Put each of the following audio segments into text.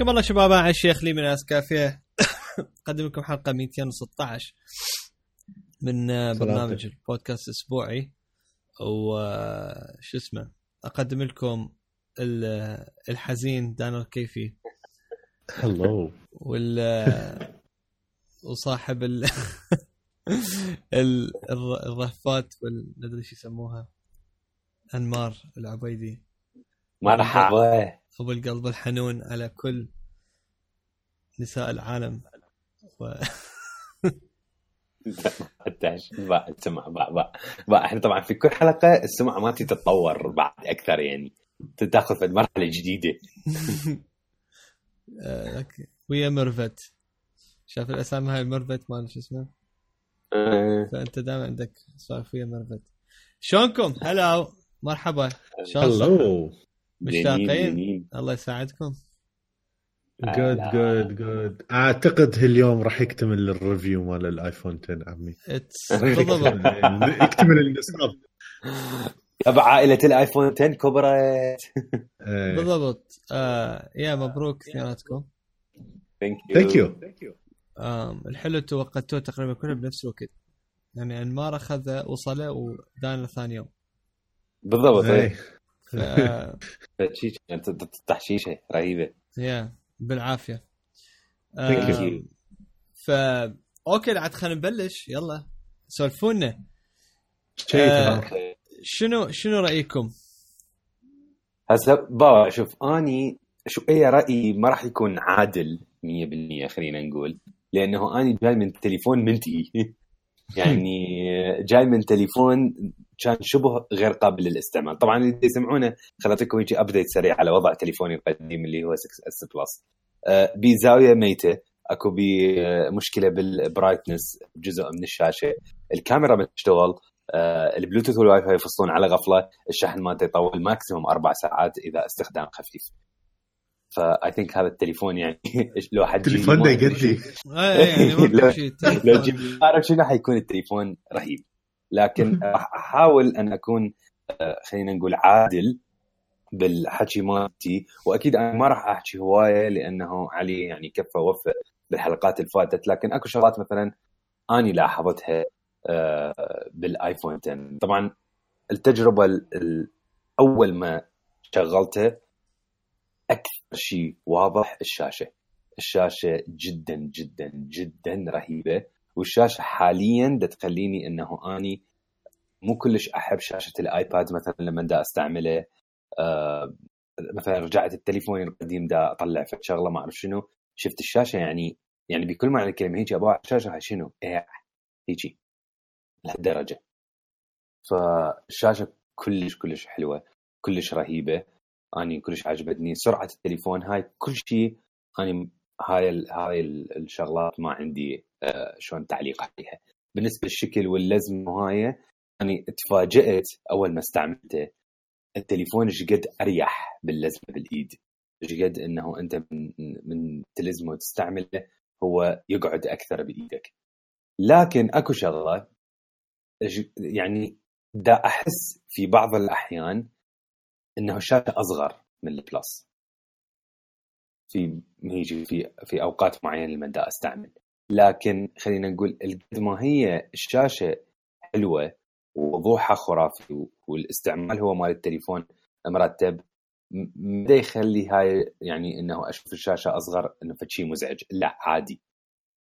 حياكم الله شباب أنا الشيخ لي من اسكافيه أقدم لكم حلقة 216 من آه، برنامج البودكاست الأسبوعي. وش اسمه أقدم لكم ال- الحزين دانر كيفي. هلو وال وصاحب ال ال- الر- الرهفات وال ما ادري إيش يسموها. أنمار العبيدي. مرحبا. ابو القلب الحنون على كل نساء العالم. و... التعش با السمع با با با إحنا طبعا في كل حلقة السمعة مالتي تتطور بعد أكثر يعني. تاخذ في مرحلة جديدة. آه، ويا ميرفت. شاف الأسامي هاي ميرفت؟ ما شو اسمه آه، فأنت دائما عندك سوالف ويا ميرفت. شلونكم؟ هلا مرحبا. شلون مشتاقين؟ الله يساعدكم. good good good أعتقد هاليوم راح يكتمل ال review مال ال iPhone 10 عمي. يكتمل النسخ يابا عائلة ال iPhone 10 كبرت. إيه. بالضبط. آه يا مبروك اثنيناتكم thank you thank you الحلو توقعتوه تقريبا كله بنفس الوقت. يعني انمار اخذ وصلة ودان ثاني يوم. بالضبط. ف- شيء تحشيشه رهيبة. يا بالعافية. Thank you. آم، ف أوكي عاد خلينا نبلش. يلا. سولفونا. آه. شنو شنو رأيكم؟ هسه بابا شوف أني شو اي رأيي ما راح يكون عادل 100% خلينا نقول. لأنه أني جاي من تليفون منتهي يعني جاي من تليفون كان شبه غير قابل للاستعمال. طبعا اللي يسمعونه خل اعطيكم هيك update سريع على وضع تليفوني القديم اللي هو 6 S Plus بزاوية ميتة أكو بي آه، مشكلة بال brightness جزء من الشاشة. الكاميرا ما تشتغل آه، ال Bluetooth وال WiFi يفصلون على غفلة الشحن مالته يطول maximum أربع ساعات إذا استخدام خفيف. I think هذا التليفون يعني لو حد التليفون ده يقدي آه يعني شيء لو جيب أعرف شنو حيكون التليفون؟ رهيب. لكن راح أحاول أن أكون آه، خلينا نقول عادل بالحكي مالتي وأكيد أنا ما راح أحكي هواية لأنه علي يعني كفى وفى بالحلقات اللي فاتت. لكن أكو شغلات مثلا أني لاحظتها آه، بال iPhone 10 طبعا التجربة ال- ال- أول ما شغلته أكثر شيء واضح الشاشة. الشاشة جدا جدا جدا رهيبة. والشاشة حاليا تخليني إنه أني مو كلش أحب شاشة الآيباد مثلا لما دا أستعمله. آه مثلا رجعت التليفون القديم دا أطلع في شغلة ما أعرف شنو. شفت الشاشة يعني يعني بكل معنى الكلمة هيك أبغى الشاشة شنو؟ إيه هيجي لهالدرجة. فالشاشة كلش كلش حلوة كلش رهيبة. أني كلش عجبتني. سرعة التليفون هاي كل شيء أني هاي ال هاي ال- الشغلات ما عندي آه شلون تعليق عليها. بالنسبة للشكل واللزم وهاي يعني تفاجأت أول ما استعملته. التليفون إيش قد أريح باللزمه بالإيد. إيش قد إنه أنت من من تلزمه وتستعمله هو يقعد أكثر بإيدك. لكن أكو شغله يعني دا أحس في بعض الأحيان إنه الشاشه أصغر من البلس. في هيجي في في أوقات معينة لما أستعمل. لكن خلينا نقول قد ما هي الشاشة حلوة ووضوحها خرافي والاستعمال هو مال التليفون مرتب ما يخلي هاي يعني إنه أشوف الشاشة أصغر إنه فشي مزعج؟ لا عادي.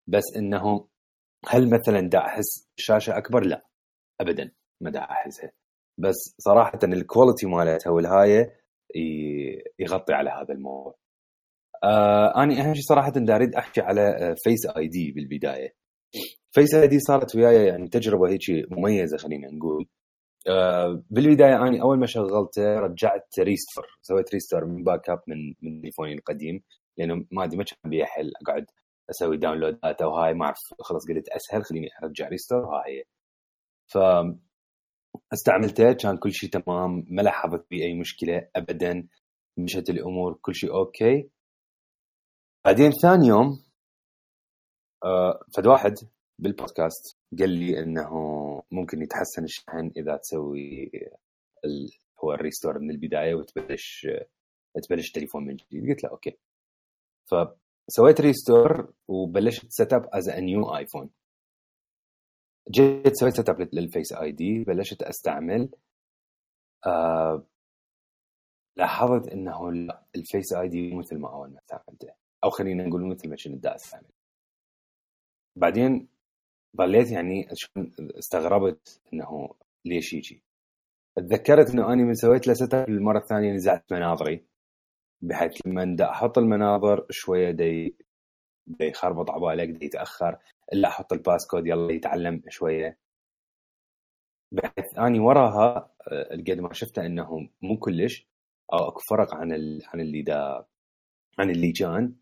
بس إنه هل مثلا دا أحس الشاشه أكبر؟ لا ابدا ما دا أحسها. بس صراحة ال quality مالتها والهاية يغطي على هذا الموضوع. آه أنا أهم شيء صراحة دا أريد أحكي على Face ID بالبداية. Face ID صارت وياي يعني تجربة هيك مميزة خلينا نقول. آه بالبداية أنا أول ما شغلته رجعت restore سويت restore من backup من من تليفوني القديم لأنه ما أدري ما كان بيحل أقعد أسوي داونلودات وهاي ما أعرف خلاص قلت أسهل خليني أرجع restore وهاي. ف استعملته كان كل شيء تمام ما لاحظت بي اي مشكلة ابدا مشت الأمور كل شيء okay. بعدين ثاني يوم آه فد واحد بالبودكاست قال لي إنه ممكن يتحسن الشحن إذا تسوي ال... هو ال restore من البداية وتبلش تبلش تليفون من جديد. قلت له okay. فسويت restore وبلشت set up as new iPhone جيت سويت setup لل Face ID بلشت أستعمل آه لاحظت إنه ال Face ID مو مثل ما أول ما استعملته أو خلينا نقول مثل ما كنت استعمل بعدين ظليت يعني استغربت إنه ليش يجي. تذكرت إنه اني من سويت له setup المره الثانية نزعت مناظري بحيث لما أحط المناظر شوية دي دي يخربط عبالك دي يتأخر. إلا أحط ال passcode يلا يتعلم شوية. بحيث أني وراها آه، قد ما شفته إنه مو كلش. أو أكو فرق عن ال... عن اللي دا عن اللي كان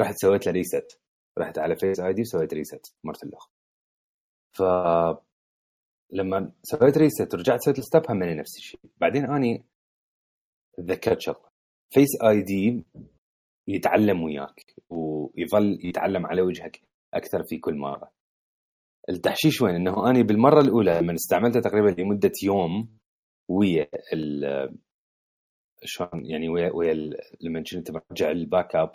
رحت سويت له reset رحت على Face ID وسويت reset مرة لخ ف لما سويت reset ورجعت سويت ال setup هم نفس الشيء. بعدين أني تذكرت شغلة. Face ID يتعلم وياك ويظل يتعلم على وجهك. أكثر في كل مرة. التحشيش وين؟ إنه اني بالمرة الأولى لما استعملته تقريبا لمدة يوم ويا شلون؟ يعني ويا ويا لما كنت برجع ال backup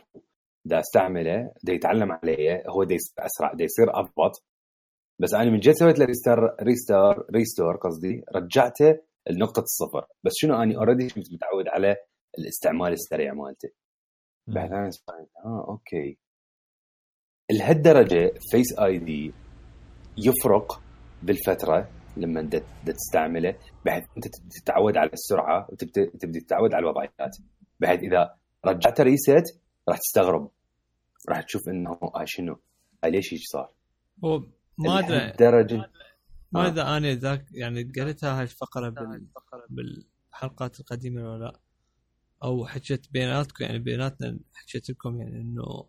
دا أستعمله دا يتعلم عليه هو دا يصير أسرع دا يصير أضبط. بس أنا من جيت سويت له restore restore restore قصدي رجعته لنقطة الصفر. بس شنو اني already كنت متعود على الاستعمال السريع مالته. بعد أنا آه okay. لهالدرجة Face ID يفرق بالفترة لما تستعمله بحيث انت تتعود على السرعة وتبدأ تتعود على الوضعيات بحيث إذا رجعت ريست راح تستغرب راح تشوف إنه آه شنو؟ آه ليش هيك صار؟ هو ما أدري درجه ما أدري آه. أنا ذاك يعني قريتها هاي الفقرة بال... بالحلقات القديمة ولا لا؟ أو حكيت بيناتكم يعني بيناتنا حكيت لكم يعني إنه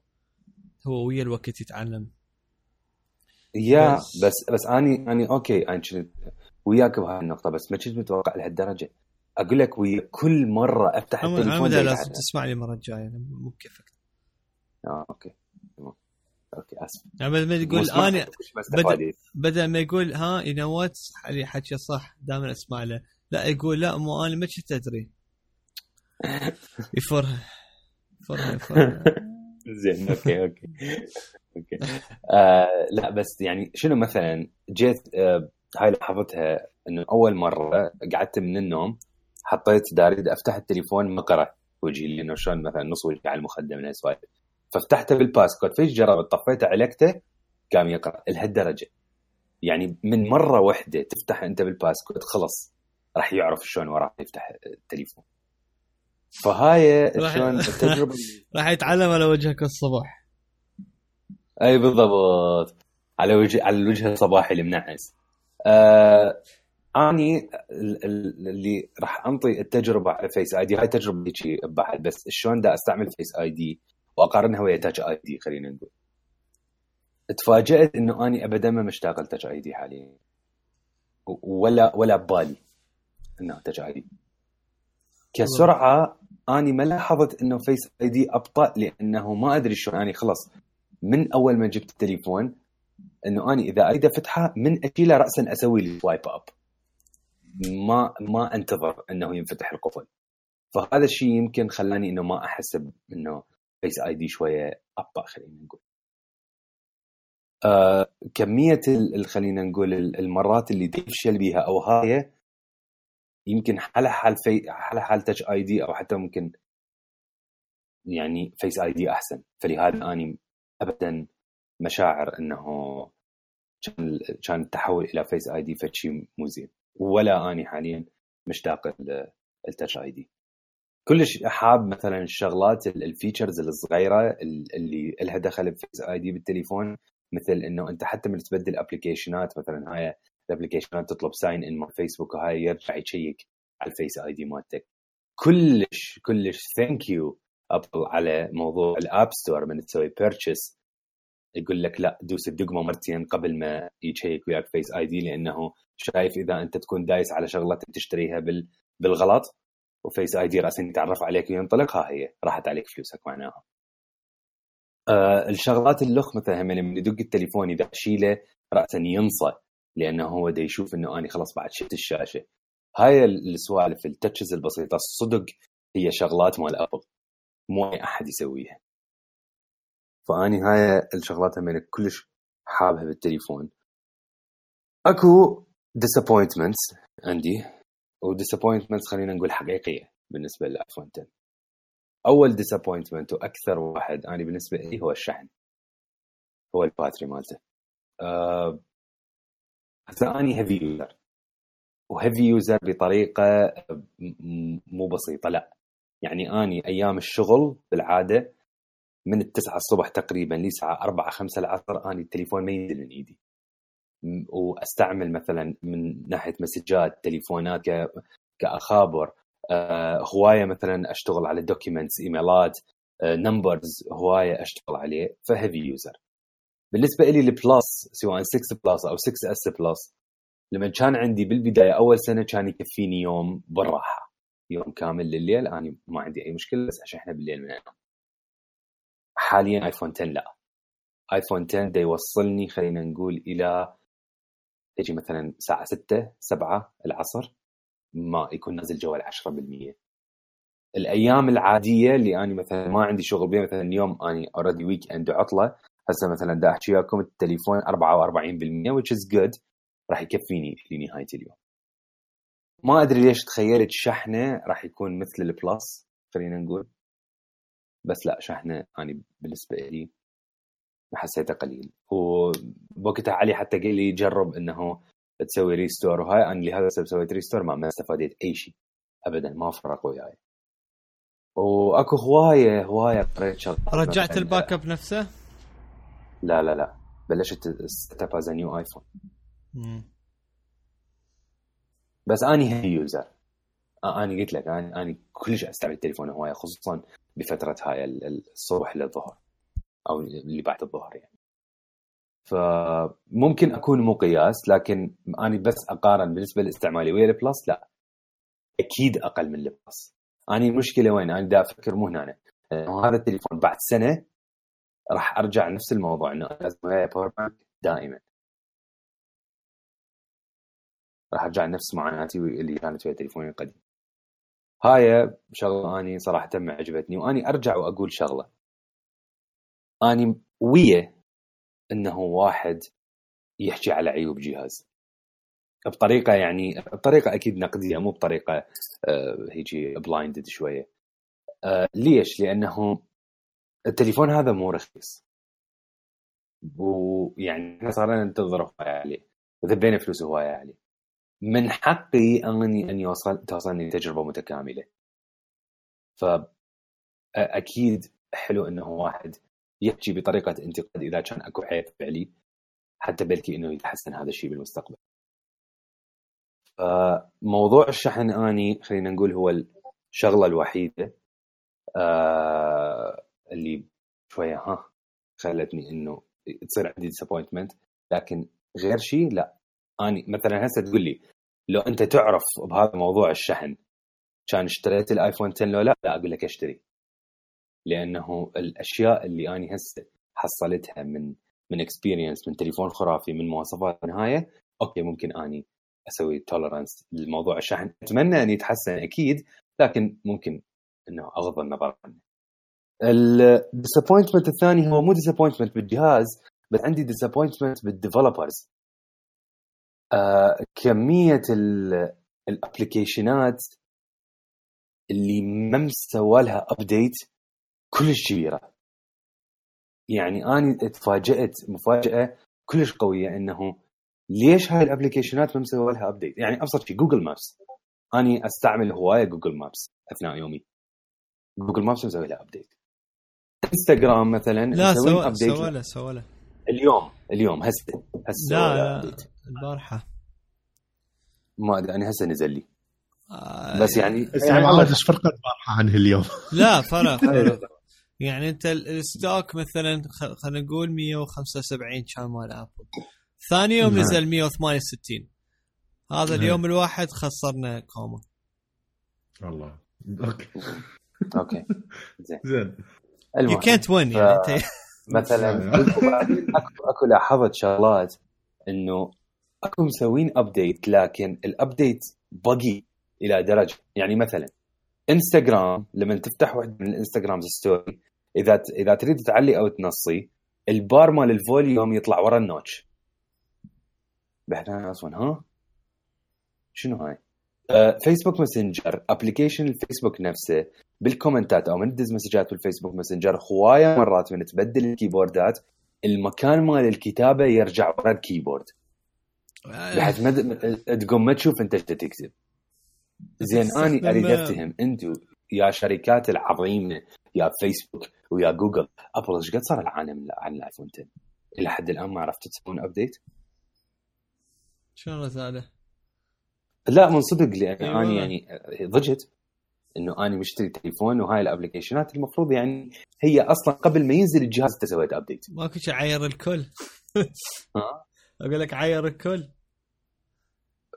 هو ويا الوقت يتعلم. يا بس بس, بس أني أني okay أنا كنت وياك بهاي النقطة بس ما كنت متوقع لهالدرجة. أقول لك ويا كل مرة أفتح التليفون لا لازم تسمعني المرة الجاية مو بكيفك آه أوكي. أوكي أسف. يعني بدل ما يقول أنا بدل, بدل ما يقول ها ينوت اللي حكي صح دائما أسمع له. لا يقول لا مو أنا ما كنت أدري. يفرها يفرها يفرها زين أوكي أوكي أوكي. آه لا بس يعني شنو مثلا جيت آه هاي لاحظتها إنه أول مرة قعدت من النوم حطيت داري أفتح التليفون مقرأ وجهي لأنه شلون مثلا نص وجهي على المخدة من السوالف ففتحته بال passcode فيش جربت طفيته علقته قام يقرأ لهالدرجة. يعني من مرة واحدة تفتح أنت بال passcode خلص راح يعرف شلون وراه يفتح التليفون. فهاي شلون التجربة راح يتعلم على وجهك الصبح. أي بالضبط. على وجه على الوجه الصباحي المنعس. آه أني اللي راح أنطي التجربة على Face ID هاي تجربة هيك بحد بس شلون دا أستعمل Face ID وأقارنها ويا Touch ID خلينا نقول. تفاجأت إنه أني ابدا ما مشتاق ل Touch ID حاليا. ولا ولا ببالي إنه Touch ID كسرعة أني ما لاحظت إنه Face ID أبطأ لأنه ما أدري شلون اني خلص من أول ما جبت التليفون إنه أني إذا أريد افتحه من اشيله راسا أسوي لي swipe up ما ما أنتظر إنه ينفتح القفل. فهذا الشيء يمكن خلاني إنه ما احسب انه Face ID شوية أبطأ خلينا نقول. آه كمية خلينا نقول المرات اللي تفشل بها أو هاي يمكن حالها حال في حالها حال Touch ID أو حتى ممكن يعني Face ID أحسن. فلهذا أني ابدا مشاعر إنه كان كان التحول إلى Face ID فشي مو زين. ولا أني حاليا مشتاق ال Touch ID كلش حاب مثلا الشغلات ال features الصغيرة اللي لها دخل ب Face ID بالتليفون مثل إنه أنت حتى من تبدل application ات مثلا هاي ال application ات تطلب sign in مال فيسبوك وهاي يرجع يشيك على ال Face ID مالتك. كلش كلش thank you Apple على موضوع ال App Store من تسوي purchase يقول لك لا دوس الدقمة مرتين قبل ما يشيك وياك Face ID لأنه شايف إذا أنت تكون دايس على شغله تشتريها بال بالغلط و Face ID راسا يتعرف عليك وينطلق ها هي راحت عليك فلوسك معناها. آه الشغلات اللخ مثلا لما يدق التليفون اذا اشيله راسا ينصى لأنه هو دا يشوف إنه أني خلاص بعد شفت الشاشة. هاي السوالف ال touches البسيطة الصدق هي شغلات مال Apple مو أي أحد يسويها. فأني هاي الشغلات هم كلش حابها بالتليفون. أكو disappointments عندي. و disappointments خلينا نقول حقيقية بالنسبة لل iPhone 10 أول disappointment وأكثر واحد أنا بالنسبة لي هو الشحن. هو ال battery مالته. أه هسه اني heavy user. و heavy user بطريقة مو بسيطة لا. يعني أني أيام الشغل بالعادة من التسعة الصبح تقريبا لساعة أربعة خمسة العصر أنا التليفون ما ينزل من إيدي. وأستعمل مثلا من ناحية مسجات تليفونات كأخابر آه هواية مثلا أشتغل على documents إيميلات آه Numbers هواية أشتغل عليه ف heavy user. بالنسبة لي ال Plus سواء 6 Plus أو 6S Plus لما كان عندي بالبداية أول سنة كان يكفيني يوم بالراحة يوم كامل لليل أنا ما عندي أي مشكلة بس اشحنه بالليل من انام حاليا iPhone 10 لا. iPhone 10 دا يوصلني خلينا نقول إلى تجي مثلا الساعة 6 7 العصر ما يكون نازل جوال 10% الأيام العادية اللي أنا مثلا ما عندي شغل بيها مثلا اليوم اني already weekend وعطله هسه مثلا دا أحكي وياكم التليفون 44% which is good. راح يكفيني لنهايه اليوم. ما أدري ليش تخيلت شحنة راح يكون مثل ال Plus خلينا نقول. بس لا شحنة اني بالنسبة لي حسيته قليل. وبوقتها علي حتى قال لي جرب إنه تسوي restore وهاي أنا لهذا السبب سويت restore ما, ما استفاديت أي شيء. ابدا ما فرق وياي. وأكو هوايه هواية قريت شغلات رجعت ال backup نفسه؟ لا لا لا. بلشت set up as new iPhone بس أني heavy user أني قلت لك أني أني كلش أستعمل التليفون هواية خصوصا بفترة هاي الصبح للظهر أو اللي بعد الظهر يعني. فممكن أكون مو قياس لكن أنا بس أقارن بالنسبة لاستعمالي ويا ال Plus لا. أكيد أقل من ال Plus. أنا المشكلة وين؟ أنا دا أفكر مو هنا هذا التليفون بعد سنة راح ارجع نفس الموضوع إنه لازم power bank دائما. راح ارجع نفس معاناتي اللي كانت ويا تليفوني القديم. هاي شغلة أني صراحة ما عجبتني وأني أرجع وأقول شغلة. أني ويا إنه واحد يحكي على عيوب جهاز. بطريقة يعني بطريقة أكيد نقدية مو بطريقة آه هيجي بلايندد شوية. آه ليش؟ لأنه التليفون هذا مو رخيص. ويعني إحنا صارنا ننتظر هواية عليه وذبينا فلوس هواية عليه من حقي اني اني اوصل توصلني تجربه متكاملة. فاكيد حلو إنه واحد يحكي بطريقة انتقاد إذا كان أكو عيب فعلي حتى بلكي إنه يتحسن هذا الشيء بالمستقبل. موضوع الشحن أني خلينا نقول هو الشغلة الوحيدة. آه اللي شوية ها خلتني إنه تصير عندي disappointment لكن غير شيء لا. أني مثلا هسه تقول لي لو أنت تعرف بهذا موضوع الشحن كان اشتريت ال iPhone 10 لو لا؟ لا أقول لك اشتري. لأنه الأشياء اللي أنا هسه حصلتها من من experience من تليفون خرافي من مواصفات نهاية okay ممكن أني أسوي tolerance لموضوع الشحن. أتمنى ان يتحسن أكيد لكن ممكن إنه أغض النظر عنه. ال disappointment الثاني هو مو disappointment بالجهاز بس عندي disappointment بال developers آه كمية ال application ات اللي ما مسوى لها update كلش كبيرة. يعني أنا تفاجات مفاجأة كلش قوية إنه ليش هاي ال application ات ما مسوي لها update يعني أبسط شيء Google Maps أني أستعمل هواية Google Maps أثناء يومي. Google Maps مسوي لها update انستغرام مثلا لا سوى سوى له سوى له. اليوم اليوم هسه هسه لا لا البارحة. ما أدري أنا هسه نزل لي. آه بس يعني يعني إيش فرقت البارحة عن اليوم؟ لا فرق. فرق يعني أنت ال stock مثلا خلينا نقول 175 كان مال ابل ثاني يوم نعم. نزل 168 هذا نعم. اليوم الواحد خسرنا كوما والله. أوكي أوكي. زين. زين. يو كانت وين يعني انت مثلا اكو أكو لاحظت شغلات إنه أكو مسوين ابديت لكن الابديت بقي إلى درجة يعني مثلا انستغرام لما تفتح واحد من الإنستغرام ستوري إذا إذا تريد تعلي أو تنصي البار مال ال volume يطلع ورا ال notch بعدين أصلا ها شنو هاي؟ آه، Facebook Messenger application الفيسبوك نفسه بال comment ات أو من تدز مسجات بال Facebook Messenger هواية مرات من تبدل ال keyboard ات المكان مال الكتابة يرجع ورا ال keyboard. بحيث ما تقوم ما تشوف أنت إيش تكتب. زين أني أريد أفتهم أنتم يا شركات العظيمه يا فيسبوك ويا جوجل ابل إيش قد صار العالم عن الآيفون 10 إلى حد الآن ما عرفتوا تسوون update شنو الرساله؟ لا من صدق لأن أيوة. أنا يعني ضجت إنه أنا مشتري تليفون وهاي الأبلكيشنات المفروض يعني هي أصلا قبل ما ينزل الجهاز أنت سويت update ماكو شيء عير الكل ها؟ أقول لك عير الكل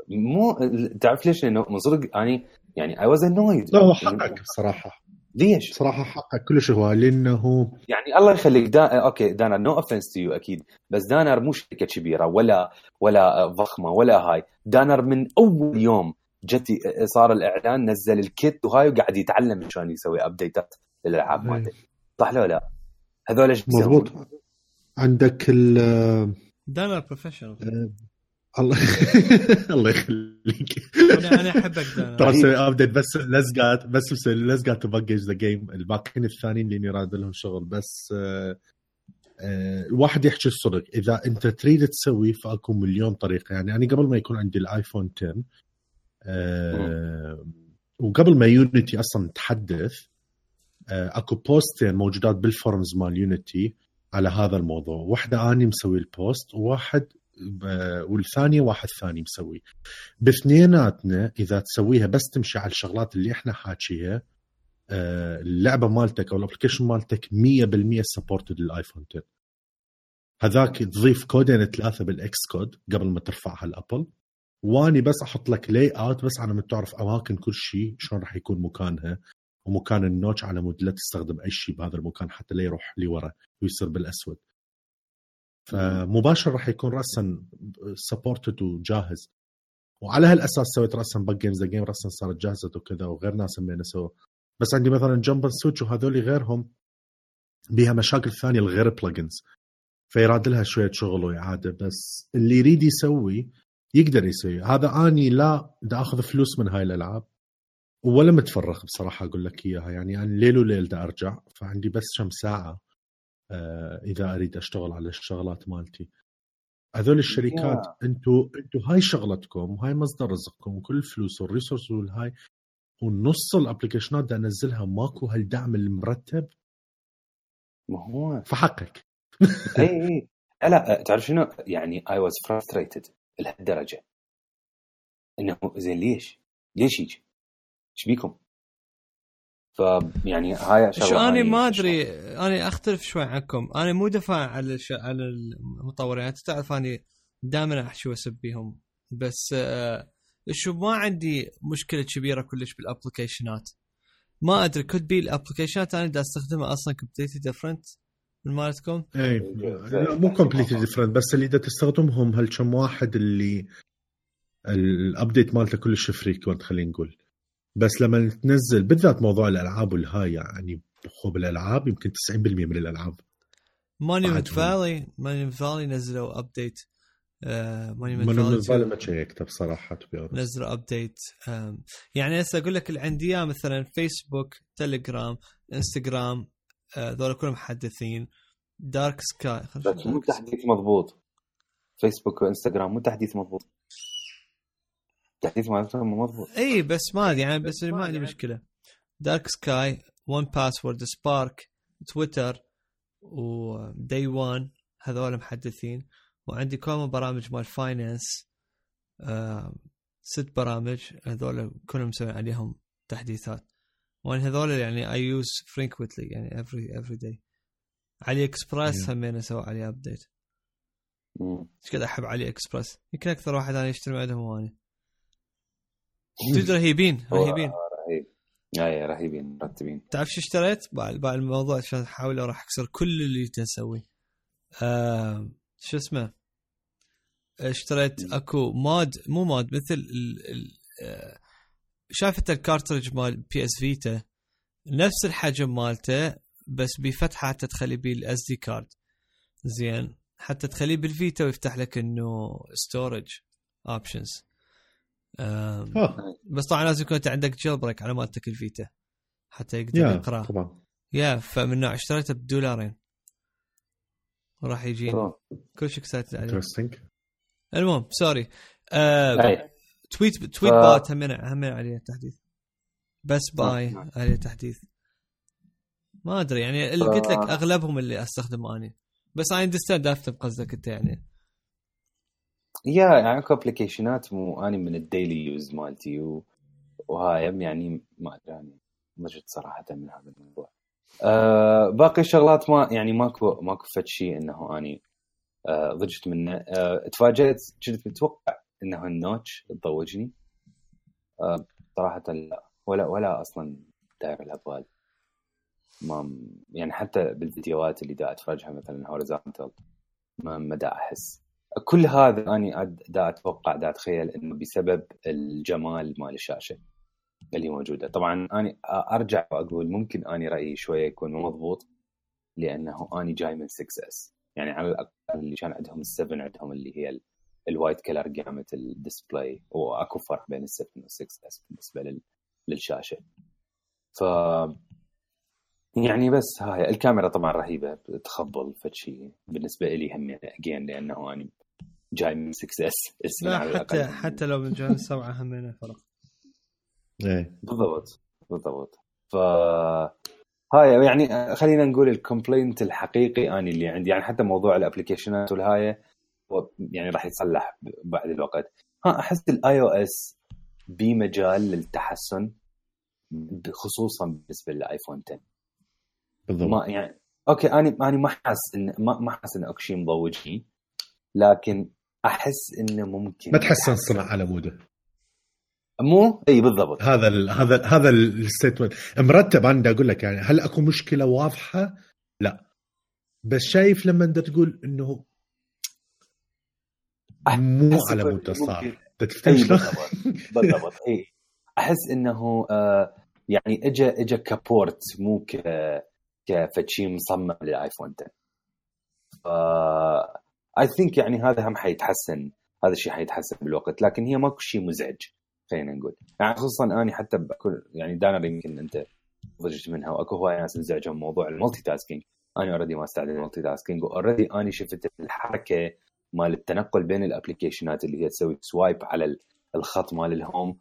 مو تعرف ليش؟ لأنه من صدق اني يعني I was annoyed لا هو حقك بصراحة ليش؟ بصراحه حقك كلش هو لأنه يعني الله يخليك دا... okay دانر no offense to you أكيد بس دانر مو شركة كبيرة ولا ولا ضخمة ولا هاي دانر من أول يوم جت صار الإعلان نزل ال kit وهاي وقاعد يتعلم شلون يسوي ابديتات للألعاب إيه. مالته صح لو لا؟ هذول إيش؟ مضبوط عندك ال دانر professional الله الله يخليك. أنا أنا أحبك ترى مسوي update بس لزقات بس مسوي لزقات تبقج the game الباقيين الثانيين اللي يراد لهم شغل بس آه، آه، الواحد يحكي الصدق. إذا أنت تريد تسوي فأكو مليون طريقة يعني أنا قبل ما يكون عندي الآيفون 10 آه، وقبل ما يونيتي أصلا تحدث آه، أكو بوستين موجودات بال forums مال يونيتي على هذا الموضوع. واحدة اني مسوي ال post وواحد آه، والثانية واحد ثاني مسوي. باثنيناتنا إذا تسويها بس تمشي على الشغلات اللي إحنا حاكيها آه، اللعبة مالتك أو ال application مالتك 100% supported للآيفون 10 هذاك تضيف كودين ثلاثة بالإكس كود قبل ما ترفعها الابل وأني بس أحط لك layout بس على ما تعرف أماكن كل شيء شلون راح يكون مكانها. ومكان ال notch على مود لا تستخدم أي شيء بهذا المكان حتى لا يروح لورا ويصير بالأسود. فمباشر راح يكون راسا supported وجاهز. وعلى هالأساس سويت راسا بق جيمز the game راسا صارت جاهزة وكذا وغير ناس همين سووا. بس عندي مثلا جمب سويتش وهذول غيرهم بيها مشاكل ثانية الغير plugins فيراد لها شوية شغل وإعادة بس اللي يريد يسوي يقدر يسوي. هذا أني لا دا أخذ فلوس من هاي الألعاب ولا متفرغ بصراحة أقول لك إياها. يعني أنا ليل وليل دا أرجع فعندي بس كم ساعة إذا أريد أشتغل على الشغلات مالتي. هذول الشركات أنتوا أنتوا هاي شغلتكم وهاي مصدر رزقكم وكل الفلوس وال resource والهاي ونص الأبلكيشنات دا أنزلها ماكو هالدعم المرتب؟ ما هو. فحقك اي اي لا تعرف شنو؟ يعني I was frustrated لهالدرجة. إنه زين ليش؟ ليش هيك؟ إيش بيكم؟ ف يعني هاي شو أنا ما أدري أنا أختلف شوي عنكم. أنا مو دفاع على الش... على المطورين انت تعرف اني دائما احكي واسبيهم بس آه، شو ما عندي مشكلة كبيرة كلش بالأبلكيشنات. ما أدري could be الأبلكيشنات أنا دا أستخدمها أصلا completely different من مالتكم؟ اي لا مو completely different بس اللي دا تستخدمهم هالكم واحد اللي ال update مالته كلش frequent خلينا نقول. بس لما تنزل بالذات موضوع الألعاب والهاي يعني خو بالالعاب يمكن 90% من الألعاب. Monument عادي. Valley Monument Valley نزلوا update لي فالي ما شيكته بصراحه نزلوا update يعني هسه أقول لك اللي عندي اياه مثلا فيسبوك تليجرام انستغرام ذول كلهم محدثين. دارك سكاي بس مو تحديث مضبوط. فيسبوك وانستغرام مو تحديث مضبوط. تحديث مالتهم مضبوط. إي بس ما أدري يعني بس ما عندي مشكلة. دارك سكاي ون باسورد سبارك تويتر ودي 1 هذول محدثين. وعندي كم برامج مال finance آه ست برامج هذول كلهم مسوي عليهم تحديثات. وأنا هذول يعني I use frequently يعني every every day علي اكسبرس. همين أسوي عليه update. إيش قد أحب علي اكسبرس يمكن أكثر واحد أنا يشتري عندهم هو أنا جد رهيبين رهيبين. رهيب. أي رهيبين مرتبين. تعرف شو اشتريت؟ بعد بعد الموضوع عشان احاول راح اكسر كل اللي جيت اسويه. آه شو اسمه؟ اشتريت اكو mod مو mod مثل ال ال آه، شايف انت ال cartridge مال PS Vita نفس الحجم مالته بس بفتحة حتى تخلي بيه ال SD card زين حتى تخليه بالفيتا ويفتح لك إنه storage options بس طبعا لازم يكون أنت عندك jailbreak على مالتك الفيتا حتى يقدر يقرأ. طبعا. yeah فمن نوع اشتريته بدولارين. وراح يجيني. كل شيء excited عليه المهم sorry آه. Tweet Tweet ف- bot هم هم عليه تحديث بس باي. عليه تحديث ما أدري يعني اللي ف- قلت لك أغلبهم اللي استخدم اني بس I understand افهم قصدك أنت يعني. yeah يعني أكو ابلكيشنات مو اني من ال daily use مالتي و... وهاي يعني ما ادري يعني ضجت صراحة من هذا الموضوع. أه باقي الشغلات ما يعني ماكو ماكو فد شيء إنه اني أه ضجت منه. أه تفاجأت كنت متوقع إنه ال notch تضوجني. أه صراحة لا ولا ولا أصلا داير لها بال ما يعني حتى بالفيديوهات اللي دا اتفرجها مثلا horizontal ما ما دا أحس. كل هذا أد- دا أتوقع دا أتخيل إنه بسبب الجمال مال الشاشة اللي موجودة. طبعا أني أرجع وأقول ممكن أني رأيي شوية يكون مضبوط لأنه أني جاي من 6S يعني على الأقل اللي كان عندهم ال7 عندهم اللي هي ال- الوايد color gamut ال display وأكو فرق بين ال7 وال6 اس بالنسبة لل- للشاشة. ف يعني بس هاي. الكاميرا طبعا رهيبة تخبل فد شيء بالنسبة لي هم again لأنه أنا جاي من 6S لا حتى. حتى لو من جانب السبعة هم فرق إيه. بالضبط بالضبط. ف هاي يعني خلينا نقول ال complaint الحقيقي اني اللي عندي يعني حتى موضوع ال applicationات والهاي يعني راح يتصلح بعد الوقت. ها أحس ال iOS بمجال للتحسن خصوصا بالنسبة لل iPhone 10 بالضبط. ما يعني أوكي أنا أنا ما حاس إن ما ما حاس إن اكو شيء مضوجني لكن أحس إنه ممكن ما تحسن صنع على موده؟ مو؟ إي بالضبط. هذا ال هذا هذا ال statement مرتب أنا بدي أقول لك يعني هل أكو مشكلة واضحة؟ لا. بس شايف لما أنت تقول إنه مو على إنه مود صار؟ بالضبط. بالضبط. إي. أحس إنه آه يعني اجى اجى ك port مو ك ك feature مصمم لل iPhone 10 ف I think يعني هذا هم حيتحسن هذا الشيء حيتحسن بالوقت لكن هي ماكو شيء مزعج خلينا نقول. يعني خصوصا اني حتى بكل يعني دانر يمكن أنت ضجت منها وأكو هواي ناس انزعجهم موضوع ال multitasking. أنا already ما استعمل ال multitasking و already اني شفت الحركة مال التنقل بين ال applicationات اللي هي تسوي swipe على ال- الخط مال ال home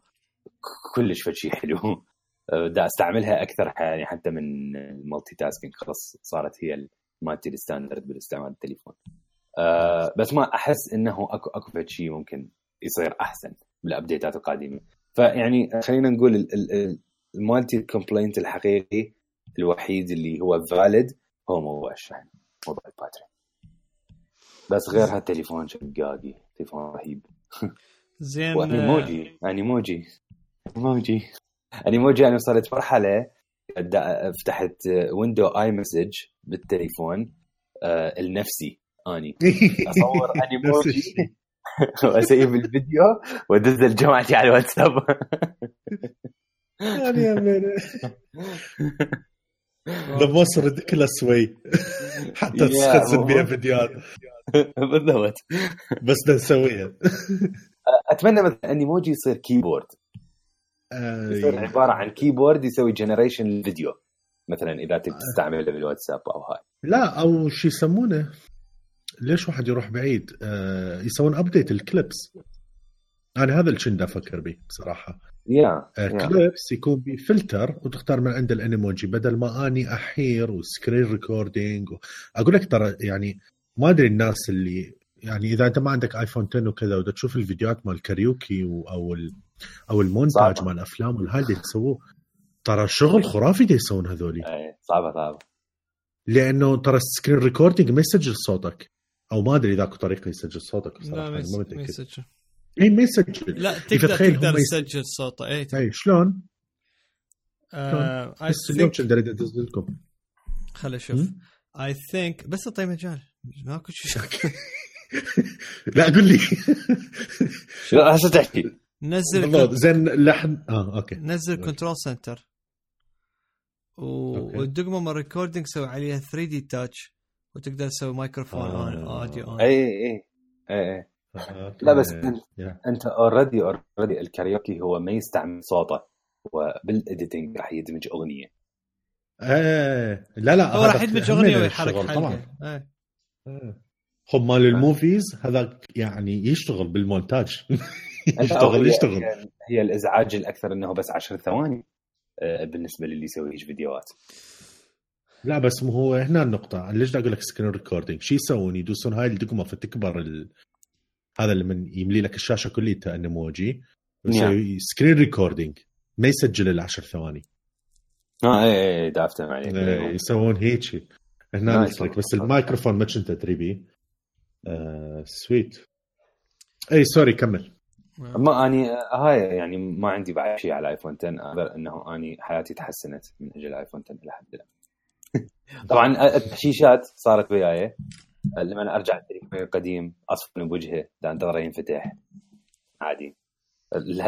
كلش فد شيء حلو. دا أستعملها أكثر يعني حتى من ال multitasking. خلاص صارت هي مالتي ال standard بالاستعمال التليفون. أه بس ما أحس إنه اكو أكو شيء ممكن يصير أحسن بال updateات القادمة. فيعني خلينا نقول ال- ال- ال- المالتي complaint الحقيقي الوحيد اللي هو valid هو موضوع الشحن موضوع ال battery. بس غير هالتليفون شقاقي تليفون رهيب. زين آه، وانيموجي انيموجي انيموجي انيموجي أنا وصلت مرحلة فتحت window iMessage بالتليفون آه، النفسي أني. أصور Animoji. وأ save الفيديو وأدز لجماعتي على الواتساب. يعني the most ridiculous way حتى تخزن بيها فيديوهات. بالضبط. بس بدنا نسويها. أتمنى مثلا Animoji يصير keyboard يصير آه، عبارة عن keyboard يسوي generation للفيديو مثلا إذا تبي تستعمله بالواتساب أو هاي. لا أو شو يسمونه؟ ليش واحد يروح بعيد آه يسوون update ال Clips أنا هذا اللي كنت أفكر به بصراحة يا آه يا. Clips يكون بفلتر وتختار من عند ال Animoji بدل ما أني أحير و screen recording و... أقول لك ترى يعني ما أدري الناس اللي يعني إذا أنت ما عندك iPhone 10 وكذا ودا تشوف الفيديوهات مال كاريوكي. أو ال... أو المونتاج. مال الأفلام والهاي اللي يسووه ترى شغل خرافي دي يسوون هذولي إيه، صعبة صعبة لأنه ترى ال screen recording ما يسجل صوتك أو ما أدري اذا اكو طريقة يسجل صوتك لا بصراحه ما أنا ما متأكد. يسجل اي ما يسجل لا تقدر تخيل تقدر تسجل صوته. اي اي شلون؟ آه، بس اليوم كنت اريد ادز لكم خل أشوف. I think بس اعطيه مجال ماكو شيء. لا قول لي. شو هسه تحكي؟ نزل بالضبط زين لحن. آه أوكي. نزل control center. والدقمه مال recording سوي عليها 3D Touch وتقدر تسوي مايكروفون آه. on audio on اي اي اي اي لا بس أنت- أنت already already ال karaoke هو ما يستعمل صوته وبال editing راح يدمج أغنية. إيه. لا لا هو راح يدمج هم أغنية ويحرك طبعا. إيه. إيه. خب مال ال movies هذا يعني يشتغل بالمونتاج. يشتغل يشتغل. هي- الإزعاج الأكثر إنه بس 10 ثواني آه، بالنسبة للي يسوي فيديوهات. لا بس مو هو. هنا النقطة. ليش بدي أقول لك screen recording شو يسوون يدوسون هاي الدقمة فتكبر ال... هذا اللي من يملي لك الشاشة كليتها Animoji يسوي screen recording ما يسجل العشر ثواني. آه اي اي دافته عليك إيه، يسوون هيك هنا لك. بس الميكروفون ما كنت ادري بيه آه سويت اي sorry كمل. ما أني هاي يعني ما عندي بعد شيء على iPhone 10 غير إنه أني حياتي تحسنت من أجل iPhone 10 إلى حد الان طبعا التحشيشات صارت وياي. لما أنا أرجع التليفون القديم اصفن بوجهه دا انتظره ينفتح. عادي.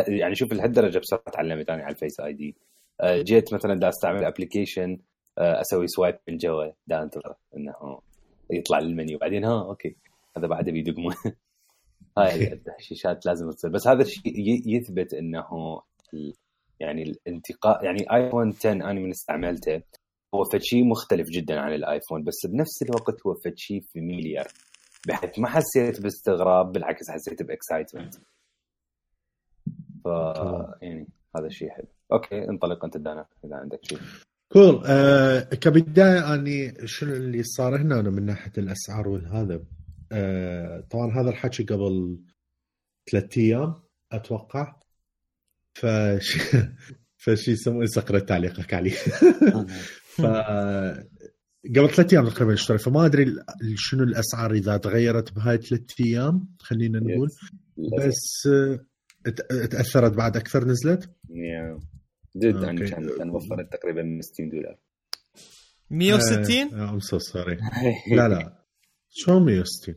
يعني شوف لهالدرجة بسرعة تعلمت أنا على ال Face ID. آه، جيت مثلا دا أستعمل application أسوي swipe من جوا. دا أنتظر إنه يطلع المنيو بعدين ها okay. هذا بعده بيدقمه هاي التحشيشات لازم تصير. بس هذا الشيء يثبت إنه يعني الانتقاء. يعني ايفون 10 أنا من استعملته. هو فد شيء مختلف جدا عن الآيفون بس بنفس الوقت هو فد شيء familiar بحيث ما حسيت باستغراب بالعكس حسيت ب excitement ف يعني هذا الشيء حلو. أوكي انطلق أنت دانا إذا عندك شيء. كول آه كبداية أني شنو اللي صار هنا؟ أنا من ناحية الأسعار والهذا آه طبعا هذا الحكي قبل ثلاثة أيام أتوقع. فش فشي يسمونه سقرة تعليقك عليه. ف قبل ثلاث أيام تقريبا اشتري فما أدري شنو الأسعار إذا تغيرت بهاي ثلاث أيام خلينا نقول. بس آه، ت- تأثرت بعد أكثر نزلت؟ يا جد okay. أنا كان كان وفرت تقريبا 60 دولار. 160 I'm so sorry لا لا. شو 160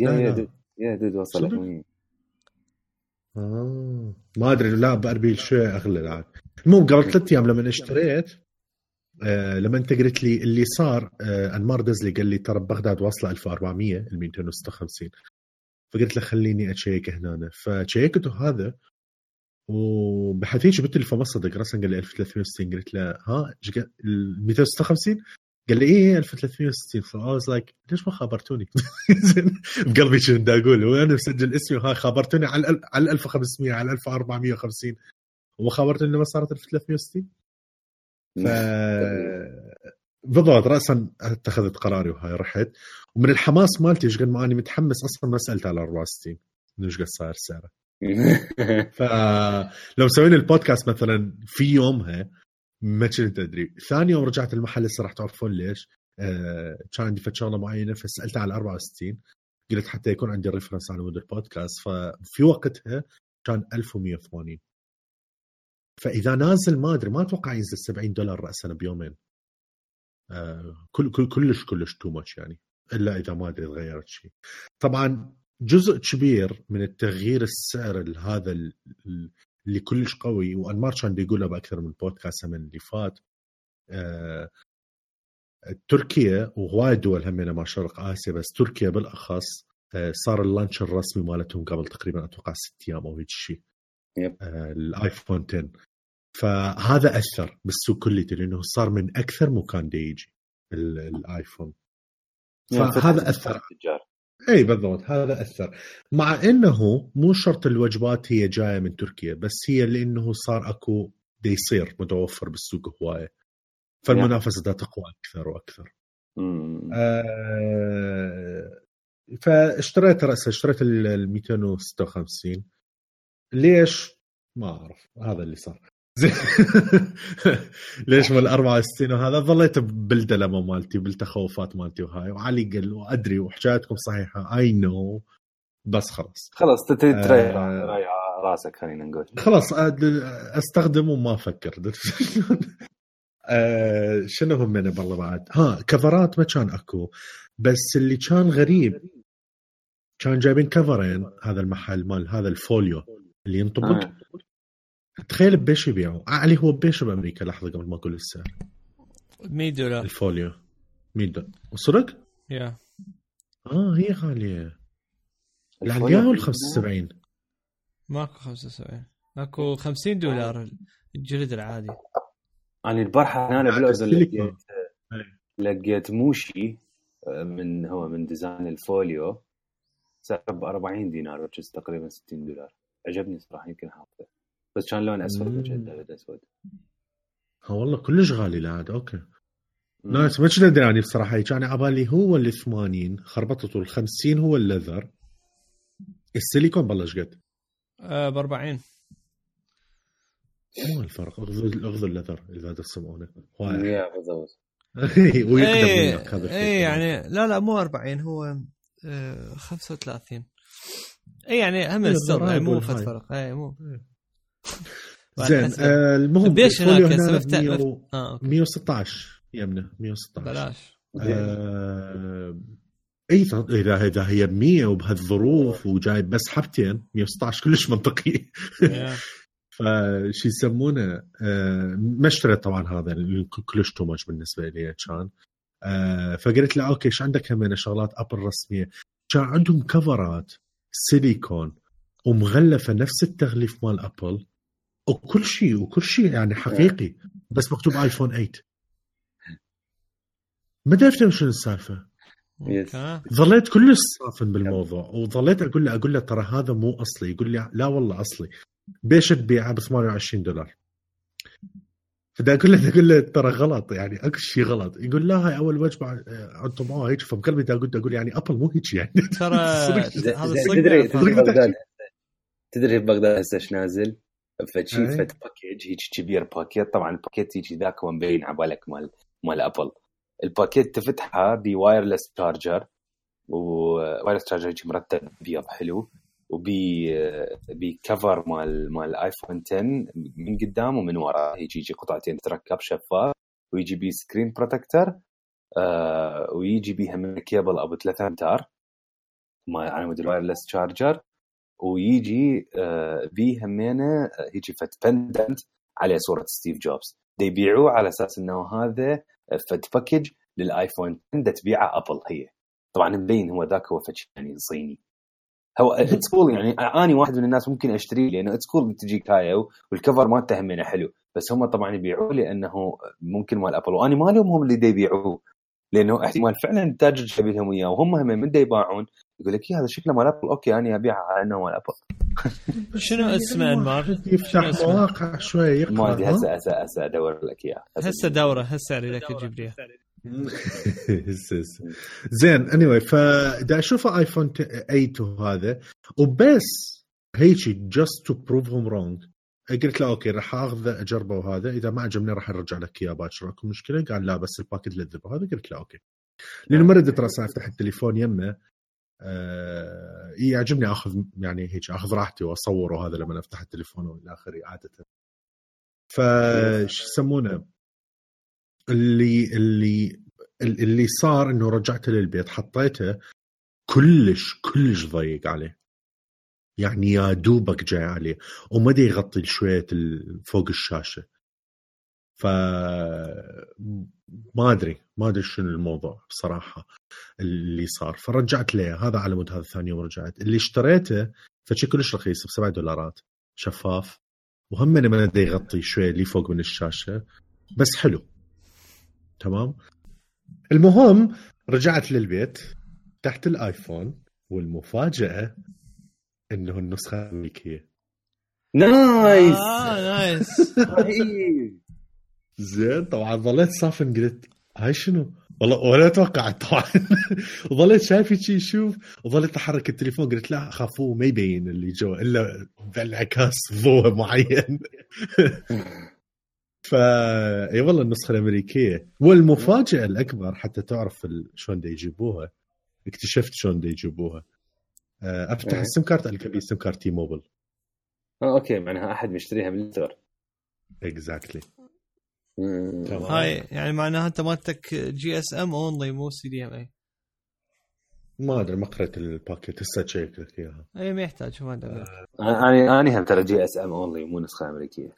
yeah yeah. دد yeah دد وصلت. صدق؟ 100 آه. ما أدري لا بأربيل شوي أغلى العاد المهم قبل ثلاث أيام لما اشتريت لما انت قلت لي اللي صار آه انمار دزلي قال لي ترى بغداد واصلة 1400 ال 256 فقلت له خليني أشيك هنا فشيكته هذا وبحث هيك بالتليفون ما صدق رسم قال لي 1360 قلت له ها إيش قال ال 256 قال لي إيه 1360 ف I was like ليش ما خبرتوني؟ بقلبي بدي أقول وأنا مسجل اسمي وهاي خبرتوني على على 1500 على 1450 وما خبرتوني لما صارت 1360 ف بالضبط راسا اتخذت قراري وهاي رحت. ومن الحماس مالتي إيش قد ما أني متحمس أصلا ما سألت على 64 إنه إيش قد صاير سعره فلو مسوين البودكاست مثلا في يومها ما كنت أدري. ثاني يوم رجعت المحل هسه راح تعرفون ليش. آه كان عندي شغلة معينة فسالت على 64 قلت حتى يكون عندي reference على مود البودكاست. ففي وقتها كان 1180 فإذا نازل ما أدري ما أتوقع ينزل 70 دولار راسا بيومين. آه كل كل كلش كلش too much يعني إلا إذا ما أدري تغيرت شيء. طبعا جزء كبير من التغيير السعر هذا ال- ال- اللي كلش قوي وانمار كان بيقولها بأكثر من بودكاست من اللي فات آه تركيا وهواي دول همنا ما شرق آسيا بس تركيا بالأخص آه صار ال launch الرسمي مالتهم قبل تقريبا أتوقع ست أيام أو هيك شيء. آه الآيفون 10 فهذا أثر بالسوق كليته لأنه صار من أكثر مكان دي يجي ال- الآيفون. فهذا أثر. التجار إي بالضبط هذا أثر. مع إنه مو شرط الوجبات هي جاية من تركيا بس هي لأنه صار أكو يصير متوفر بالسوق هواية. فالمنافسة دا تقوى أكثر وأكثر. مم. آه فاشتريت راسا اشتريت ال ال 256 ليش؟ ما أعرف هذا اللي صار. ليش من 64 وهذا؟ ظليت بالدلمة مالتي بالتخوفات مالتي وهاي وعلي قال وادري وحجاتكم صحيحة اي نو بس خلاص. خلاص تريح آه. رايح راسك خلينا نقول. خلاص أستخدم وما أفكر. آه، شنو هم من بالله بعد؟ ها كفرات ما كان أكو بس اللي كان غريب كان جايبين كفرين هذا المحل مال هذا ال folio اللي ينطبق آه. تخيل ببيش يبيعوا. علي هو ببيش بأمريكا لحظة قبل ما أقول السعر 100 دولار. ال folio. 100 دولار. وصدق؟ yeah. آه هي غالية. العليا ولا في 75 ماكو 75 ماكو 50 دولار الجلد العادي. أنا البارحة أنا بالاردن. لقيت لقيت Moshi آه، من هو من design ال folio. سعره ب 40 دينار تقريبا 60 دولار. عجبني صراحة يمكن حاطه. بس كان لون أسود. وجهه ابيض أسود. ها والله كلش غالي العاد okay. nice ما كنت ادري يعني بصراحة. كان عبالي هو ال 80 خربطته ال 50 هو ال leather. ال silicone بالله إيش قد؟ آه ب 40 مو الفرق؟ أخذوا أخذوا الليذر إذا تسمعونه يا ويقدم اي منك هذا اي الشيء. إيه، يعني لا لا مو 40 هو آه 35 اي يعني هم إيه، السر يعني مو. فرق. اي مو. زين. آه المهم بيش الفوليو هناك؟ هنا هسه مفتح- 100 آه أوكي. 116 يمنا 116 بلاش. آه إي اذا إذا هي ب 100 وبهالظروف وجايب بس حبتين 116 كلش منطقي. فشي يسمونه؟ آه ما اشتريت طبعا هذا كلش too much بالنسبة لي كان. آه فقلت له okay إيش عندك همين شغلات ابل رسمية؟ كان عندهم كفرات سيليكون ومغلفة نفس التغليف مال ابل وكل شيء وكل شيء يعني حقيقي. بس مكتوب ايفون 8 ما أفهم شنو السالفة. ظليت كلش صافن بالموضوع وظليت أقول له أقول له ترى هذا مو أصلي. يقول لي لا والله أصلي. بيش تبيعه ب 28 دولار. فدا أقول له أقول له ترى غلط يعني اكو شيء غلط. يقول لا هاي أول وجبة آه، أنتم معه هيك. فبقلبي دا أقول أقول يعني ابل مو هيك يعني. ترى هذا تدري تدري بغداد هسه إيش نازل؟ فشي أي. فت package هيك كبير باكيت. طبعا الباكيت هيك ذاك هو مبين على بالك مال مال أبل. الباكيت تفتحه ب wireless charger و wireless charger هيك مرتب ابيض حلو وبي بكفر مال مال آيفون 10 من قدام ومن ورا. هيك يجي قطعتين تركب شفاف ويجي بي screen protector آه ويجي بيها من كيبل أبو 3 أمتار. مال على مود ال wireless charger. ويجي آه، بيه همينة آه، يجي فت pendant عليه صورة ستيف جوبز. يبيعوه على أساس إنه هذا آه، فت package للآيفون 10 دا تبيعه ابل هي. طبعا مبين هو ذاك هو شي يعني صيني. هو it's cool يعني اني واحد من الناس ممكن أشتريه لأنه it's cool تجيك هاي والكفر مالته همينة حلو. بس هم طبعا يبيعوه لأنه ممكن مال ابل واني ما لهم هم اللي يبيعوه لأنه أحتمال فعلا التاجر جاب لهم إياه وهم هم من دا يباعون يقول لك "يا هذا شكله مال أبل. okay أنا أبيعه. على انه مال ابل شنو اسمه انمار؟ يفتح؟ مواقع شوي يقرأ ما أدري؟ هسه هسه هسه أدور لك إياه. هسه دوره هسه اريد لك تجيب لي. زين اني anyway, فدا أشوف ايفون 8 وهذا وبس هيك just to prove him wrong قلت له okay راح آخذ اجربه وهذا إذا ما عجبني راح أرجع لك إياه باكر أكو مشكلة. قال لا بس الباكت لذب وهذا قلت له okay. لأنه ما ردت راسي أفتح التليفون يمه آه يعجبني آخذ يعني هيك آخذ راحتي واصور وهذا لما أفتح التليفون وإلى آخره عادة. فش يسمونه؟ اللي اللي اللي صار إنه رجعته للبيت حطيته كلش كلش ضيق عليه. يعني يا دوبك جاي عليه وما يغطي شوية ال- فوق الشاشة. ف ما أدري ما أدري شنو الموضوع بصراحة اللي صار. فرجعت له هذا على مود هذا ثاني يوم رجعت اللي اشتريته فشي كلش رخيص ب 7 دولارات. شفاف. وهم ما يغطي شوية اللي فوق من الشاشة. بس حلو. تمام؟ المهم رجعت للبيت تحت الآيفون والمفاجأة إنه النسخة الأمريكية. نايس! آه نايس. رهيب زين طبعا ظليت صافن قلت هاي شنو؟ والله ولا توقعت طبعا. وظليت شايف شي شوف وظليت أحرك التليفون قلت لا خافوه ما يبين اللي جوا إلا بانعكاس ضوء معين. ف إي والله النسخة الأمريكية. والمفاجأة الأكبر حتى تعرف ال- شلون يجيبوها. اكتشفت شلون يجيبوها. آه، أفتح إيه. ال SIM card ألقى بيه SIM card T-Mobile آه okay معناها أحد مشتريها من ال store exactly. هاي يعني معناها أنت مالتك جي اس ام اونلي مو سي دي ام اي ما أدري ما قريت ال packet هسه check لك إياها. اي ما يحتاج ما ادري أنا أنا هم ترى GSM only مو نسخة أمريكية.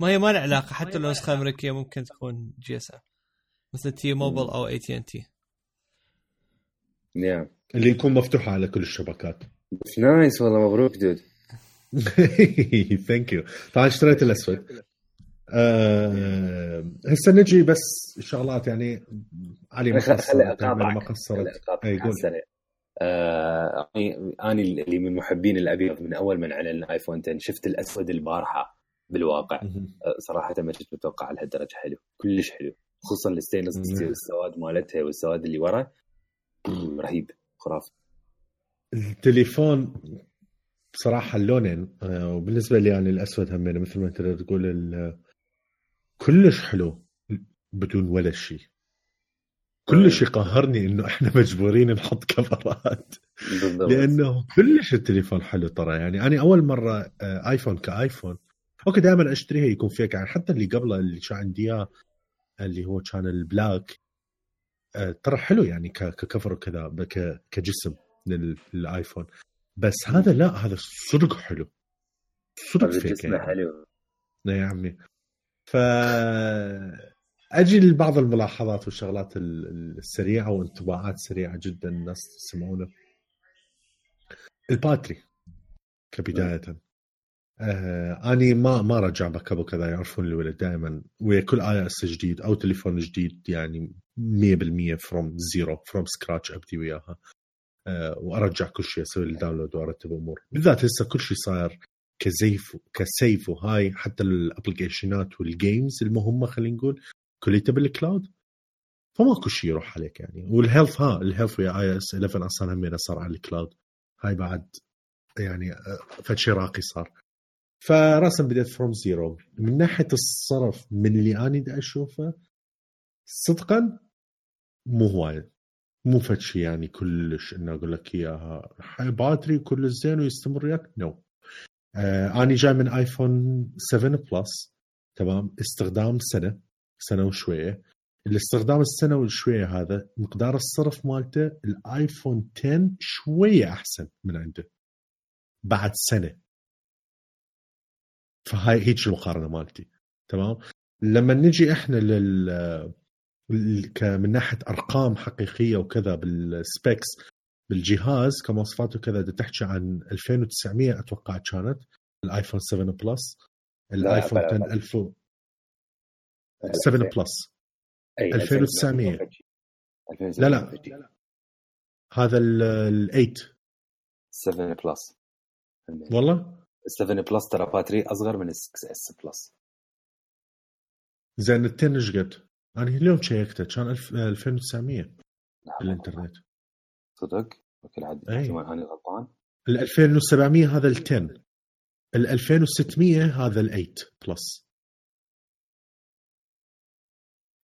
ما هي ما لها علاقة حتى لو نسخة أمريكية ممكن تكون جي اس ام مثل تي موبل أو اي تي ان تي نعم اللي يكون مفتوح على كل الشبكات. بس nice والله مبروك dude. Thank you طبعا اشتريت الاسود أه هسه نجي بس شغلات يعني علي ما قصرت ما قول. السريع. آه، أنا اللي من محبين الأبيض من أول من اعلن الآيفون 10 شفت الأسود البارحة بالواقع. آه، صراحة ما كنت متوقع لهالدرجة حلو. كلش حلو. خصوصا ال stainless. steel السواد مالتها والسواد اللي ورا. رهيب. خرافي. التليفون بصراحه اللونين آه، وبالنسبة لي يعني الأسود همين مثل ما أنت تقول كلش حلو بدون ولا شيء كلش يقهرني إنه إحنا مجبورين نحط بالضبط. لأنه كلش التليفون حلو ترى. يعني أنا أول مرة آه، آيفون كآيفون أوكي دائما أشتريها يكون فيك يعني حتى اللي قبله اللي كان عندي إياه اللي هو كان ال black ترى حلو يعني ك cover وكذا كجسم لل- للآيفون. بس هذا لا هذا صدق حلو. صدق فيك جسمه يعني. حلو. يا عمي. ف أجي لبعض الملاحظات والشغلات ال- ال- السريعة وانطباعات سريعة جدا الناس تسمعونه. ال battery كبداية. آه أني ما ما رجع up وكذا يعرفون الولد دائما. ويا كل iOS جديد أو تليفون جديد يعني 100% from zero from scratch أبدي وياها. آه وأرجع كل شيء أسوي ال download وأرتب أمور. بالذات هسه كل شيء صاير save save وهاي حتى الapplicationات وال games المهمة خلينا نقول كليتها بال cloud فماكو شيء يروح عليك يعني. وال Health ها ال Health ويا iOS 11 أصلا همين صار على ال cloud هاي بعد يعني آه، فد راقي صار. فراسا بديت from zero من ناحية الصرف من اللي أنا دا أشوفه صدقا مو هواية مو فد شيء يعني كلش إنه أقول لك إياها. battery كل زين ويستمر وياك؟ no no. آه أنا جاي من ايفون 7 Plus تمام؟ استخدام سنة سنة وشوية. الاستخدام السنة وشويه هذا مقدار الصرف مالته الايفون 10 شوية أحسن من عنده. بعد سنة. فهاي هيك المقارنه مالتي تمام؟ لما نجي إحنا لل من ناحية أرقام حقيقية وكذا بالسبيكس بالجهاز كمواصفات وكذا بدها تحكي عن 2900 أتوقع كانت الآيفون 7 بلس الآيفون بلا- 10 بلا. 1000 7 بلس. أي، 2900. 2000 لا لا. هذا ال 8 7 Plus. والله؟ 7 Plus ترى battery اصغر من ال 6s Plus زين ال 10 إيش قد؟ أنا اليوم شيكته كان 1000 2900 بالإنترنت صدق؟ okay عاد أنا غلطان ال 2700 هذا ال 10 ال 2600 هذا ال 8 Plus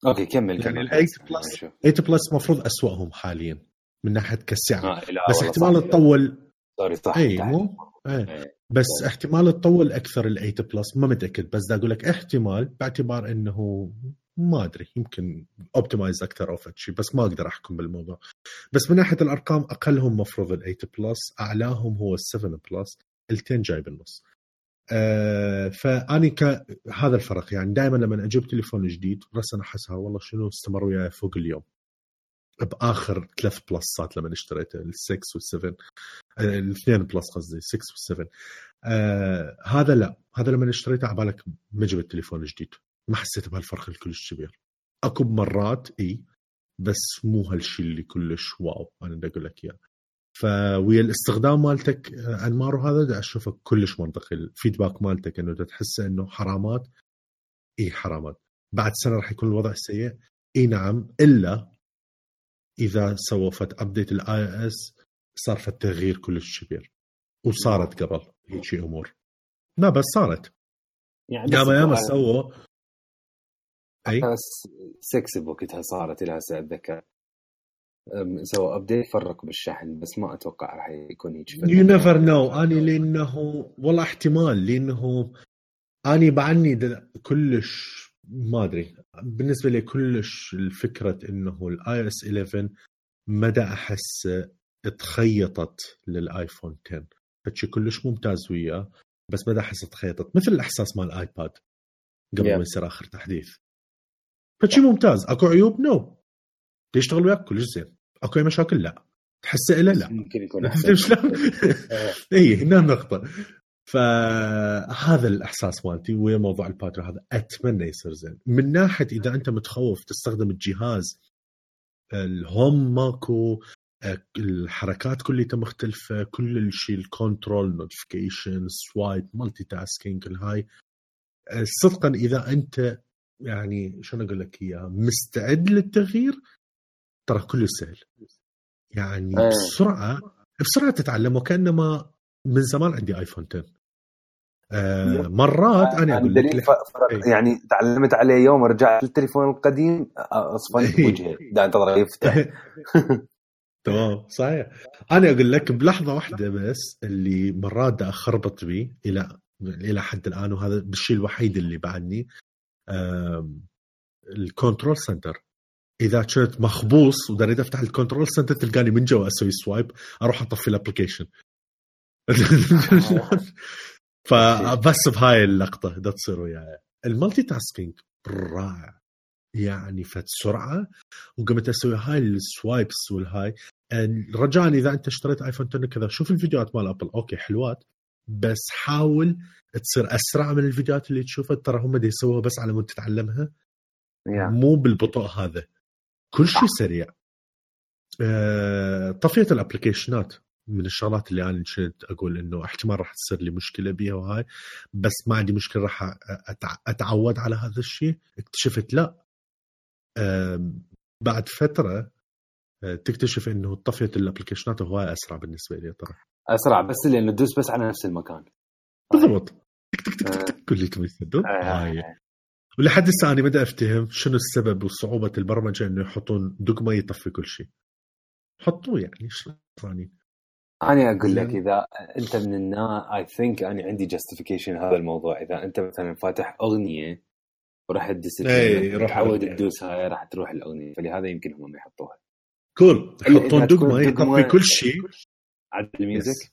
okay كمل كمل ال 8 Plus نشوف. 8 Plus مفروض أسوأهم حاليا من ناحية كالسعر آه، بس احتمال. تطول sorry صح إي. مو إي. بس احتمال تطول أكثر ال 8 Plus ما متأكد بس دا أقول لك احتمال باعتبار إنه ما أدري يمكن optimized أكثر أو شيء بس ما أقدر أحكم بالموضوع. بس من ناحية الأرقام أقلهم مفروض ال 8 Plus أعلاهم هو ال 7 Plus ال 10 جاي بالنص. آه فأني ك... هذا الفرق يعني دائما لما أجيب تليفون جديد بس أنا أحسها والله شنو استمر وياي فوق اليوم. بآخر ثلاث Plusات لما اشتريته ال 6 وال 7 الاثنين Plus قصدي 6 وال 7 آه هذا لا. هذا لما اشتريته على بالك ما جبت تليفون جديد. ما حسيت بهالفرق الكلش كبير. اكو مرات إي بس مو هالشيء اللي كلش wow أنا بدي أقول لك إياه. فويا الاستخدام مالتك آه، أنمار وهذا دا اشوفه كلش منطقي. ال feedback مالتك إنه تحس إنه حرامات. إي حرامات. بعد سنة راح يكون الوضع سيء. إي نعم. إلا إذا سووا فد update ال iOS صار فد تغيير كلش كبير. وصارت قبل هيك أمور. لا بس صارت. يعني ياما ياما سووا. أي؟ 6 بوقتها صارت إلى هسه أتذكر. سووا update فرقوا بالشحن بس ما أتوقع راح يكون هيك يو نيفر نو اني لأنه والله احتمال لأنه اني بعني كلش ما أدري. بالنسبة لي كلش الفكرة إنه ال iOS 11 ما دا أحس تخيطت لل iPhone 10 فد شي كلش ممتاز وياه بس ما دا احس تخيطت. مثل الإحساس مال ال iPad قبل Yeah. ما يصير آخر تحديث. فد شي ممتاز. أكو عيوب؟ no يشتغل وياك؟ كلش زين. أكو أي مشاكل؟ لا. تحسه له لا. ممكن يكون أحسن. شلون؟ اي هنا النقطة فهذا الإحساس مالتي ويا موضوع ال battery هذا أتمنى يصير زين. من ناحية إذا أنت متخوف تستخدم الجهاز ال home ماكو الحركات كلها مختلفة كل الشيء ال control notification swipe multitasking الهاي آه، صدقا إذا أنت يعني شلون أقول لك إياها مستعد للتغيير ترى كله سهل. يعني إيه. بسرعة بسرعة تتعلم وكأنما من زمان عندي ايفون 10 آه مرات أنا يعني أقول لك ف- فرق. إيه. يعني تعلمت عليه يوم رجعت للتليفون القديم أصفنت إيه. بوجهي دا انتظر يفتح. تمام صحيح. أنا أقول لك بلحظة واحدة بس اللي مرات اخربط بيه إلى إلى حد الآن وهذا الشيء الوحيد اللي بعدني ال control center. إذا كنت مخبوص ودريت أفتح ال control center تلقاني من جوا أسوي swipe أروح أطفي ال application فبس بهاي اللقطة دا تصير وياي. ال multitasking رائع. يعني فد سرعة وقمت أسوي هاي ال swipes والهاي. رجاء إذا أنت اشتريت iPhone 10 كذا. شوف الفيديوهات مال Apple okay حلوات بس حاول تصير أسرع من الفيديوهات اللي تشوفها. ترى هم دي يسووها بس على مود تتعلمها. مو بالبطء هذا. كل شيء سريع. آه، طفية الأبلكيشنات من الشغلات اللي أنا كنت أقول إنه احتمال راح تصير لي مشكلة بيها وهاي. بس ما عندي مشكلة راح أتعود على هذا الشيء. اكتشفت لا. بعد فترة تكتشف إنه طفية الأبلكيشنات هواي أسرع بالنسبة لي ترى. أسرع بس لأنه تدوس بس على نفس المكان. بالضبط. تك تك تك آه. تك كل اللي تبي تصدق آه. هاي ولحد هسه أنا بدي أفتهم شنو السبب وصعوبة البرمجة إنه يحطون دقمه يطفي كل شيء؟ حطوه يعني شو ثاني أنا أقول لك. إذا أنت من الناس I think أنا عندي justification هذا الموضوع. إذا أنت مثلا فاتح أغنية ورحت روح تعود. تدوس هاي راح تروح الأغنية. فلهذا يمكن هم ما يحطوها. كول يحطون دقمه دقمة- يطفي كل شيء عاد ال music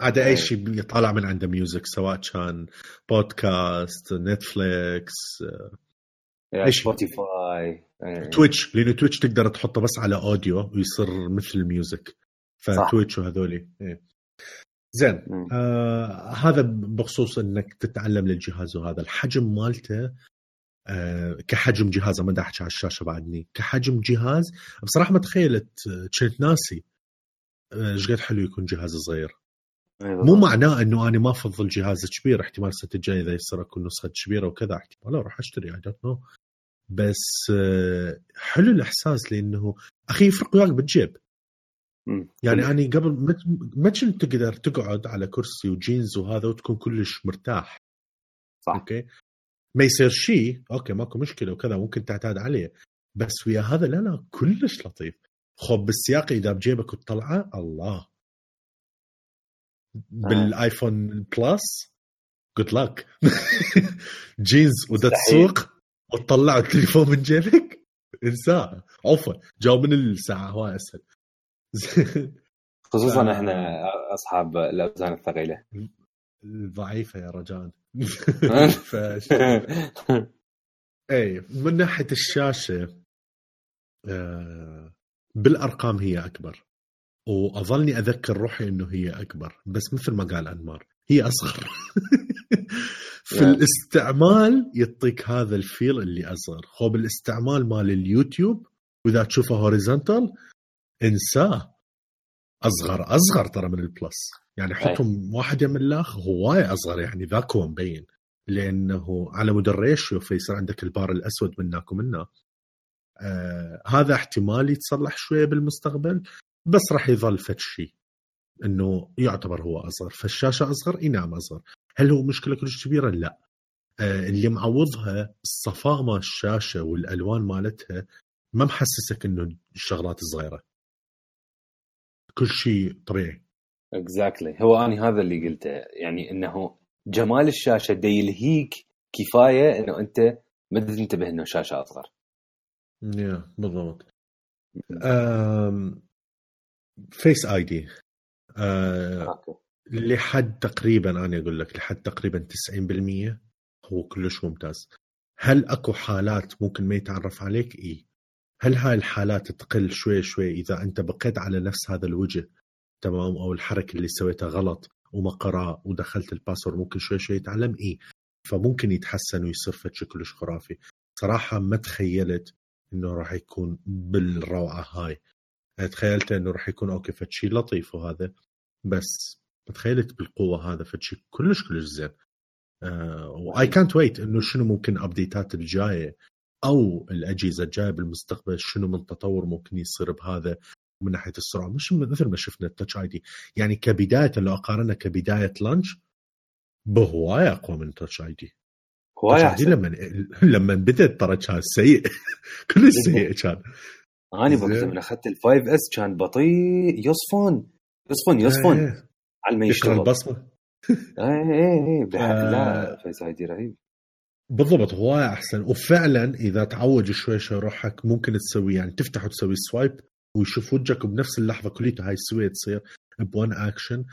عدا. أي شيء يطالع من عنده music سواء كان podcast Netflix يا إيش؟ Spotify. Twitch لأنه Twitch تقدر تحطه بس على audio ويصير مثل ال music صح. ف Twitch وهذولي إيه. زين. آه هذا بخصوص إنك تتعلم للجهاز وهذا الحجم مالته كحجم جهاز ما احكي على الشاشه بعدني كحجم جهاز بصراحة ما تخيلت آه، كنت ناسي آه، إيش قد حلو يكون جهاز صغير. إيه مو. معناه إنه أنا ما أفضل جهاز كبير احتمال السنة الجاية إذا يصير أكون نسخة كبيرة وكذا احتمال لا راح أشتري I don't know بس آه، حلو الإحساس لأنه أخي يفرق وياك بالجيب. يعني أنا قبل ما- ما كنت تقدر تقعد على كرسي وجينز وهذا وتكون كلش مرتاح. صح. Okay? ما يصير شيء okay ماكو مشكلة وكذا ممكن تعتاد عليه. بس ويا هذا لا لا كلش لطيف. خب بالسياق إذا بجيبك وتطلعه الله. بال iPhone Plus good luck جينز ودا. تسوق وتطلع التليفون من جيبك. انساه عفوا جاوب من الساعة هواي أسهل. خصوصا آه. إحنا أصحاب الأوزان الثقيلة. ضعيفة يا رجال. ف... اي من ناحية الشاشة آه، بالأرقام هي أكبر. وأظلني أذكر روحي إنه هي أكبر بس مثل ما قال أنمار هي أصغر. في. الاستعمال يعطيك هذا ال feel اللي أصغر. هو بالاستعمال مال اليوتيوب وإذا تشوفه horizontal إنساه. أصغر أصغر ترى من ال Plus. يعني حطهم واحد يم اللاخ هواي أصغر يعني ذاك هو مبين. لأنه على مود ال ratio فيصير عندك البار الأسود منك ومنا آه هذا احتمال يتصلح شوية بالمستقبل بس راح يظل فد شيء إنه يعتبر هو أصغر. فالشاشه أصغر اي نعم أصغر. هل هو مشكلة كلش كبيرة؟ لا. آه اللي معوضها الصفاء مال الشاشة والألوان مالتها ما محسسك إنه الشغلات صغيرة. كل شيء طبيعي. Exactly هو أنا هذا اللي قلته. يعني إنه جمال الشاشة دا يلهيك كفاية إنه أنت ما تنتبه إنه شاشة أصغر. Yeah بالضبط. أم... Face ID لحد تقريبا أنا أقول لك لحد تقريبا 90% هو كلش ممتاز. هل أكو حالات ممكن ما يتعرف عليك؟ اي هل هاي الحالات تقل شوي شوي إذا أنت بقيت على نفس هذا الوجه تمام أو الحركة اللي سويتها غلط وما قرأ ودخلت ال password ممكن شوي شوي يتعلم؟ اي فممكن يتحسن ويصير فد شي كلش خرافي. صراحة ما تخيلت إنه راح يكون بالروعة هاي. تخيلت إنه راح يكون okay فد شي لطيف وهذا بس ما تخيلت بالقوة هذا فد شي كلش كلش زين. واي كانت ويت إنه شنو ممكن ابديتات الجاية. أو الأجهزة الجاية بالمستقبل شنو من تطور ممكن يصير بهذا من ناحية السرعه مش مثل ما شفنا ال Touch ID. يعني كبداية لو أقارنها كبداية launch بهواية أقوى من ال Touch ID. هواية أحسن. لما لما بدت ترى كان سيء. كلش سيء كان. أنا وقت من اخذت ال 5S كان بطيء. يصفن. يصفن يصفن. إيه. على ما يشتغل البصمة. اي اي اي. لا Face ID رهيب. بالضبط هواية أحسن. وفعلا إذا تعود شوي شوي روحك ممكن تسوي يعني تفتح وتسوي swipe ويشوف وجهك وبنفس اللحظة كليته. هاي السوية تصير ب one action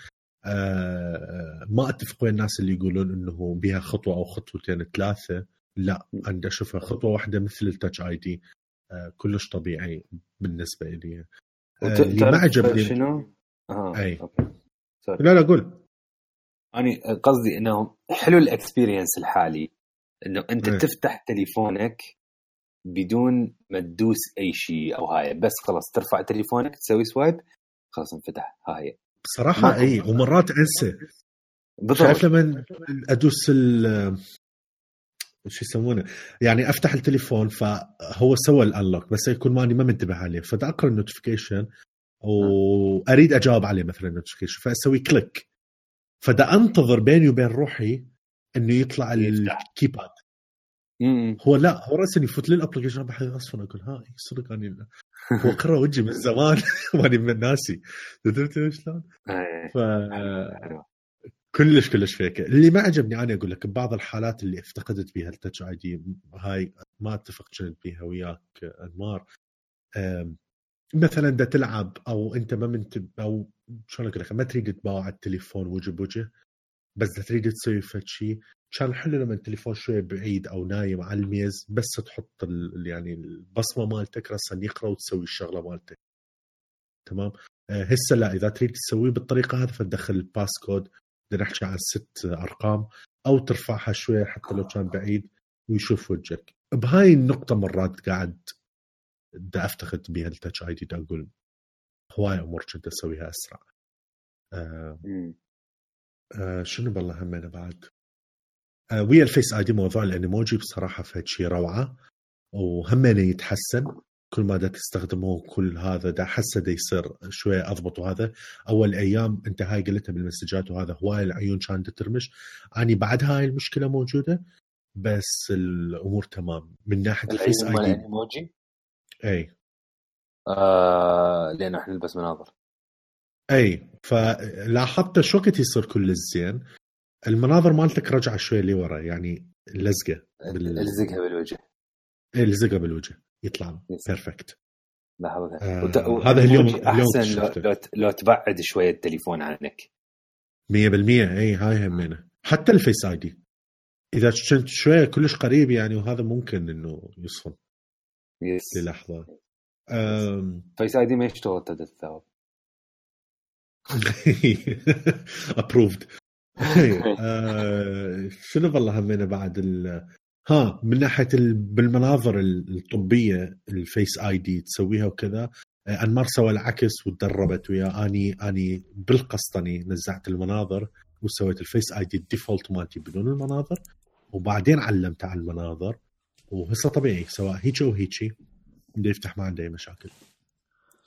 آه ما اتفق ويا الناس اللي يقولون إنه بها خطوة أو خطوتين ثلاثة. لا أنا أشوفها خطوة واحدة مثل ال Touch ID آه كلش طبيعي بالنسبة لي. آه اللي ما عجبني شنو؟ Okay. Sorry. لا لا قول. أنا قصدي إنه حلو ال experience الحالي. إنه أنت إيه. تفتح تليفونك بدون ما تدوس أي شيء أو هاي. بس خلاص ترفع تليفونك تسوي swipe خلاص انفتح. هاي. بصراحة. اي ومرات أنسى. بالضبط. شايف لما أدوس ال شو يسمونه؟ يعني أفتح التليفون فهو سوى ال unlock بس يكون ماني ما منتبه عليه. فدا اقرا ال notification وأريد أجاوب عليه مثلا ال notification فأسوي click. فدا أنتظر بيني وبين روحي إنه يطلع. ال keypad. هو لا هو راسا يفوت لي ال application بحث أصلا أقول ها صدق اني هو قرأ وجهي من زمان ماني من ناسي درت شلون؟ إيه. ف. كلش كلش فيك اللي ما عجبني أنا أقول لك ببعض الحالات اللي افتقدت بها التاتش اي دي هاي ما أتفق كنت بها وياك أنمار مثلا دا تلعب أو أنت ما منتب أو شلون أقول لك ما تريد تباوع التليفون وجه بوجه بس دا تريد تسوي فد شيء كان حلو لما التليفون شوي بعيد أو نايم على الميز بس تحط ال- يعني البصمة مالتك راسا يقرأ وتسوي الشغلة مالتك. تمام؟ آه، هسه لا إذا تريد تسويه بالطريقة هذه فتدخل ال passcode نحكي عن ست أرقام أو ترفعها شوي حتى لو كان بعيد ويشوف وجهك. بهاي النقطة مرات قاعد دا أفتقد بها ال Touch ID أقول هواي أمور كنت أسويها أسرع. آه. آه شنو بالله همينه بعد؟ آه ويا ال Face ID موضوع ال Animoji بصراحة فهد شي روعة وهمينه يتحسن. كل ما دا تستخدمه كل هذا دا حسه دا يصير شوي أضبط وهذا. أول أيام أنت هاي قلتها بالمسجات وهذا هواي العيون كانت ترمش أني بعد هاي المشكلة موجودة بس الأمور تمام. من ناحية ال Face ID. ال Animoji إي. آه لأنه إحنا نلبس مناظر. أي فلاحظت شو وقت يصير كل زين المناظر مالتك رجع شوي لورا يعني لزقة بال- الزقها بالوجه. اي لزقه بالوجه. يطلع. بيرفكت لاحظها آه، وت- هذا اليوم- والإيموجي اليوم أحسن لو. لو, لو تبعد شوية التليفون عنك. 100% إي هاي همينة. حتى الفيس آي دي. إذا كنت شوية كلش قريب يعني وهذا ممكن إنه يصفن يس. للحظة. فيس آي دي ما يشتغل تعدد الثواب. ابروفد آه، شنو والله همينه بعد ال... ها من ناحية ال... بالمناظر الطبية ال Face ID تسويها وكذا آه، أنمار سوى العكس وتدربت ويا. اني أني بالقسطني نزعت المناظر وسويت ال Face ID ال default مالتي بدون المناظر وبعدين علمت على المناظر وهسه طبيعي سواء هيك أو هيجي بده يفتح ما عنده أي مشاكل.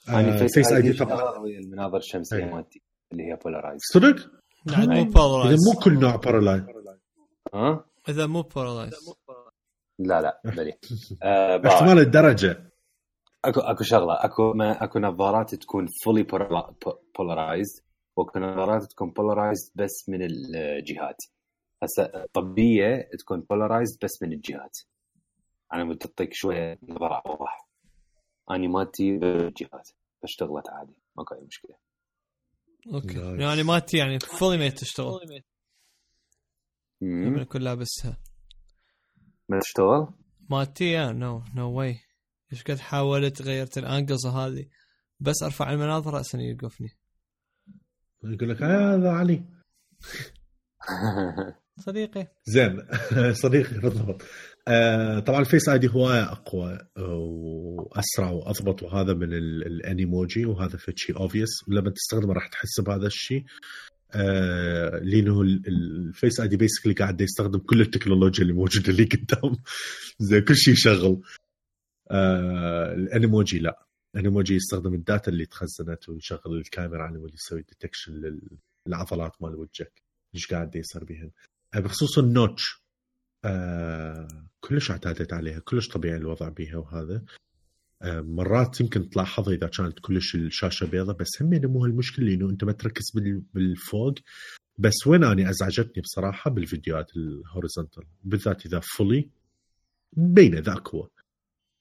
يعني آه، Face ID ويا المناظر الشمسية. مالتي اللي هي polarized صدق؟ أي. مو polarized إذا مو كل نوع polarized ها؟ إذا مو بارالايز لا لا بلي. آه. احتمال الدرجة. أكو أكو شغلة. أكو ما أكو نظارات تكون fully polarized وأكو نظارات تكون polarized بس من الجهات. هسه طبيه تكون polarized بس من الجهات. أنا بدي تعطيك شوية نظرة اوضح اني مالتي بالجهات فاشتغلت عادي ماكو اي مشكله Okay nice. يعني ما تي يعني fully ما تشتغل. لما اكون لابسها ما تشتغل؟ مالتي no no way إيش قد حاولت غيرت ال angles هذه بس ارفع المناظر راسا يوقفني يقول لك هذا علي صديقي. زين. صديقي بالضبط. آه طبعا ال Face ID هوايه أقوى وأسرع وأضبط وهذا من ال Animoji وهذا في شيء obvious ولما تستخدمه راح تحس بهذا الشيء. آه لأنه ال Face ID basically قاعد يستخدم كل التكنولوجيا اللي موجودة اللي قدام. زي كل شيء يشغل. آه ال Animoji لا. ال Animoji يستخدم ال data اللي تخزنت ويشغل الكاميرا على مود يسوي detection للعضلات مال وجهك. إيش قاعد يصير بهن بخصوص ال notch. آه كلش اعتادت عليها كلش طبيعي الوضع بيها وهذا. آه مرات يمكن تلاحظها إذا كانت كلش الشاشة بيضة بس هم مو هالمشكلة انه أنت ما تركز بالفوق. بس وين أني أزعجتني بصراحة بالفيديوهات ال horizontal بالذات إذا fully بينه ذاك هو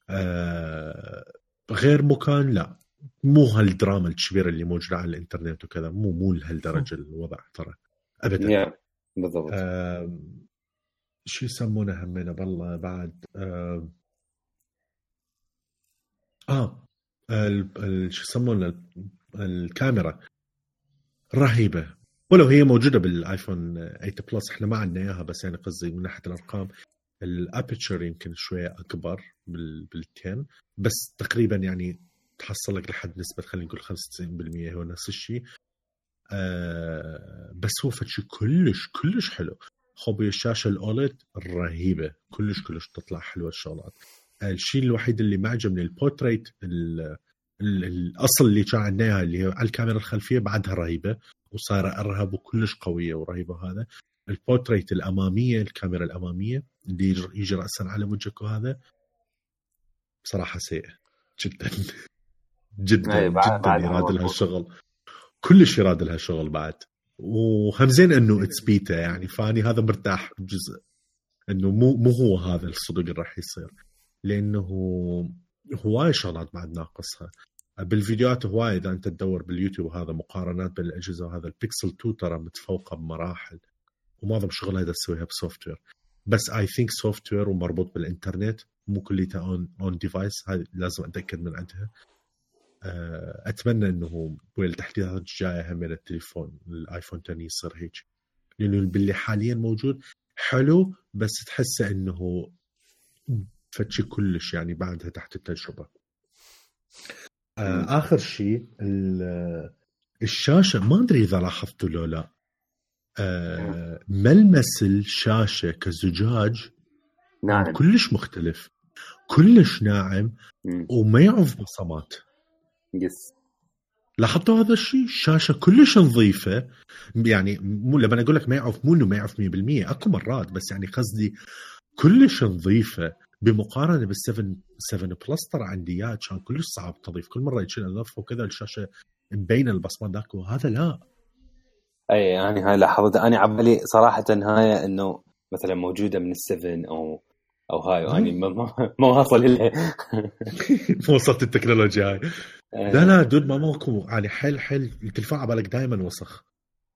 آه غير مكان لا. مو هالدراما الكبيرة اللي موجودة على الإنترنت وكذا مو مو لهالدرجة الوضع ترى. ابدا. Yeah. بالضبط. آه شو يسمونه همينه بالله بعد؟ آه, آه شو يسمونه؟ الكاميرا. رهيبة. ولو هي موجودة بالآيفون 8 Plus إحنا ما عندنا إياها بس يعني قصدي من ناحية الأرقام. ال aperture يمكن شوية أكبر بال10 بس تقريبا يعني تحصل لك لحد نسبة خلينا نقول 95% هو نفس الشيء. آه بس هو فشي كلش كلش حلو. خوبي الشاشه ال OLED رهيبة. كلش كلش تطلع حلوة الشغلات. الشيء الوحيد اللي ما عجبني البورتريت الأصل اللي كان عندنا اياها اللي هي على الكاميرا الخلفية بعدها رهيبة وصايره أرهب وكلش قوية ورهيبة هذا. البورتريت الأمامية الكاميرا الأمامية اللي يجي راسا على وجهك وهذا بصراحة سيئة جدا. جدا جدا يراد لها الشغل. كلش يراد لها شغل بعد. وهم زين إنه it's beta يعني فاني هذا مرتاح بجزء إنه مو مو هو هذا الصدق اللي راح يصير. لأنه هواي شغلات بعد ناقصها. بالفيديوهات هواي إذا أنت تدور باليوتيوب هذا مقارنات بين الأجهزة وهذا البيكسل 2 ترى متفوقة بمراحل. ومعظم شغلها إذا تسويها ب software بس I think software ومربوط بالإنترنت مو كليتها on on device هاي لازم أتأكد من عندها. أتمنى إنه بالتحديثات الجايه هم التليفون الآيفون 10 يصير هيك. لأنه باللي حاليا موجود حلو بس تحسه إنه فد شي كلش يعني بعدها تحت التجربة. آه آخر شيء الشاشة ما أدري إذا لاحظتوا لو لا. آه ملمس الشاشه كزجاج ناعم. كلش مختلف كلش ناعم وما يعرف بصمات. yes لاحظتوا هذا الشيء؟ الشاشه كلش نظيفة. يعني مو لما أقول لك ما يعرف مو إنه ما يعرف 100% أكو مرات بس يعني قصدي كلش نظيفة. بمقارنة بال 7 7 Plus ترى عندي اياه كان كلش صعب تنظف كل مرة يشيل انظف وكذا الشاشة مبينة البصمات ذاك وهذا لا. أي يعني هاي لاحظتها أنا عبالي صراحة هاي إنه مثلا موجودة من ال seven أو أو هاي يعني ما واصل لها ما وصلت التكنولوجيا هاي. آه. لا لا dude ما ماكو يعني حيل حيل التليفون على بالك دائما وسخ.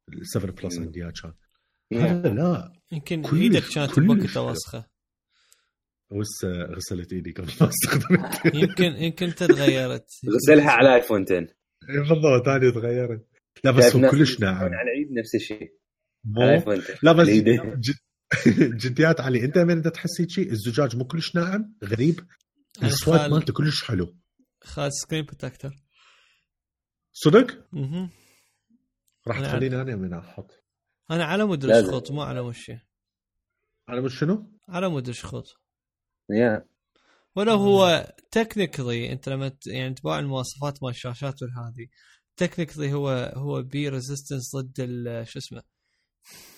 ال 7 Plus عندي اياه كان. لا يمكن إيدك كانت بوقتها وسخة. بس غسلت إيدي قبل ما استخدمت يمكن يمكن تغيرت. غسلها على ايفون 10 بالضبط هذه تغيرت. لا بس هو كلش ناعم. على العيد نفس الشيء. لا بس جديات علي. انت من تحس هيك الزجاج مو كلش ناعم غريب. الصوت مالته كلش حلو. خالد سكرين بروتكتر صدق؟ أها راح تخليني أنا من أحط. أنا على مود الشخوط مو على وشي على مود شنو؟ على مود الشخوط. يا. ولو هو تكنيكلي أنت لما يعني تباع المواصفات مال الشاشات والهذه technically هو هو بي resistance ضد شو اسمه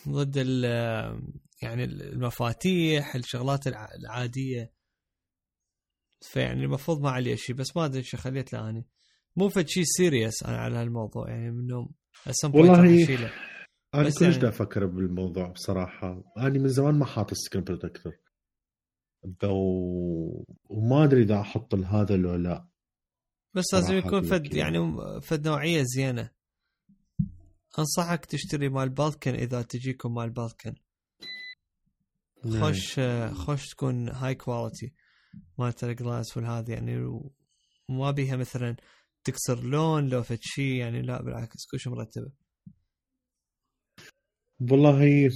ضد ال يعني المفاتيح الشغلات العادية. فيعني المفروض ما عليه شيء بس ما أدري إيش خليت له. اني مو فد شيء serious أنا على هالموضوع يعني منه والله أنا كلش يعني... أفكر بالموضوع بصراحة. أنا من زمان ما حاط screen protector وما أدري إذا أحط هذا لو لا. بس لازم يكون فد يعني فد نوعية زينة. أنصحك تشتري مال Belkin إذا تجيكم مال Belkin خوش آه، خوش تكون هاي quality مالت ال glass والهذه يعني وما بيها مثلا تكسر لون لو فد شيء يعني لا بالعكس كلش مرتبة. والله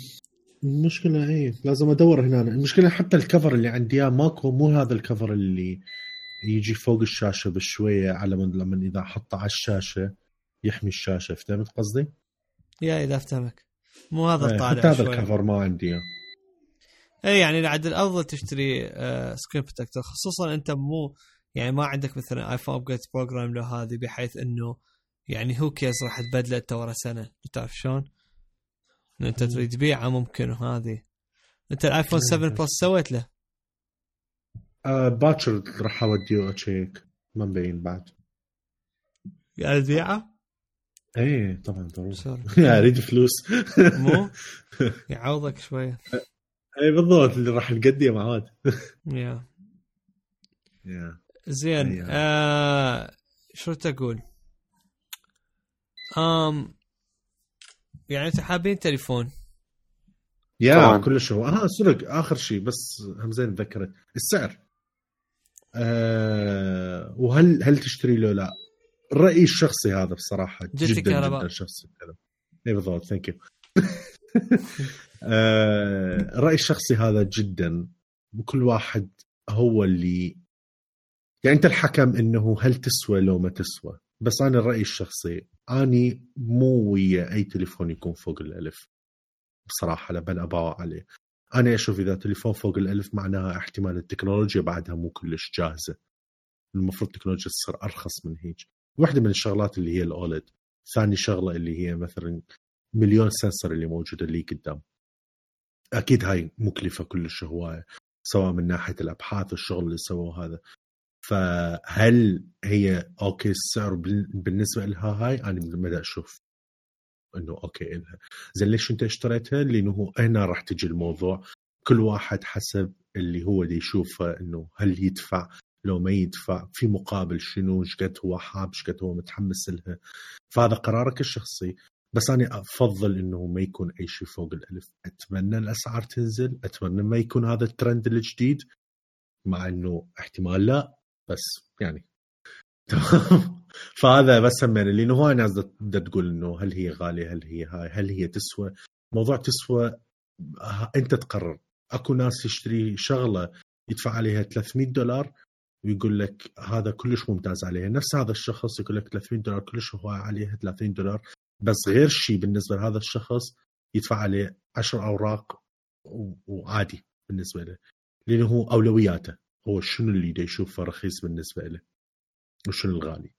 المشكلة إيه لازم أدور هنا. المشكلة حتى ال cover اللي عندي إياه ماكو مو هذا ال cover اللي يجي فوق الشاشة بشوية على من لما إذا حطه على الشاشة يحمي الشاشة. فهمت قصدي؟ yeah إذا أفتهمك. مو هذا إيه الطالع حتى هذا. ال cover ما عندي إياه. اي يعني عاد الأفضل تشتري آه screen protector خصوصا أنت مو يعني ما عندك مثلا iPhone upgrade program له هذه بحيث إنه يعني هو كيس راح تبدله أنت ورا سنة. تعرف شلون؟ أنت تريد تبيعه ممكن وهذه. أنت الايفون 7 بلس سويت له؟ آه باكر راح أوديه اتشيك ما مبين بعد. قاعد تبيعه؟ إيه طبعا ضروري. أريد فلوس. مو؟ يعوضك شوية. اي بالضبط اللي راح نقديه معاد يا. يا. زين. آه شو تقول؟ آم يعني أنت حابين تليفون؟ yeah. كلش هو. آه صدق آخر شيء بس هم زين تذكرت السعر. آه وهل هل تشتري له؟ لا. الراي الشخصي هذا بصراحة جدا الكهرباء. جدا شخصي. اي بالضبط. thank you الراي الشخصي هذا جدا. وكل واحد هو اللي يعني أنت الحكم إنه هل تسوى لو ما تسوى. بس أنا الراي الشخصي أني مو ويا أي تليفون يكون فوق الألف. بصراحة لا بل أباوع عليه. أنا أشوف إذا تليفون فوق الألف معناها احتمال التكنولوجيا بعدها مو كلش جاهزة. المفروض التكنولوجيا تصير أرخص من هيك. واحدة من الشغلات اللي هي ال OLED ثاني شغلة اللي هي مثلا مليون sensor اللي موجودة لي قدام. أكيد هاي مكلفة كلش هواية سواء من ناحية الأبحاث والشغل اللي سووه هذا. فهل هي okay السعر بال- بالنسبة لها هاي؟ أنا بدي أشوف إنه أوكي إلها. زين ليش أنت اشتريتها؟ لأنه هنا راح تجي الموضوع. كل واحد حسب اللي هو دي يشوفه إنه هل يدفع؟ لو ما يدفع في مقابل شنو؟ إيش قد هو حاب؟ إيش قد هو متحمس لها؟ فهذا قرارك الشخصي. بس أنا أفضل إنه ما يكون أي شيء فوق الألف. أتمنى الأسعار تنزل أتمنى ما يكون هذا الترند الجديد مع إنه احتمال لا بس يعني. تمام. فهذا بس همين لأنه هو ناس بدها تقول إنه هل هي غالية هل هي هاي هل هي تسوى؟ موضوع تسوى أنت تقرر. أكو ناس يشتري شغلة يدفع عليها 300 دولار ويقول لك هذا كلش ممتاز عليها. نفس هذا الشخص يقول لك 300 دولار كلش هو عليها 30 دولار. بس غير شيء بالنسبة لهذا الشخص يدفع عليه 10 أوراق وعادي بالنسبة له. لأنه هو أولوياته. هو شنو اللي دا يشوفه رخيص بالنسبة له. وشنو الغالي.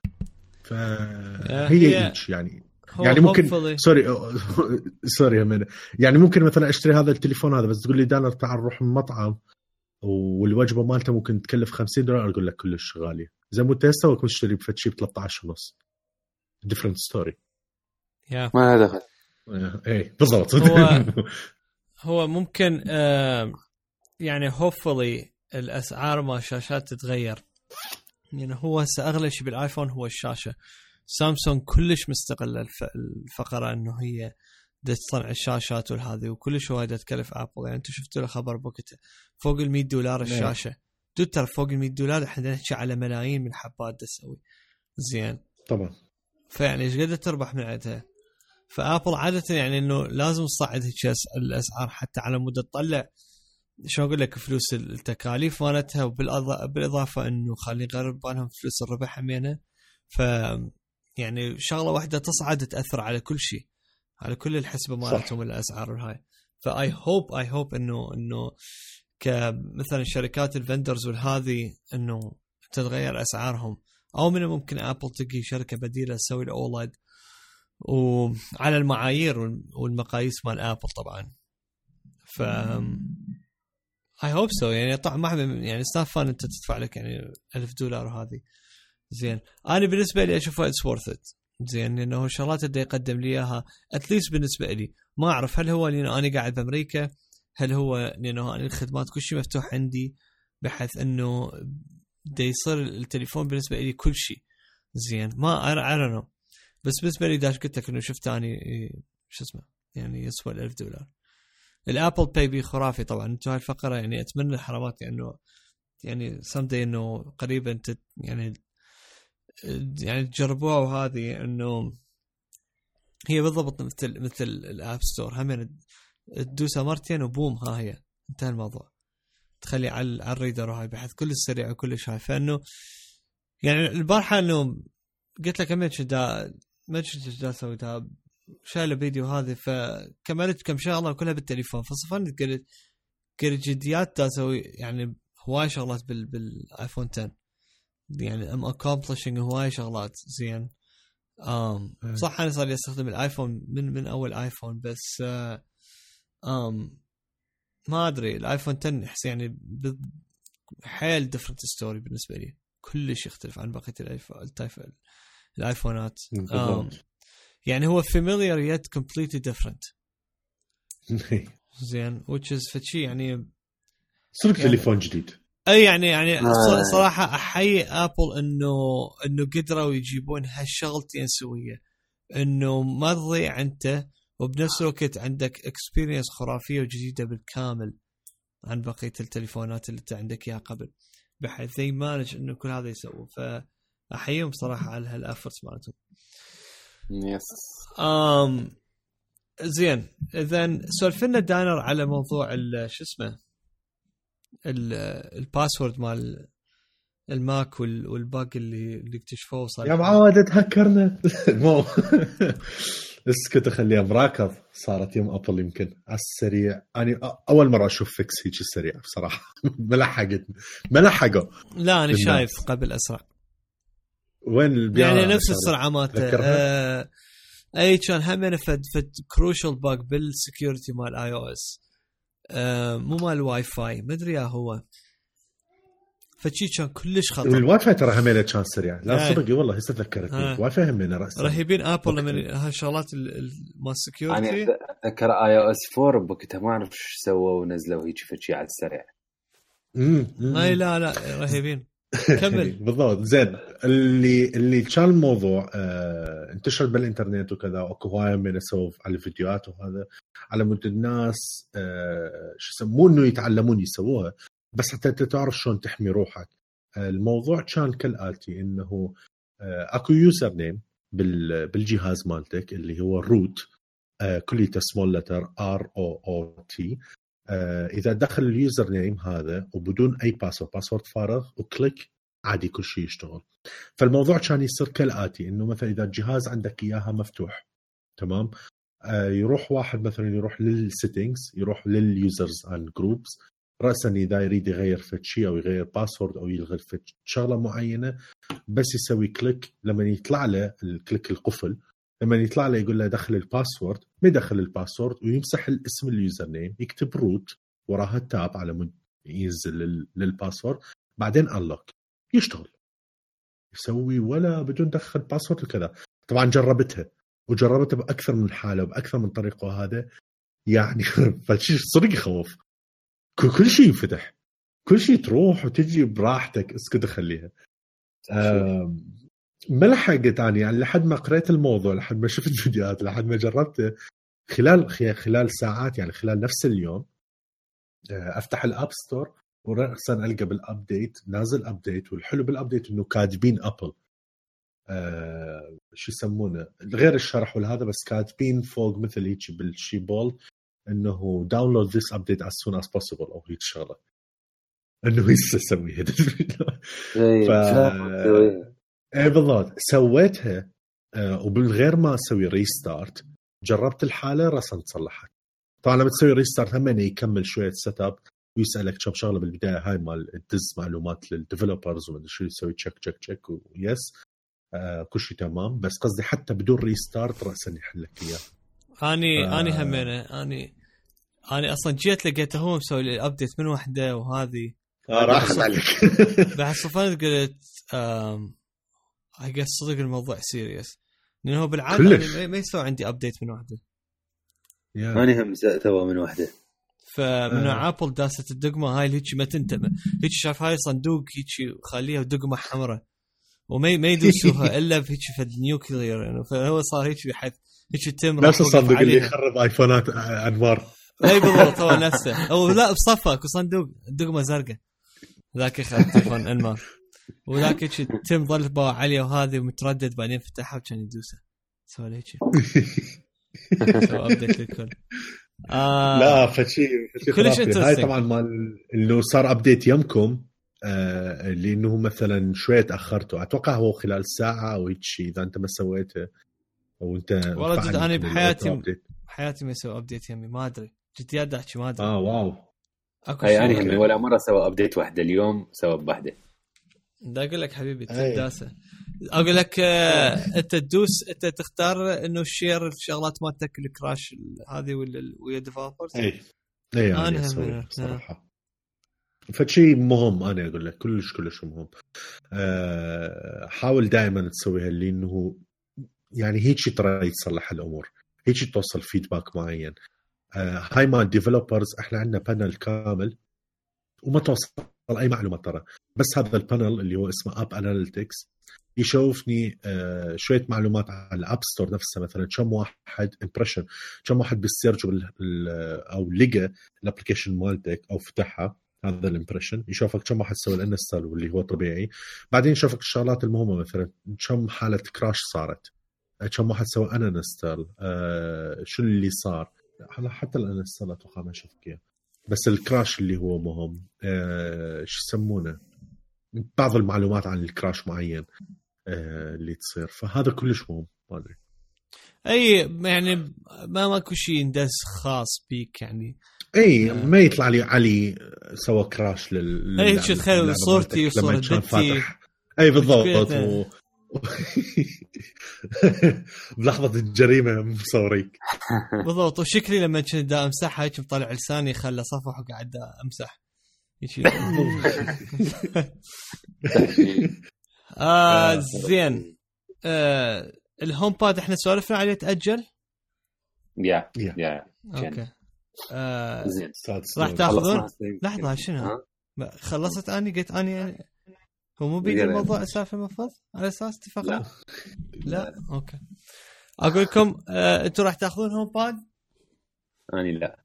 فهي هي- هيك يعني. يعني ممكن hopefully- sorry sorry يعني ممكن مثلا أشتري هذا التليفون هذا بس تقول لي دانر تعال نروح مطعم والوجبة مالته ممكن تكلف 50 دولار أقول لك كلش غالية. زي مو انت مشتري بفد شيء ب 13 ونص. different story يا. ما لها دخل. إيه بالضبط. هو- هو ممكن آه يعني هوفلي الأسعار مال الشاشات تتغير. يعني هو هسه أغلى شيء بالآيفون هو الشاشة. سامسونج كلش مستقله الف... الفقرة إنه هي تصنع الشاشات والهذه وكلش وايد تكلف ابل يعني أنتم شفتوا له خبر بوقتها فوق ال 100 دولار نعم. الشاشة. دول ترى فوق ال 100 دولار إحنا نحكي على ملايين من حبات تسوي. زين. طبعا. فيعني إيش قد تربح من عندها؟ فآبل عادة يعني إنه لازم تصعد هيك الأسعار حتى على مود تطلع شو أقول لك؟ فلوس التكاليف مالتها بالإضافة إنه خلي يقرب بالهم فلوس الربح همينه ف يعني شغلة واحدة تصعد تأثر على كل شيء على كل الحسبة. مالتهم الاسعار والهاي ف I hope I hope إنه إنه كمثلا شركات ال vendors والهذه إنه تتغير أسعارهم. أو من الممكن ابل تلقي شركة بديلة تسوي ال OLED وعلى المعايير وال- والمقاييس مال ابل طبعا. ف I hope so يعني طبعا ما يعني stuff fun إنت تدفع لك يعني ألف دولار وهذه. زين. أنا بالنسبة لي اشوفها it's worth it زين. لأنه الشغلات اللي يقدم لي إياها at least بالنسبة لي. ما أعرف هل هو لأنه أنا قاعد بامريكا هل هو لأنه أنا الخدمات كل شيء مفتوح عندي؟ بحيث إنه دا يصير التليفون بالنسبة لي كل شيء. زين. ما اي دونت نو بس بالنسبة لي داش قلت لك إنه شفت أني إيه، شو اسمه يعني يسوى ال 1000 دولار الابل باي بي خرافي طبعا. أنتم هاي الفقرة يعني أتمنى الحرامات إنه يعني سمدي إنه قريبا تت يعني يعني تجربوها وهذه إنه هي بالضبط مثل مثل الاب ستور هم تدوسها مرتين وبوم ها هي. انتهى الموضوع. تخلي على ال reader وهاي بحيث كل سريع وكل شي فإنه يعني البارحة إنه قلت لك امين ما أدري إيش دا أسوي دا شايله فيديو هذه فكملت كم شغلة كلها بالتليفون. فصفنت قلت قلت جديات أسوي يعني هواي شغلات بال بالآيفون 10 يعني I'm accomplishing هواي شغلات زين. آم صح أنا صار لي أستخدم الآيفون من من أول آيفون بس آه آم ما أدري. الآيفون 10 أحس يعني حيل different story بالنسبة لي. كلش يختلف عن بقية الايفون الآيفونات. يعني هو familiar yet completely different زين which is فشي يعني صرت يعني تليفون جديد. إي يعني يعني آه. صراحة أحيي ابل إنه إنه قدروا يجيبون هالشغلتين سويه إنه ما تضيع أنت وبنفس الوقت عندك experience خرافية وجديدة بالكامل عن بقية التليفونات اللي أنت عندك إياها قبل بحيث they manage إنه كل هذا يسووا فاحييهم صراحة على هال effort مالتهم. yes امم زين اذا سولف لنا دانر على موضوع شو اسمه ال password مال الماك وال bug اللي اللي اكتشفوه صار يا معود تهكرنا. مو. اسكت أخليها براكض صارت يوم أبل يمكن على السريع. أنا أول مرة أشوف fix هيك السريع بصراحة. ما لحقت ما لحقوا لا أنا شايف قبل أسرع. وين البيع يعني نفس السرعه مالته. آه أي كان هم فد فد crucial bug بال security مال iOS آه مو مال الواي فاي ما أدري هو. فشي كان كلش خطر. الواي فاي ترى همينه كان سريع. لا صدق والله هسه تذكرتني آه. الواي فاي همينه راسا رهيبين ابل لما هالشغلات مال ال security أنا أتذكر iOS 4 بوقتها ما أعرف إيش سووا ونزلوا هيك فشي على السريع امم أي لا لا رهيبين كمل. بالضبط. زين. اللي اللي كان الموضوع آه انتشر بالإنترنت وكذا واكو هواي من سووا على الفيديوهات وهذا على مود الناس آه شو يسموه إنه يتعلمون يسووها بس حتى أنت تعرف شلون تحمي روحك. آه الموضوع كان كالآتي إنه آه أكو username بالجهاز مالتك اللي هو ال root آه كليته small letter r o o t إذا دخل ال username هذا وبدون أي password password فارغ و click عادي كل شيء يشتغل. فالموضوع كان يصير كالآتي إنه مثلا إذا الجهاز عندك إياها مفتوح تمام؟ آه يروح واحد مثلا يروح لل settings يروح لل Users and Groups راسا إذا يريد يغير فد شيء أو يغير password أو يلغي فد شغلة معينة بس يسوي click. لما يطلع له ال click القفل لما يطلع له يقول له دخل ال password ما يدخل ال password ويمسح الاسم ال username يكتب root وراها tab على مود ينزل لل password بعدين unlock يشتغل. يسوي ولا بدون دخل password وكذا. طبعا جربتها وجربتها بأكثر من حالة وبأكثر من طريقة وهذا يعني فشي صدق يخوف. كل شيء ينفتح. كل شيء تروح وتجي براحتك اسكت خليها. ما لحقت اني يعني لحد ما قريت الموضوع لحد ما شفت فيديوهات لحد ما جربته خلال خلال ساعات يعني خلال نفس اليوم آه، أفتح ال App Store وراسا ألقى بال update نازل update والحلو بال update إنه كاتبين Apple آه شو يسمونه؟ غير الشرح والهذا بس كاتبين فوق مثل هيك بالشي bold إنه download this update as soon as possible أو هيك شغلة. إنه هسه اسويها ف... اي بالضبط. سويتها آه وبالغير ما أسوي restart جربت الحالة راسا تصلحت. طبعا لما تسوي restart هم يكمل شوية setup ويسألك كم شغلة بالبداية هاي مال تدز معلومات لل developers وما شو يسوي check check check و yes آه كل شيء تمام. بس قصدي حتى بدون restart راسا يحل لك إياه. أني آه. أني همينه. أني أني أصلا جيت لقيته هو مسوي لي update من وحدة وهذه. آه راحت عليك. بعد صفنت قلت احس صدق الموضوع serious لأنه هو بالعادة ما يسوي عندي update من وحده ماني هم تو من وحده فمن آه. Apple داست الدقمة هاي اللي ما تنتبه. هيك شاف هاي صندوق هيك خليها دقمة حمراء. وما ما يدوسوها إلا بهيك فد nuclear يعني. فهو صار هيك بحيث هيك تم نفس الصندوق اللي يخرب آيفونات أنمار. أي بالضبط هو نفسه. أو لا بصفك وصندوق دقمه زرقاء. ذاك يخرب تليفون انمار وذاك هيك تم ظل باع عليه وهذه ومتردد بعدين فتحها وكان يدوسه. سوى له هيك سوى update للكل. آه لا فشي فشي كلش. هاي. طبعا مال إنه صار update يمكم آه لأنه مثلا شوي تأخرتوا. أتوقع هو خلال ساعة أو هيك شيء إذا أنت ما سويته أو أنت والله جد من بحياتي- ال auto update. حياتي ما يسوي update يمي ما أدري. جد احكي ما أدري. آه واو. أكو شيء أنا همي ولا مرة سوى update واحدة اليوم سوى بوحده دا أقول لك حبيبي أي. تداسة. أقول لك آه، أنت تدوس أنت تختار إنه ال share الشغلات مالتك ال crash هذه ولا ويا developers أي. أي أنا أسوي صراحة. فشي مهم أنا أقول لك كلش كلش مهم. أه حاول دائما تسويها لأنه يعني هيك ترى يتصلح الأمور. هيك توصل feedback معين. أه هاي مال developers إحنا عندنا panel كامل. وما توصل أي معلومه ترى. بس هذا ال panel اللي هو اسمه App Analytics يشوفني آه، شوية معلومات على ال App Store نفسها مثلا كم واحد impression كم واحد بال search بال- ال- أو لقى ال application مالتك أو فتحها هذا ال impression يشوفك كم واحد سوى ال install واللي هو طبيعي. بعدين يشوفك الشغلات المهمة مثلا كم حالة crash صارت آه، كم واحد سوى uninstall آه شو اللي صار. حتى ال install أتوقع ما شفت اياه بس ال crash اللي هو مهم آه شو يسمونه؟ بعض المعلومات عن ال crash معين آه اللي تصير. فهذا كلش مهم ما أدري. أي يعني ما ماكو شيء يندس خاص بيك يعني. أي آه. ما يطلع لي علي سوى crash لل للعبة- شو تخيل صورتي وصورة أي بالضبط. و... بلحظة الجريمة مصوريك بالضبط. وشكلي لما كنت امسحها هيك مطلع لساني خلى صفح وقاعد أمسح. آه زين. آه ال HomePod إحنا سولفنا عليه تأجل؟ يا يا. okay. آه زين. راح. تاخذون؟ لحظة شنو؟ خلصت أني؟ قلت اني هو مو يلا. الموضوع السالفه المفروض؟ على أساس اتفقنا؟ لا. لا؟ أوكي. أقول لكم آه أنتم راح تأخذون هوم باد؟ اني لا.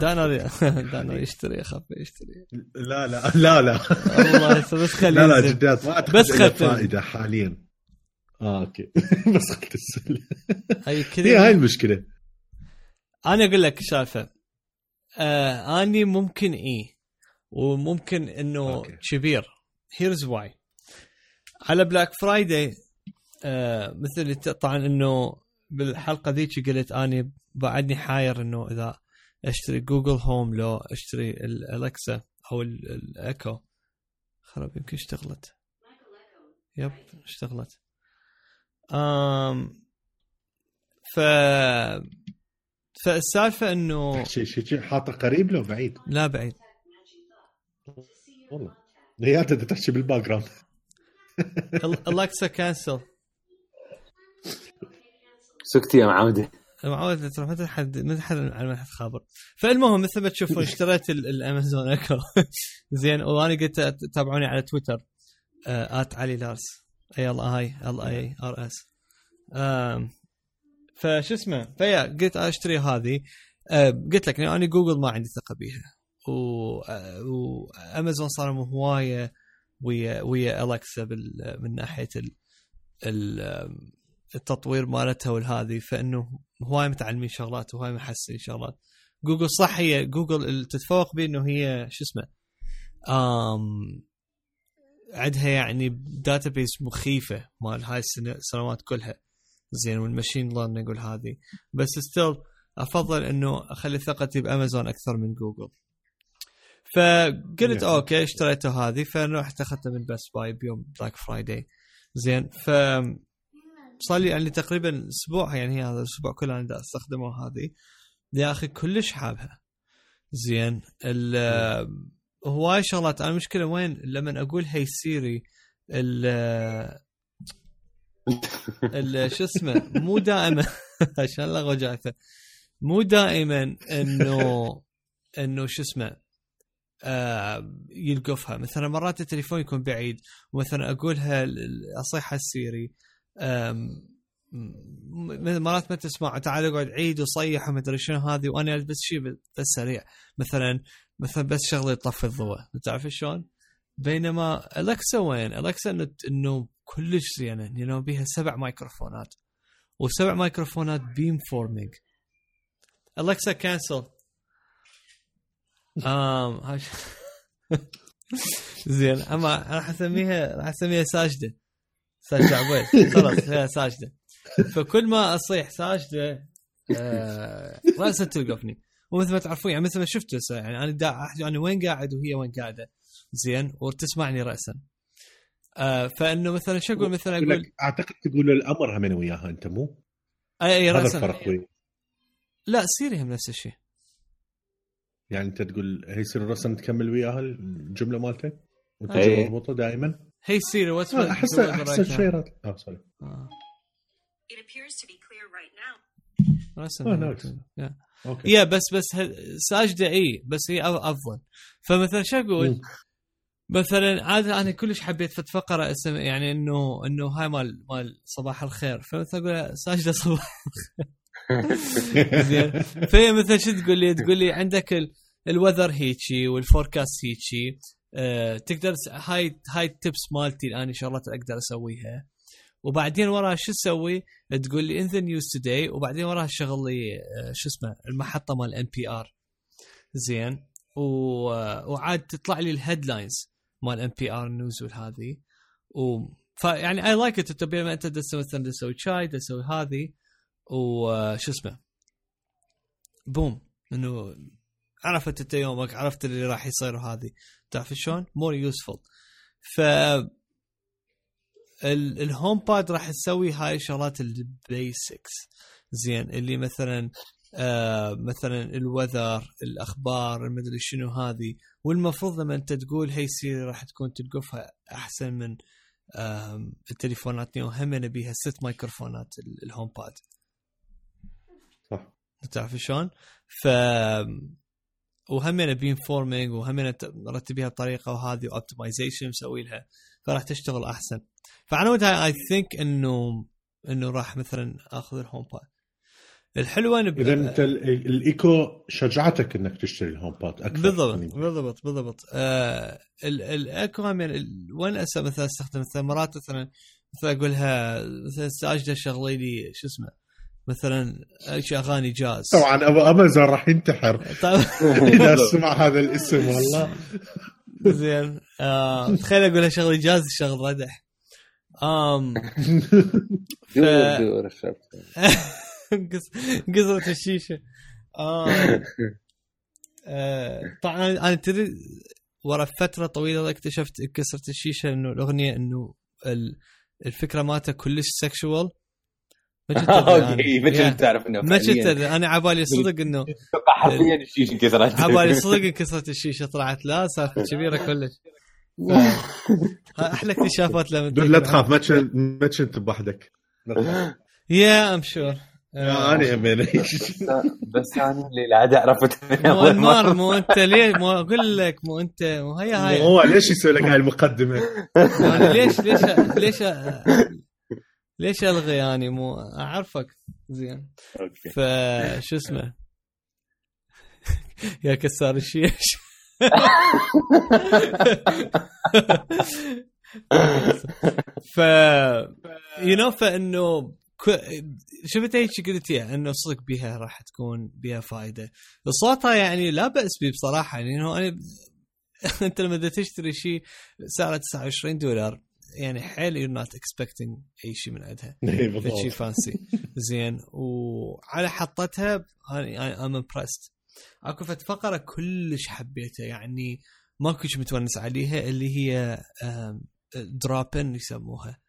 دانا دانا يشتري اخاف يشتري. لا لا لا لا. والله بس خليه لا لا. جدات ما بس. فائدة حاليا. آه أوكي. بس خلت السله هي كذا هاي المشكلة. أنا أقول لك السالفه آه أني ممكن اي وممكن إنه okay. كبير. here's why على Black Friday آه مثل طبعا إنه بالحلقة ذيك قلت أني بعدني حاير إنه إذا أشتري Google Home لو أشتري ال Alexa أو ال- الايكو خرب يمكن اشتغلت. yep اشتغلت. آم ف فالسالفة إنه شيء شيء حاطه قريب له بعيد؟ لا بعيد. والله. هي انت تحكي بال background Alexa cancel سكتي يا معاودة. معود ترى ما حد ما حد على ما حد خابر. فالمهم مثل ما تشوفون اشتريت ال- ال Amazon Echo زين وأنا قلت تابعوني على تويتر. آه، at علي لارس. A L I L A R S فشو اسمه؟ فيا قلت أشتري هذه. آه، قلت لك أنا جوجل ما عندي ثقة بيها. وامازون صاروا هواية ويا ويا Alexa من ناحية ال ال- التطوير مالتها والهذه فإنه هواي متعلمين شغلات وهواي محسنين شغلات. جوجل صح هي جوجل تتفوق به إنه هي شو اسمه عندها يعني database مخيفة مال هاي السنوات كلها. زين وال machine learning والهذه بس still أفضل إنه أخلي ثقتي بأمازون أكثر من جوجل فقلت. okay اشتريته هذه فرحت اخذته من Best Buy بيوم Black Friday زين ف صار لي يعني تقريبا أسبوع يعني هي هذا الأسبوع كله أنا دا أستخدمه هذه. يا أخي كلش حابها. زين ال هواي شغلات أنا المشكلة وين؟ لما أقول hey Siri ال ال شو اسمه؟ مو دائما عشان لا وجعته مو دائما انه إنه شو اسمه؟ يلقفها. مثلا مرات التليفون يكون بعيد ومثلا أقولها أصيحها ال Siri مرات ما تسمع تعال اقعد عيد وصيح وما أدري شنو هذه وأنا بس شيء بس سريع. مثلا مثلا بس شغله يطفي الضوء. تعرف شلون؟ بينما Alexa وين؟ Alexa إنه كلش زينة. يعني بيها سبع مايكروفونات. وسبع مايكروفونات beam forming Alexa cancel um hush زين أما راح أسميها راح أسميها ساجدة. ساجدة عبيد. خلاص هي ساجدة. فكل ما أصيح ساجدة آه راسا توقفني. ومثل ما تعرفون يعني مثل ما شفتوا يعني أنا دا أنا وين قاعد وهي وين قاعدة. زين وتسمعني راسا. آه فإنه مثلا شو أقول؟ مثلا أقول أعتقد تقول الأمر هم وياها أنت مو؟ اي أي هذا راسا. الفرق لا سيري هم نفس الشيء. يعني أنت تقول هي يصير الرسم تكمل وياها الجملة مالتك وأنت أي. مربوطه دائما هي سيري واتس أحس احسن شيء رات- آه سوري. It appears to be clear right now. راسا نايس. يا. أوكي يا بس بس ه- ساجدة إي بس هي أفضل فمثلا شو أقول؟ مثلا عاد أنا كلش حبيت فت فقره اسم يعني انه إنه هاي مال مال صباح الخير فمثلا أقول ساجدة صباح زين. فهي مثلا شو تقول لي؟ تقول لي عندك ال- ال weather هيجي وال forecast هيجي. أه تقدر هاي هاي ال tips مالتي الآن شغلات أقدر أسويها. وبعدين وراها شو تسوي؟ تقول لي in the news today وبعدين وراها شغل لي آه، شو اسمه؟ المحطة مال NPR زين. آه، وعاد تطلع لي ال headlines مال NPR news والهذه و فيعني I like it أنت مثلا تسوي شاي تسوي هذه وشو اسمه؟ boom. انه عرفت أنت يومك عرفت اللي راح يصير وهذه. تعرف شلون؟ more useful ف ال- ال HomePod راح تسوي هاي الشغلات ال basics زين اللي مثلا آه مثلا ال weather الأخبار المدري شنو هذه. والمفروض لما أنت تقول hey Siri راح تكون تلقفها أحسن من آم، التليفونات. وهم بيها ست مايكروفونات ال- ال HomePod تعرف شلون؟ ف وهمينا beam forming وهمينا مرتبيها بطريقة وهذه و optimization مسوي لها. فراح تشتغل أحسن. فأنا ودها I think إنه إنه راح مثلا آخذ الهوم باد الحلوة انه إذا أنت ال- الإيكو شجعتك إنك تشتري ال HomePod أكثر. بالضبط يعني بالضبط بالضبط. آه ال- الاكو هم يعني وين مثلا أستخدم مثلا مرات مثلا؟ مثلا أقولها مثلا ساجده شغلي لي شو اسمه؟ مثلا إيش أغاني جاز طبعا ابو أمازون راح ينتحر طيب إذا سمع هذا الاسم والله زين آه تخيل أقول شغلي جاز شغل ردح آم ف... دور دور الشبكة. قص- كسرة الشيشة آه. آه. طبعا أنا تدري ورا فترة طويلة اكتشفت كسرة الشيشة إنه الأغنية إنه ال- الفكرة مالتها كلش sexual ما كنت أدري أنا. okay ما. كنت تعرف إنه ما كنت. أنا عبالي صدق إنه حرفيا الشيشة كسرت عبالي صدق انكسرت الشيشة طلعت. لا سالفة كبيرة كلش. أحلى اكتشافات لما لا تخاف ما كنت ما كنت بوحدك. yeah I'm sure yeah أنا همين بس أنا اللي لا عرفت مو انمار مو أنت ليه؟ مو أقول لك مو أنت مو هي هاي. هو ليش يسوي لك هاي المقدمة؟ يعني ليش ليش ليش ليش ألغي؟ يعني مو أعرفك. زين. okay. فشو اسمه؟ يا كسار الشيش. ف you know فإنه شفت هيك قلت يا إنه صدق بيها راح تكون بيها فائده صوتها يعني لا بأس به بصراحة. يعني إنه أنا أنت لما تشتري شيء سعره 29 دولار. يعني حيل you not expecting أي شيء من عندها. شيء بالضبط. fancy زين. وعلى حطتها أنا I'm impressed أكو فت فقرة كلش حبيتها. يعني ما كنت متونس عليها اللي هي drop in يسموها.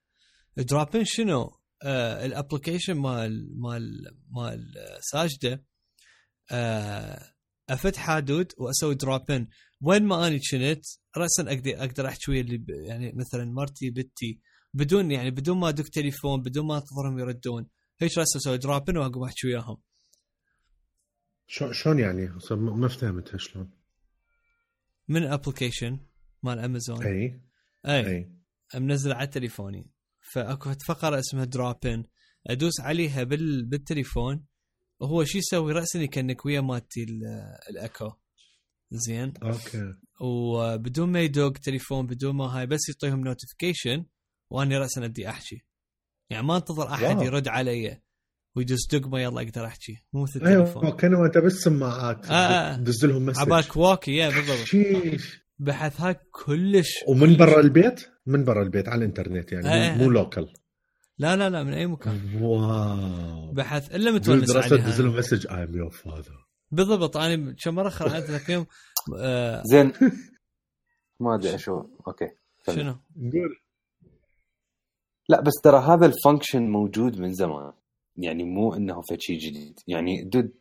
drop in شنو؟ آه ال application مال مال مال آه، ساجدة. آه أفتح حدود وأسوي drop in وين ما أني كنت راسا أقدر أقدر أحكي ويا اللي يعني مثلا مرتي بنتي بدون يعني بدون ما أدق تليفون بدون ما أنتظرهم يردون هيك راسا أسوي drop in وأقوم أحكي وياهم. شلون يعني؟ ما فهمتها شلون. من application مال أمازون. أي. أي. أي. منزل على تليفوني. فأكو فقرة اسمها drop in أدوس عليها بال... بالتليفون وهو شو يسوي؟ راسا ي connect ويا مالتي ال- الأكو. زين okay وبدون ما يدق تليفون بدون ما هاي بس يعطيهم notification وأني راسا ادي أحكي. يعني ما أنتظر أحد wow. يرد علي ويدوس دقمه يلا أقدر أحكي. مو مثل التليفون. أيوه كانوا أنت بس سماعات. آه، آه. دز لهم مسج عبالك واكي يا بالضبط. شيش. بحث هاي كلش ومن برا البيت؟ من برا البيت على الإنترنت يعني آه، مو- آه. مو لوكال لا لا لا من أي مكان. واو. بحث إلا متونس دراسه عليها. لهم مسج اي ام يور فاذر بالضبط أنا كم مرة خرعت ذاك اليوم آه زين ما أدري شو أوكي شنو؟ قول لا بس ترى هذا ال function موجود من زمان يعني مو إنه في شيء جديد يعني dude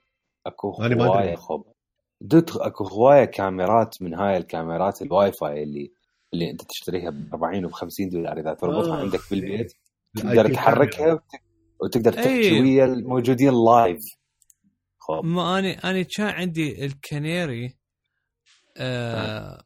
أكو. هواية خب dude أكو هواية كاميرات من هاي الكاميرات الواي فاي اللي اللي أنت تشتريها ب 40 و 50 دولار إذا تربطها آه. عندك بالبيت تقدر تحركها وتقدر تحكي أي. ويا الموجودين live خب ما اني اني كان عندي الكنيري آه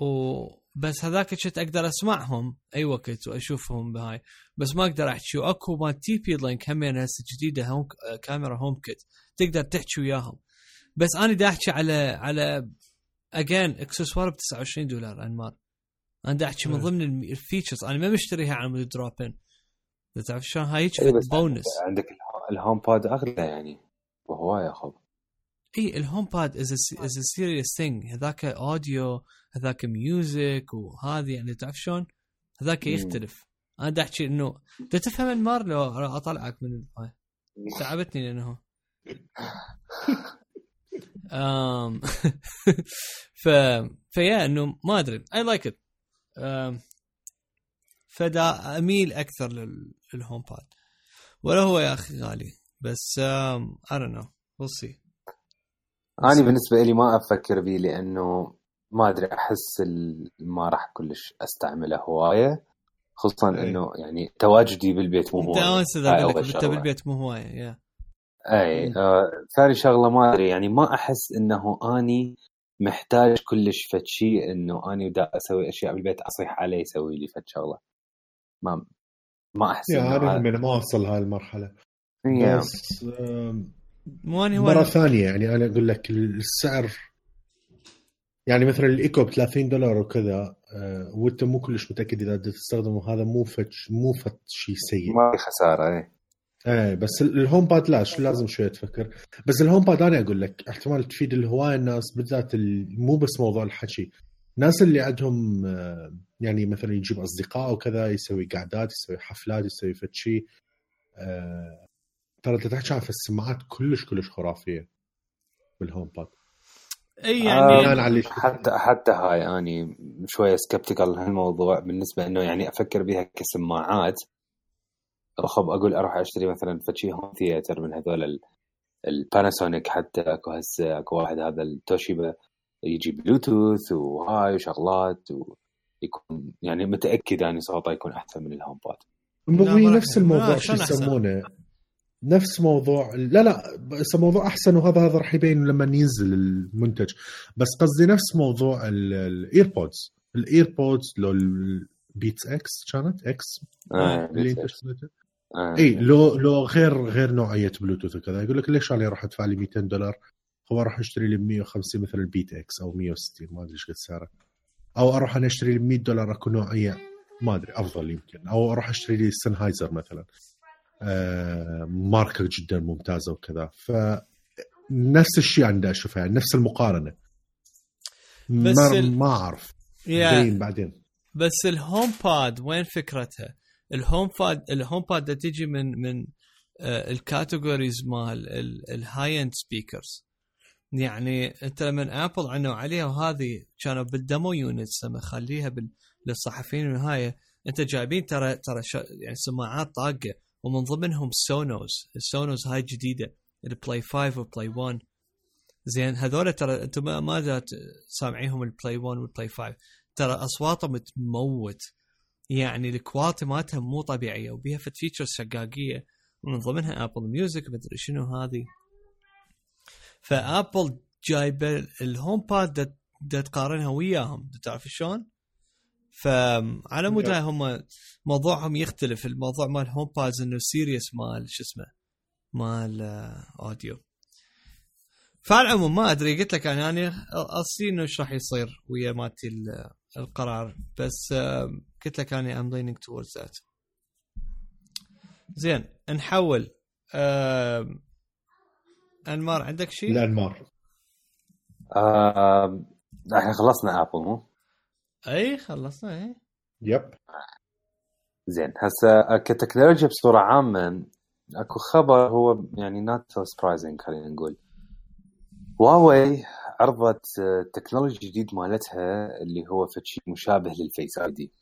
وبس هذاك كنت أقدر أسمعهم أي وقت وأشوفهم بهاي. بس ما أقدر أحكي. وأكو مال TP-Link همين هسه جديدة home آه، كاميرا HomeKit تقدر تحكي وياهم. بس أنا دا أحكي على على again إكسسوار ب 29 دولار أنمار. أنا دا أحكي من إيه. ضمن ال features. أنا ما مشتريها على مود drop in تعرف شلون؟ هاي بس بونس عندك الهو- ال HomePod أغلى يعني. وهوايه خب إي ال HomePod is is serious thing هذاك audio هذاك music وهذه يعني تعرف شلون؟ هذاك. يختلف. أنا دا أحكي إنه انت تفهم أنمار لو أطلعك من هاي. تعبتني لأنه. um, ف فيا إنه ما أدري. I like it فدا أميل أكثر لل- لل HomePod ولا هو يا أخي غالي. بس I don't know. We'll see. أنا بالنسبة لي ما أفكر به لأنه ما أدري أحس ال- ما راح كلش أستعمله هواية خصوصا أي. إنه يعني تواجدي بالبيت مو أنت هواية. هاي اذا أنت. بالبيت مو هواية يا اي آه ثاني شغلة ما أدري يعني ما أحس إنه أني محتاج كلش فد شيء إنه أني دا أسوي أشياء بالبيت أصيح عليه يسوي لي فد شغلة. ما ما أحس يا أنا هذا- من ما اوصل هاي المرحلة. بس مو اني مرة ثانية يعني أنا أقول لك السعر. يعني مثلا الايكو ب 30 دولار وكذا آه، وأنت مو كلش متأكد إذا تستخدمه. هذا مو فتش مو فت شيء سيء. ما في خسارة اي إيه بس ال- ال HomePod لا شو لازم شوية تفكر. بس ال HomePod أنا أقول لك احتمال تفيد الهواية الناس بالذات ال- مو بس موضوع الحكي. الناس اللي عندهم آه، يعني مثلا يجيب أصدقاء وكذا يسوي قعدات يسوي حفلات يسوي فد شيء آه، ترى أنت تحكي عن السماعات كلش كلش خرافية بال HomePod إي آه، يعني بناء على اللي شفته. حتى حتى هاي أني شوية skeptical هالموضوع بالنسبة إنه يعني أفكر بها كسماعات. خب أقول أروح أشتري مثلا فشي home theater من هذول ال- ال Panasonic حتى أكو هسه أكو واحد هذا التوشيبا يجي بلوتوث وهاي وشغلات ويكون يعني متأكد اني صوته يكون أحسن من ال HomePod نفس الموضوع شو؟ يسمونه؟ نفس موضوع لا لا بس موضوع أحسن وهذا هذا راح يبين لما ينزل المنتج. بس قصدي نفس موضوع ال AirPods ال AirPods لو ال Beats X كانت؟ X آه، اللي أنت. اشتريته آه. إي لو لو غير غير نوعية بلوتوث وكذا. يقول لك ليش أنا أروح أدفع لي 200 دولار؟ هو أروح اشتري لي ب 150 مثل ال Beats X أو 160 ما أدري إيش قد سعره. أو أروح أنا أشتري لي ب 100 دولار أكو نوعية ما أدري أفضل يمكن. أو أروح أشتري لي Sennheiser مثلا. ماركة جدا ممتازة وكذا. ف نفس الشيء عندي أشوفها يعني نفس المقارنة. بس ما, ال- ما أعرف. بين بعدين. بس ال HomePod وين فكرتها؟ ال HomePod ال HomePod تجي من من آه، ال categories مال ال high end speakers يعني انت لما ابل أعلنوا عليها وهذه كانوا بال demo units لما خليها بال- للصحفيين وال high end جايبين ترى ترى يعني سماعات طاقة. ومن ضمنهم Sonos ال Sonos هاي جديدة. ال Play 5 وال Play 1 زين هذول ترى أنتم ما سامعيهم ال Play 1 وال Play 5 ترى أصواتهم تموت. يعني ال quality مالتها مو طبيعية وبيها فد features شقاقية. ومن ضمنها Apple Music مدري شنو هذه. فأبل جايبة ال HomePod تقارنها وياهم. تعرف شلون؟ فعلى مود هاي هم موضوعهم يختلف. الموضوع مال HomePod إنه serious مال شو اسمه مال آه، audio. فعلى العموم ما أدري قلت لك يعني أنا أصلي إنه إيش راح يصير ويا مالتي ال- القرار. بس قلت لك أنا I'm leaning towards that. زين نحول آه، أنمار عندك شيء؟ الانمار آه، إحنا خلصنا ابل مو؟ اي خلصنا اي. yep. زين هسه كتكنولوجيا بصورة عامة أكو خبر هو يعني not surprising خلينا نقول. هواوي عرضت آه، technology جديد مالتها اللي هو فد شيء مشابه لل Face ID.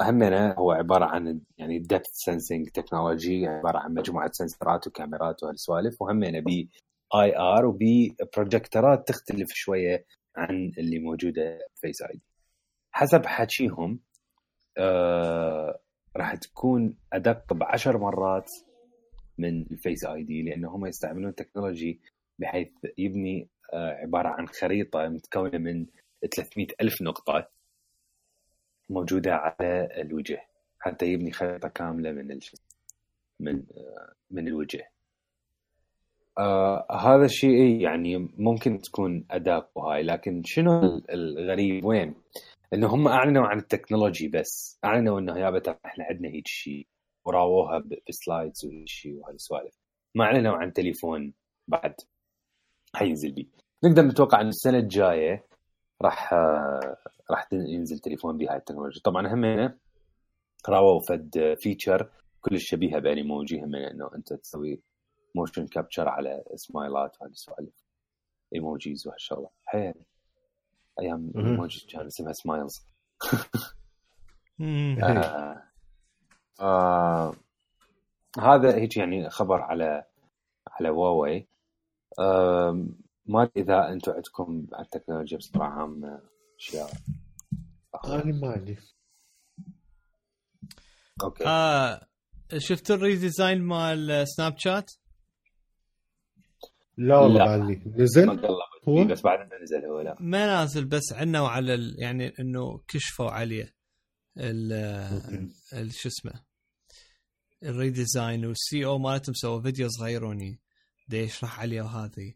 همنا هو عبارة عن يعني depth sensing technology عبارة عن مجموعة sensorات وكاميرات وهالسوالف. وهمنا بي IR وبي projectorات تختلف شوية عن اللي موجودة Face ID حسب حكيهم آه راح تكون أدق بعشر مرات من ال Face ID لأنه هم يستعملون technology بحيث يبني آه عبارة عن خريطة متكونة من 300 ألف نقطة موجودة على الوجه حتى يبني خريطة كاملة من الش... من آه من الوجه. آه هذا الشيء يعني ممكن تكون اداء وهاي لكن شنو ال- الغريب وين؟ إنه هم أعلنوا عن ال technology بس أعلنوا إنه يابا ترى إحنا عندنا هيك شيء وراووها ب- ب slides وهيك شيء وهالسوالف. ما أعلنوا عن تليفون بعد حينزل بيه نقدر نتوقع ان السنة الجاية راح آه، راح ينزل تليفون بهاي التكنولوجيا طبعا هم راووا فد feature كلش شبيهة ب Animoji هم إنه أنت تسوي motion capture على سمايلات وهالسوالف emojis وهالشغلة. حيل. أيام. الايموجي كان اسمها smiles. آه. آه. هذا هيك يعني خبر على على هواوي آه. ما أدري إذا أنتم عندكم على التكنولوجيا بصوره عامة أشياء. أنا ما عندي okay. آه. شفت ال redesign مال Snapchat؟ لا والله لا. بعدني نزل؟ هو؟ فيه بس بعد ما نزل هو لا. ما نازل بس عنا وعلى ال... يعني إنه كشفوا عليه. ال ال- شو اسمه؟ ال redesign وال CEO مالتهم سووا فيديو صغيروني دا يشرح عليه وهذه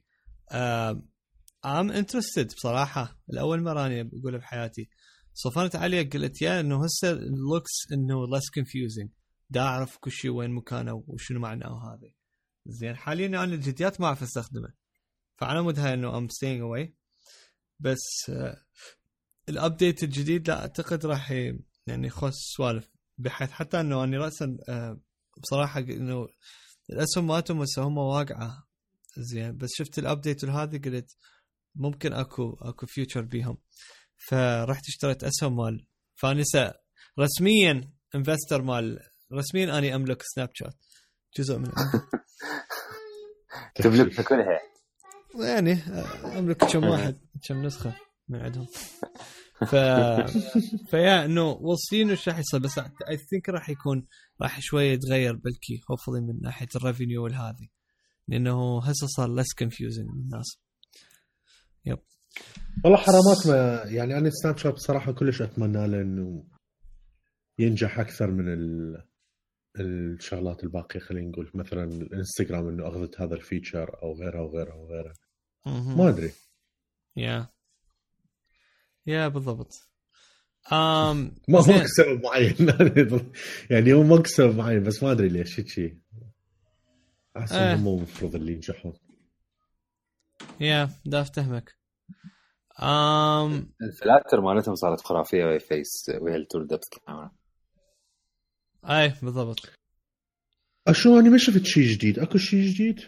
I'm interested بصراحة. الأول مرة أنا بقولها بحياتي. صفنت عليه قلت yeah إنه هسه looks إنه less confusing دا أعرف كل شيء وين مكانه وشنو معناه هذا زين حاليا أنا الجديات ما أعرف أستخدمه فعلى مود هاي إنه I'm staying away بس آه، ال update الجديد لا أعتقد راح يعني يخص سوالف بحيث حتى إنه أني راسا آه، بصراحة إنه الأسهم مالتهم هسه هم واقعة. زين بس شفت ال update هذه قلت ممكن أكو أكو future بيهم. فرحت اشتريت أسهم مال فانسة رسميا investor مال رسميا أني أملك Snapchat جزء من تملك كلها يعني آه، أملك كم واحد كم نسخة من عندهم. ف ف yeah إنه واصلين وش راح يصير؟ بس I think راح يكون راح شوية يتغير بلكي hopefully من ناحية ال revenue والهذه لأنه هسه صار less confusing للناس والله حرامات ما يعني أنا Snapchat بصراحه كلش أتمنى له إنه ينجح أكثر من ال... الشغلات الباقية خلينا نقول مثلا الإنستغرام إنه أخذت هذا الفيتشر أو غيرها وغيرها وغيرها ما أدري. يا. يا بالضبط. آم ما. ماكو سبب معين. يعني هو ماكو سبب معين بس ما أدري ليش شيء أحس آه. انهم مو المفروض اللي ينجحون. يا دا أفتهمك. آم ال filters مالتهم صارت خرافية وهي face وهي ال TrueDepth camera اي بالضبط. أشو أنا ما شفت شيء جديد؟ أكو شيء جديد؟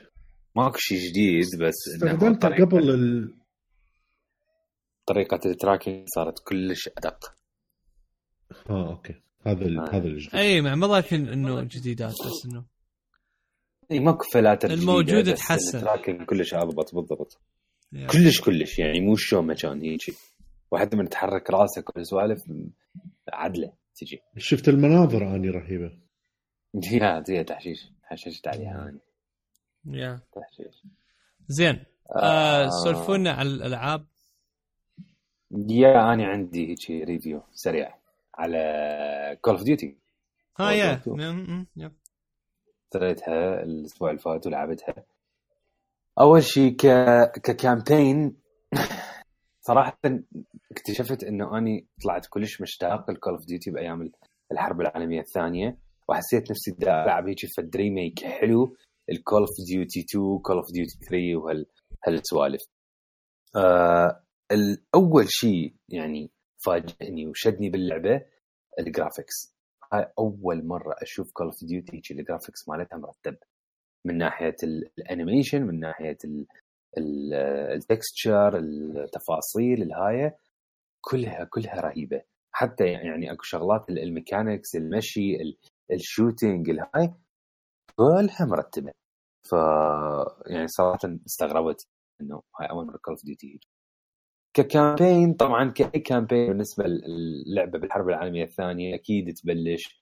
ماكو شيء جديد بس طريقة- قبل ال... طريقة ال tracking صارت كلش أدق. آه okay. هذا ال... آه. هذا الجديد أي مع ما ضايفين إنه جديدات بس إنه. إي ماكو فلاتر الموجود تحسن. ال tracking كلش أضبط بالضبط. yeah. كلش كلش يعني مو شو ما كان هيك وحتى من تحرك راسك والسوالف عدلة. تجي. شفت المناظر أني رهيبة. يا زي تحشيش. حششت عليها أنا yeah. تحشيش. زين. آه. سولفونا على الألعاب. yeah أنا عندي هيك review سريع على Call of Duty ها yeah. اشتريتها الأسبوع اللي فات ولعبتها. أول شيء ك ك campaign صراحة اكتشفت إنه أني طلعت كلش مشتاق ل Call of Duty بأيام الحرب العالمية الثانية وحسيت نفسي بدي العب هيك فد remake حلو. ال Call of Duty 2 Call of Duty 3 وهال هالسوالف. آه الأول شيء يعني فاجئني وشدني باللعبة ال graphics هاي أول مرة أشوف Call of Duty ال graphics مالتها مرتب. من ناحية ال- ال animation من ناحية ال texture التفاصيل الهاية. كلها كلها رهيبة. حتى يعني أكو شغلات ال- ال mechanics المشي ال- ال shooting الهاي كلها مرتبة. ف يعني صراحة استغربت إنه هاي أول مرة Call of Duty ك campaign طبعا كأي campaign بالنسبة للعبة بالحرب العالمية الثانية أكيد تبلش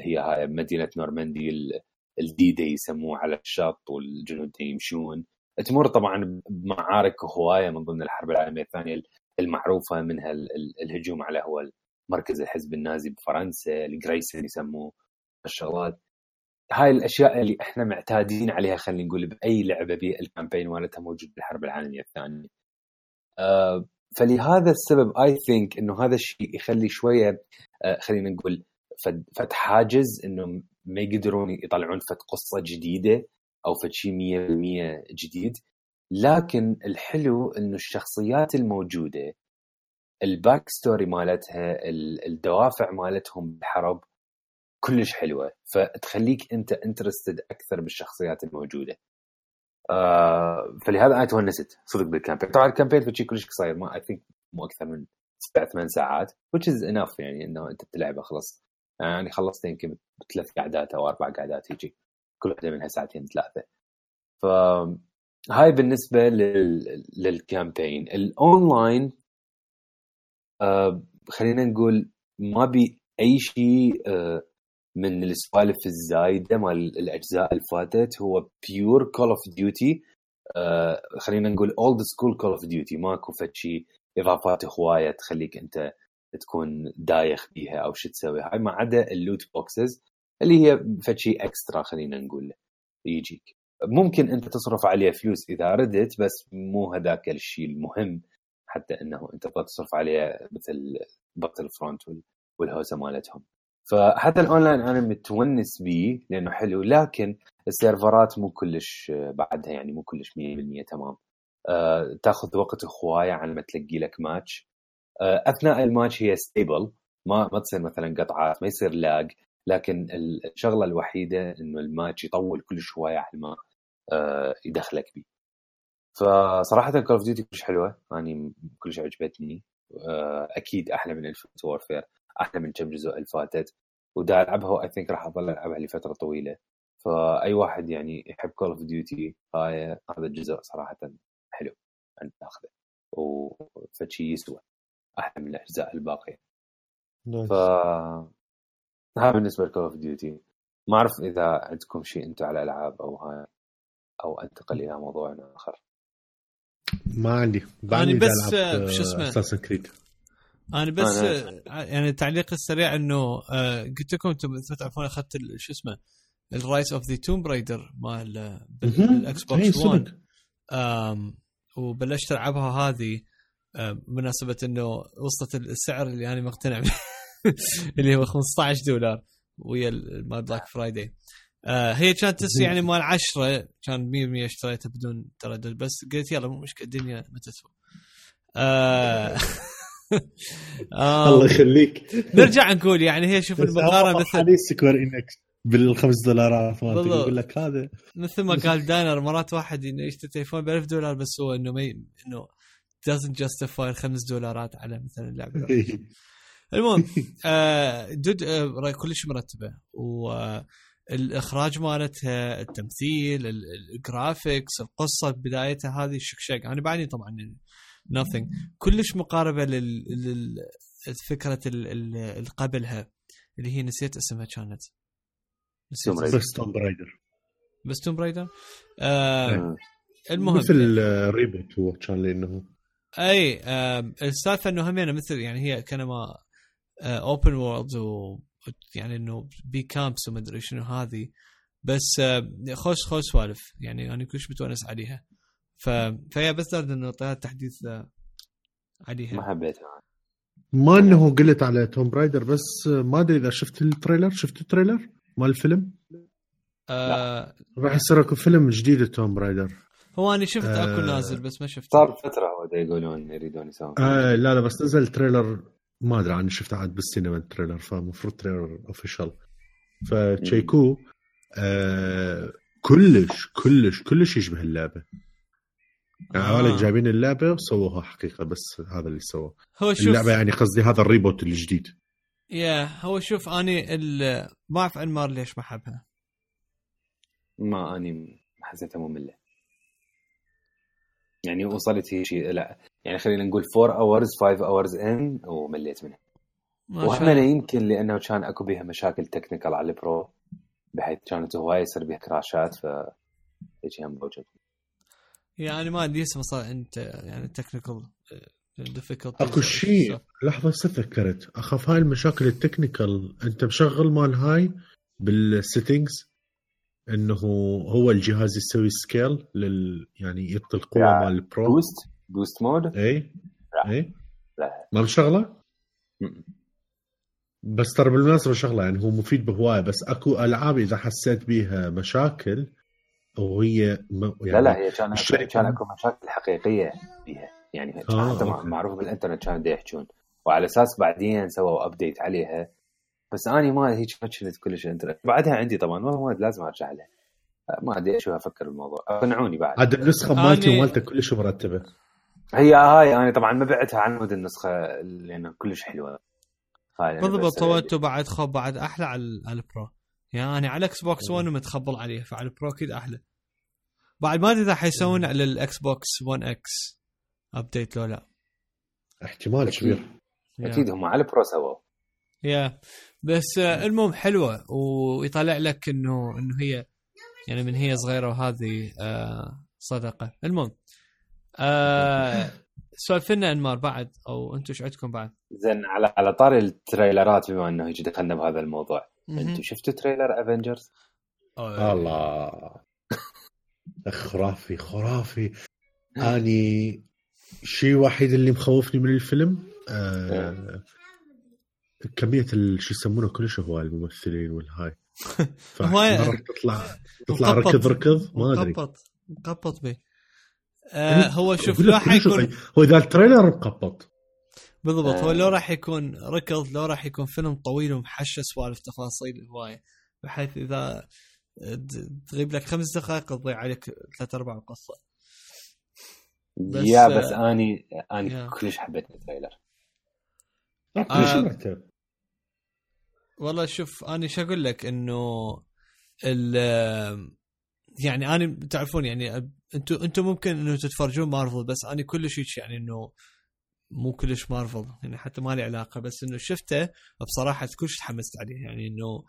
هي هاي مدينة نورماندي ال- ال D-Day يسموه على الشط والجنود يمشون. تمر طبعا بمعارك هواية من ضمن الحرب العالمية الثانية. المعروفة منها ال- ال- الهجوم على هو مركز الحزب النازي بفرنسا ال Garrison يسموه الشغلات. هاي الأشياء اللي إحنا معتادين عليها خلينا نقول بأي لعبة بال campaign مالتها موجود بالحرب العالمية الثانية. آه، فلهذا السبب I think إنه هذا الشيء يخلي شوية آه، خلينا نقول فد حاجز انه ما يقدرون يطلعون فد قصة جديدة أو فد شيء 100% جديد. لكن الحلو إنه الشخصيات الموجودة ال back story مالتها ال- الدوافع مالتهم بالحرب كلش حلوة. فتخليك أنت interested أكثر بالشخصيات الموجودة. آه فلهذا أنا تونست. صدق بال campaign طبعا ال campaign في شيء كلش قصير. ما I think مو أكثر من سبع ثمان ساعات which is enough يعني إنه أنت بتلعبه خلص يعني خلصت يمكن بثلاث قعدات أو أربع قعدات هيجي. كل واحدة منها ساعتين ثلاثة. ف هاي بالنسبة لل... لل campaign ال online آه خلينا نقول ما بي أي شيء آه من السوالف الزايدة مال الأجزاء اللي فاتت. هو pure Call of Duty خلينا نقول old school Call of Duty ماكو فد شيء إضافات هواية تخليك أنت تكون دايخ بيها أو شو تسوي. هاي ما عدا ال loot boxes اللي هي فد شيء extra خلينا نقول يجيك. ممكن أنت تصرف عليه فلوس إذا ردت بس مو هذاك الشيء المهم حتى إنه أنت تصرف عليه مثل Battlefront والهوسة مالتهم. فحتى الأونلاين أنا متونس بيه لأنه حلو لكن السيرفرات مو كلش بعدها يعني مو كلش 100% تمام. أه تاخذ وقت هواية على ما تلقي لك ماتش. أه أثناء الماتش هي stable ما ما تصير مثلا قطعات ما يصير lag لكن الشغلة الوحيدة إنه الماتش يطول كلش هوايه على ما أه يدخلك بيه. فصراحة Call of Duty كلش حلوة يعني كلش عجبتني. أه أكيد أحلى من ال Infinite Warfare أحلى من كم جزء اللي فاتت. ودا ألعبها و I think راح أظل ألعبها لفترة طويلة. فأي واحد يعني يحب Call of Duty هاي هذا الجزء صراحة حلو أن تأخذه. وفشي يسوى أحلى من الأجزاء الباقية. ف هاي بالنسبة ل Call of Duty. ما أعرف إذا عندكم شيء أنتم على ألعاب أو هاي أو أنتقل إلى موضوع آخر. ما عندي. أنا بس، آه، شو اسمه؟ Assassin's Creed أنا بس أنا- آه، يعني التعليق السريع إنه آه، قلت لكم أنتم تعرفون أخذت ال- شو اسمه ال Rise of the Tomb Raider مال آه، بال- بال Xbox 1 آم، وبلشت ألعبها هذه بمناسبة إنه وصلت السعر اللي أنا مقتنع به اللي هو 15 دولار ويا ال- مال Black Friday آه هي كانت يعني مال 10 كان 100% اشتريتها بدون تردد بس قلت يلا مو مشكلة الدنيا ما تسوى. آه. آم، الله يخليك. نرجع نقول يعني هي شوف المقارنة مثل مثل Square Enix بالخمس دولارات ما. يقول لك هذا. مثل ما قال دانر مرات واحد يشتري تليفون ب 1000 دولار بس هو إنه ما إنه doesn't justify الخمس دولارات على مثلا اللعبة. الواحدة. المهم آه dude آه كلش مرتبة. والاخراج مالتها التمثيل ال- ال graphics القصة بدايتها هذه شكشك أنا بعدني طبعا nothing. كلش مقاربة لل, لل... فكرة ال... ال... اللي قبلها اللي هي نسيت اسمها كانت. نسيت. بس Tomb Raider بس Tomb Raider آه. المهم مثل آه، reboot هو كان لأنه اي السالفة إنه همينة مثل يعني هي كانما open world و يعني إنه بي camps وما أدري شنو هذه. بس آم، خوش خوش سوالف. يعني أنا كلش متونس عليها. ف فهي بس دارد إنه طلعت تحديث آه، عليها. ما حبيتها ما إنه قلت على Tomb Raider بس ما أدري إذا شفت ال trailer. شفت ال trailer مال الفيلم؟ آه راح يصير أكو فيلم جديد Tomb Raider هو أنا شفت أكو آه. نازل بس ما شفت صار فترة هو دا يقولون يريدون يسوون. آه لا لا بس نزل trailer ما أدري عنه شفته عاد بالسينما ال trailer فمفروض trailer official فتشيكو آه كلش كلش كلش يشبه اللعبة. يعني آه. جايبين اللعبة وسووها حقيقة بس هذا اللي سووه. هو شوف اللعبة يعني قصدي هذا ال reboot الجديد. يا هو شوف أني ال- ما أعرف انمار ليش ما احبها ما أني حسيتها مملة. يعني وصلت هي شيء لا. يعني خلينا نقول 4 hours 5 hours in ومليت منها. وهم. يمكن لأنه كان أكو بها مشاكل technical على ال Pro بحيث كانت هواي يصير بها كراشات ف هيك هم موجود يعني ما ادري اسمه صار انت يعني technical difficulty أكو شيء لحظة هسه تذكرت. أخاف هاي المشاكل ال technical أنت مشغل مال هاي بال settings إنه هو الجهاز يسوي scale لل يعني يعطي القوة مال ال Pro boost boost mode إي لا. إي. لا. ما مشغله م- بس ترى بالمناسبة شغلة يعني هو مفيد بهواية بس أكو ألعاب إذا حسيت بيها مشاكل وهي م... يعني لا لا هي كان كان أكو مشاكل حقيقية بيها يعني آه، حتى. معروف بالإنترنت كانوا يحجون وعلى أساس بعدين سووا update عليها. بس اني ما هيك ما كنت كلش بعدها عندي طبعا والله ما لازم أرجع لها ما أدري شو أفكر بالموضوع. أقنعوني بعد. عاد النسخة مالتي ومالتك كلش مرتبة. هي هاي أنا طبعا ما بعتها عن مود النسخة لأنه كلش حلوة. هاي بالضبط طويته بعد خب بعد أحلى على على ال Pro. يعني على Xbox 1 متخبل عليه فعلى ال Pro أكيد أحلى. بعد ما أدري إذا حيسوون على ال Xbox 1 X update لو لا. احتمال. كبير. أكيد هم على ال Pro سووا. yeah. بس آه، المهم حلوة ويطلع لك إنه إنه هي يعني من هي صغيرة وهذه آه صدقة. المهم آه سولف لنا أنمار بعد أو أنتم إيش عندكم بعد؟ زين على على طاري ال trailer ات بما أنه دخلنا بهذا الموضوع. أنتم شفتوا trailer Avengers؟ الله. خرافي خرافي. أني الشيء الوحيد اللي مخوفني من الفيلم آه كمية ال- شو يسمونه كلش هواي الممثلين والهاي هواي. تطلع تطلع. ركض ركض ما أدري مقبط مقبط به آه هو شوف لو كلش حيكون هواي. هو إذا ال trailer مقبط بالضبط هو آه. لو راح يكون ركض لو راح يكون فيلم طويل ومحشى سوالف تفاصيل هوايه بحيث إذا تغيب لك خمس دقائق تضيع عليك ثلاث ارباع القصة بس- yeah بس اني أني yeah. كلش حبيت ال trailer كلش آه. مرتب والله شوف أنا شو أقول لك؟ إنه ال يعني أنا تعرفون يعني أنتم أنتم ممكن إنه تتفرجون مارفل بس أنا كلش هيك يعني إنه مو كلش مارفل يعني حتى ما لي علاقة بس إنه شفته بصراحة كلش تحمست عليه يعني إنه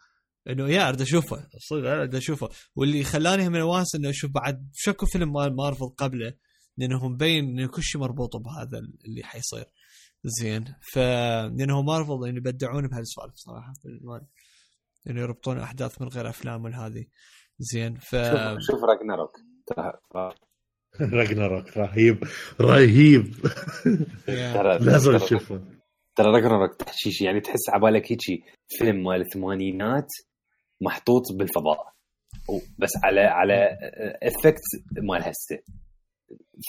إنه يا أريد أشوفه صدق أريد أشوفه. واللي خلاني من واس إنه أشوف بعد شكو فيلم مال مارفل قبله لأنه مبين إنه كل شيء مربوط بهذا اللي حيصير. زين. ف لأنه مارفل يعني يبدعون بهالسوالف صراحة. إنه يربطون أحداث من غير أفلام والهذه زين ف شوف شوف راجناروك راجناروك رهيب. رهيب. لازم ترى- تشوفه ترى راجناروك تحشيش يعني تحس عبالك هيجي فيلم مال الثمانينات محطوط بالفضاء. بس على على افكت مال هسه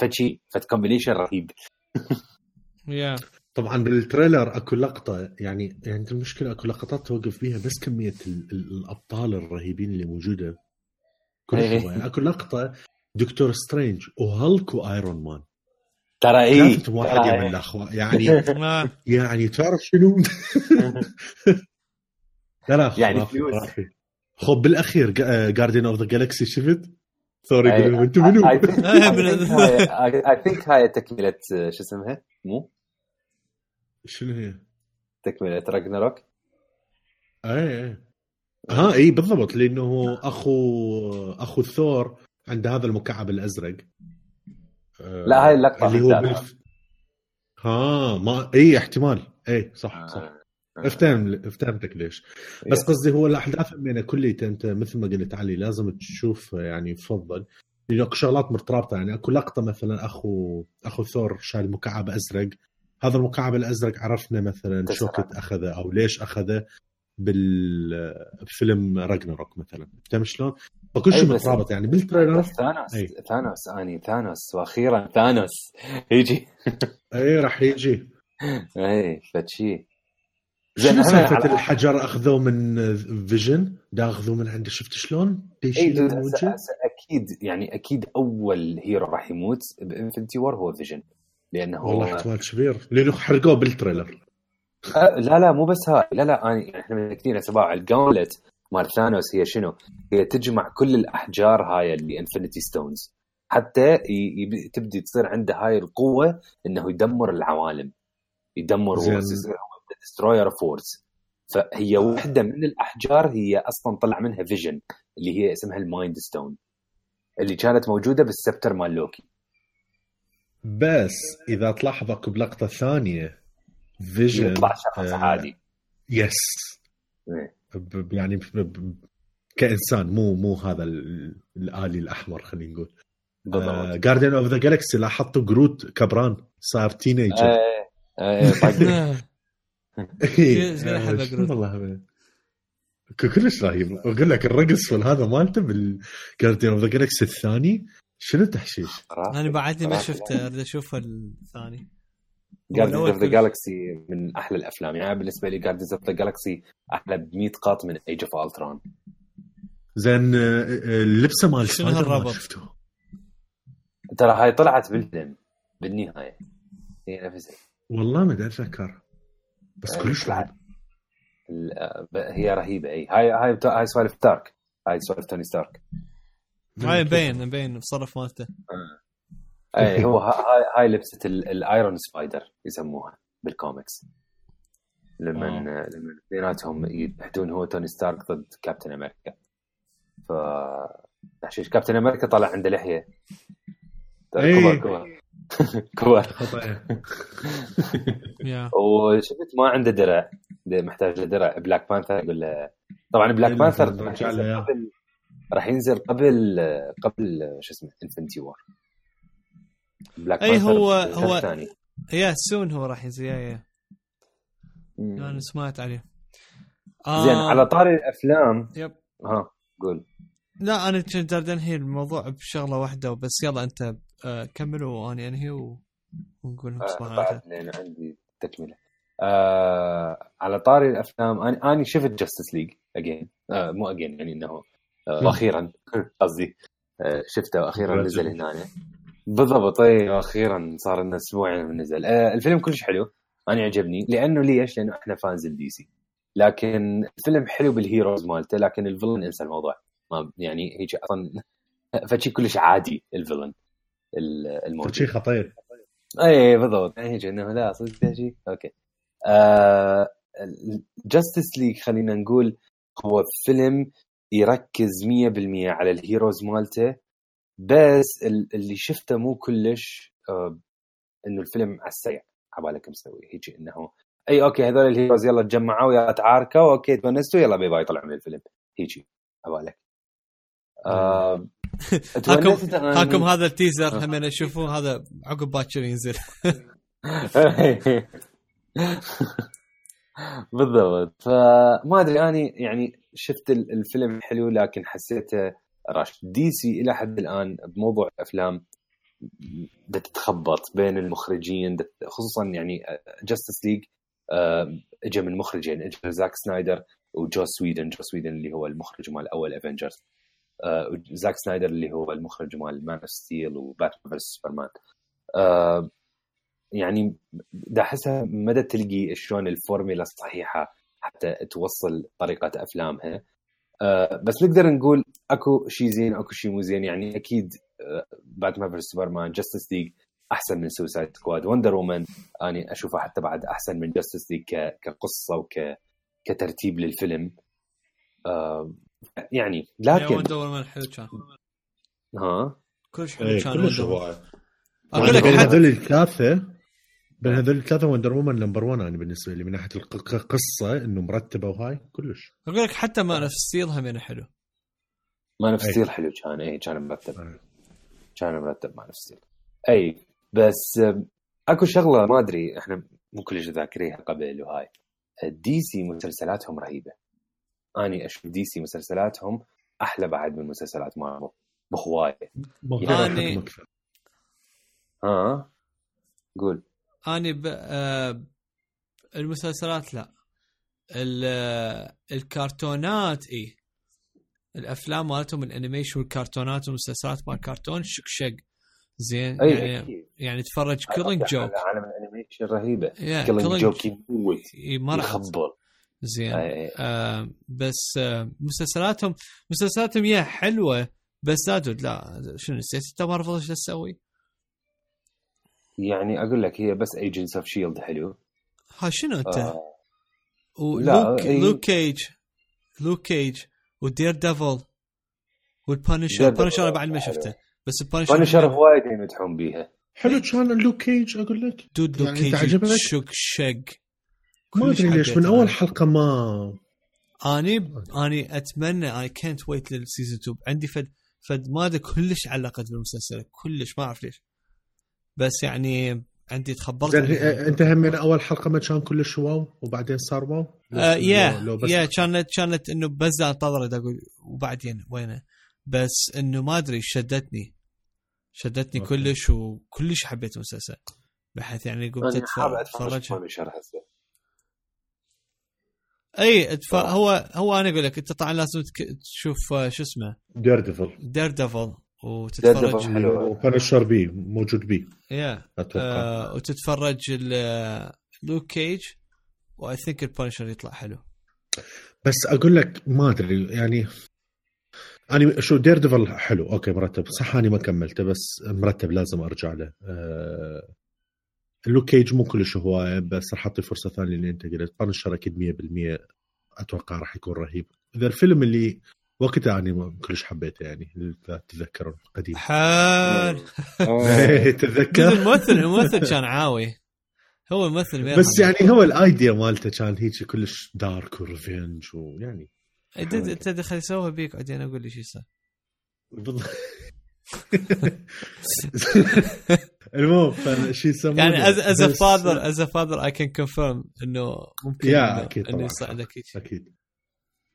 فشي فد combination رهيب. yeah. طبعا بال trailer أكو لقطة يعني يعني المشكلة أكو لقطات توقف بيها بس كمية ال- ال- الأبطال الرهيبين اللي موجودة. كلها إيه. يعني أكو لقطة Doctor Strange و Hulk و Iron Man. ترى اي واحد من الأخوة. يعني آه. يعني تعرف شنو؟ لا لا يعني خب بالأخير Guardian of the Galaxy شفت؟ ثور يقول أنتم منو؟ اي think هاي تكملة شو اسمها؟ مو؟ شنو هي؟ تكملة Ragnarok اي اي ها إي بالضبط لأنه أخو أخو ثور عنده هذا المكعب الأزرق. آه، لا، هاي اللقطة اللي هو. بالف... ها ما إي احتمال. إي صح صح. آه. افتهم افتهمتك ليش. بس قصدي هو الأحداث همينه كلية أنت مثل ما قلت علي لازم تشوف يعني يفضل لأنه اكو شغلات مرتبطة يعني أكو لقطة مثلا أخو أخو ثور شايل مكعب أزرق. هذا المكعب الأزرق عرفنا مثلا Tesseract. شوكت أخذه أو ليش أخذه بالفيلم Ragnarok مثلا. فهمت شلون؟ فكل شيء بس- مرتبط يعني. بال trailer؟ Thanos أي. Thanos أني Thanos وأخيرا Thanos. يجي أي راح يجي. أي فشي. زين سالفة على- الحجر؟ أخذوه من Vision دا أخذوه من عنده. شفت شلون؟ أكيد يعني أكيد أول hero راح يموت ب Infinity War هو Vision لأنه والله احتمال كبير. لأنه حرقوه بال trailer. آه لا لا مو بس هاي. لا لا يعني إحنا متاكدين يا سباع ال gauntlet مال Thanos هي شنو؟ هي تجمع كل الأحجار هاي اللي Infinity Stones حتى تبدي تصير عنده هاي القوة إنه يدمر العوالم. يدمر. worlds يصير هو destroyer worlds فهي واحدة من الأحجار هي أصلا طلع منها Vision اللي هي اسمها ال Mind Stone اللي كانت موجودة بال scepter مال لوكي. بس إذا تلاحظ اكو بلقطة ثانية Vision يطلع شخص آه، عادي. yes إيه. يعني كإنسان مو مو هذا ال- الآلي الأحمر خلينا نقول. بالضبط. Guardian of the Galaxy لاحظتوا Groot كبران صار teenager إيه إيه. والله ك- كلش رهيب. أقول لك الرقص والهذا مالته بال Guardian of the Galaxy الثاني. شنو تحشيش؟ أنا بعدني ما. شفته أريد أشوف الثاني. Guardians of the Galaxy من أحلى الأفلام. يعني بالنسبة لي Guardians of the Galaxy أحلى ب 100 قاط من Age of Ultron زين آه، آه، اللبسة مال شنو سبايدر مان هالربط؟ شفته؟ ترى هاي طلعت بالفيلم بالنهاية. هي نفسها. والله ما أدري أتذكر. بس آه، كلش طلعت. رهيب ال- آه، ب- هي رهيبة إي. هاي هاي هاي سوالف Stark هاي سوالف Tony Stark. هاي مبين مبين التصرف مالته. اي هو ها- هاي هاي لبسة ال- ال Iron Spider يسموها بالكوميكس لما آه. لما اثنيناتهم يتحدون هو Tony Stark ضد Captain America ف تحشيش Captain America طلع عنده لحية. كبر كبر كبر وشفت ما عنده درع. ده محتاج له درع. Black Panther يقول له طبعا Black إلا Panther. قبل راح ينزل قبل قبل شو اسمه Infinity War Black أي هو- هو- yeah soon هو راح ينزل yeah yeah. أنا سمعت عليه. آه. زين على طاري الأفلام. yep. ها قول. لا أنا كنت انهي الموضوع بشغلة واحدة بس يلا أنت آه كمل واني انهي و... ونقول آه بعد الخير لأن عندي تكملة. آه على طاري الأفلام أنا أنا شفت Justice League again آه مو again يعني إنه آه وأخيرا قصدي آه شفته وأخيرا نزل هنا. بالضبط اي وأخيرا صار لنا أسبوعين من نزل. آه الفيلم كلش حلو. أنا عجبني لأنه ليش؟ لأنه إحنا fans ال DC لكن الفيلم حلو بال heroes مالته لكن ال villain انسى الموضوع. ما يعني هيك أصلا فشي كلش عادي ال villain. ال- الموجود شيء خطير. اي بالضبط. يعني هيك إنه لا صدق شيء أوكي. آه Justice League خلينا نقول هو فيلم يركز 100% على ال heroes مالته بس ال- اللي شفته مو كلش آه إنه الفيلم على السريع عبالك مسوي هيك إنه إي أوكي هذول الهيروز يلا تجمعوا يلا تعاركوا أوكي تونستوا يلا باي باي طلعوا من الفيلم هيك عبالك آه. هاكم تونست أنا- هاكم هذا ال teaser هم اشوفوه هذا عقب باكر ينزل. بالضبط. فما أدري أني يعني شفت ال- الفيلم حلو لكن حسيته راش DC إلى حد الآن بموضوع الافلام تتخبط بين المخرجين خصوصا يعني Justice League اجى من مخرجين اجى زاك سنايدر وJoss Whedon. Joss Whedon اللي هو المخرج مال أول Avengers زاك سنايدر اللي هو المخرج مال Man of Steel و Batman versus Superman آه، يعني دا أحسها مدى تلقي شلون الفورميلا الصحيحة حتى توصل طريقة أفلامها. آه، بس نقدر نقول أكو شيء زين أكو شيء مو زين. يعني أكيد Batman versus Superman Justice League أحسن من Suicide Squad و Wonder Woman أني أشوفها حتى بعد أحسن من Justice League كقصة وك كترتيب للفيلم. آه، يعني لكن Wonder Woman حلو كان. ها؟ كلش حلو اي كان أقول لك حتى هذول الثلاثة بين هذول الثلاثة Wonder Woman number 1 أنا بالنسبة لي من ناحية الق- القصة إنه مرتبة وهاي كلش. أقول لك حتى Man of Steel هم حلو. Man of أي. Steel حلو كان اي كان مرتب. آه. كان مرتب Man of Steel اي بس أكو شغلة ما أدري إحنا مو كلش ذاكريها قبل وهاي. DC مسلسلاتهم رهيبة. أني أشوف DC مسلسلاتهم أحلى بعد من مسلسلات مارفل بهواية. يعني- يعني ها قول. أني ب... آه المسلسلات لا. ال... آه، الكرتونات إي. الأفلام مالتهم ال animation والكرتونات والمسلسلات مال كرتون شق شق. زين أي يعني أكيد. يعني تفرج Killing Joke. عالم ال animation رهيبة. Killing Killing Joke مرعب يخبل زين. أي- أي. آه بس آه مسلسلاتهم مسلسلاتهم يا حلوة بس لا dude لا شنو نسيت؟ انت مارفل إيش تسوي؟ يعني أقول لك هي بس Agents of Shield حلو. ها شنو أنت؟ آه، ولوك لا،. Luke Cage Luke Cage و Daredevil وال Punisher ال Punisher أنا بعد ما حلو. شفته. بس ال Punisher Punisher هوايد يمدحون بيها. حلو كان لوك كيج أقول لك؟ دود لوك يعني كيج؟ شق شق. ما أدري ليش من. أول حلقة ما. أني أني أتمنى اي كانت ويت للسيزون 2 عندي فد فد ماده كلش علقت بالمسلسل كلش ما أعرف ليش. بس يعني عندي تخبرت انت هم من أول حلقة ما كان كلش واو وبعدين صار واو؟ آه يا لو بس يا كانت كانت إنه بس أنتظر دا أقول وبعدين وينه. بس إنه ما أدري شدتني. شدتني أوكي. كلش وكلش حبيت المسلسل. بحيث يعني قمت اتفرج إي أتف... هو هو أنا أقول لك أنت طبعا لازم. تشوف آه، شو اسمه؟ Daredevil Daredevil وتتفرج. و Punisher بي موجود بي يا أتوقع. آه وتتفرج ال- Luke Cage و I think ال Punisher يطلع حلو. بس أقول لك ما أدري يعني أنا شو Daredevil حلو. أوكي مرتب. صح اني ما كملته بس مرتب لازم أرجع له. أه Luke Cage مو كلش هواية بس راح اعطي فرصة ثانية اللي انت قلت Punisher أكيد 100% أتوقع راح يكون رهيب. إذا الفيلم اللي وقتها أني ما كلش حبيته يعني إذا تتذكرون قديم حال تتذكر الممثل الممثل كان عاوي. هو الممثل. بس يعني هو الأيديا مالته كان هيك كلش دارك وريفنج ويعني انت دخل يسويها بيك بعدين أقول لي شو يصير. بالضبط. المهم فشو يسمونه؟ يعني از از فاذر از فاذر اي كان كونفيرم إنه ممكن يا أكيد إنه. يصعدك أكيد.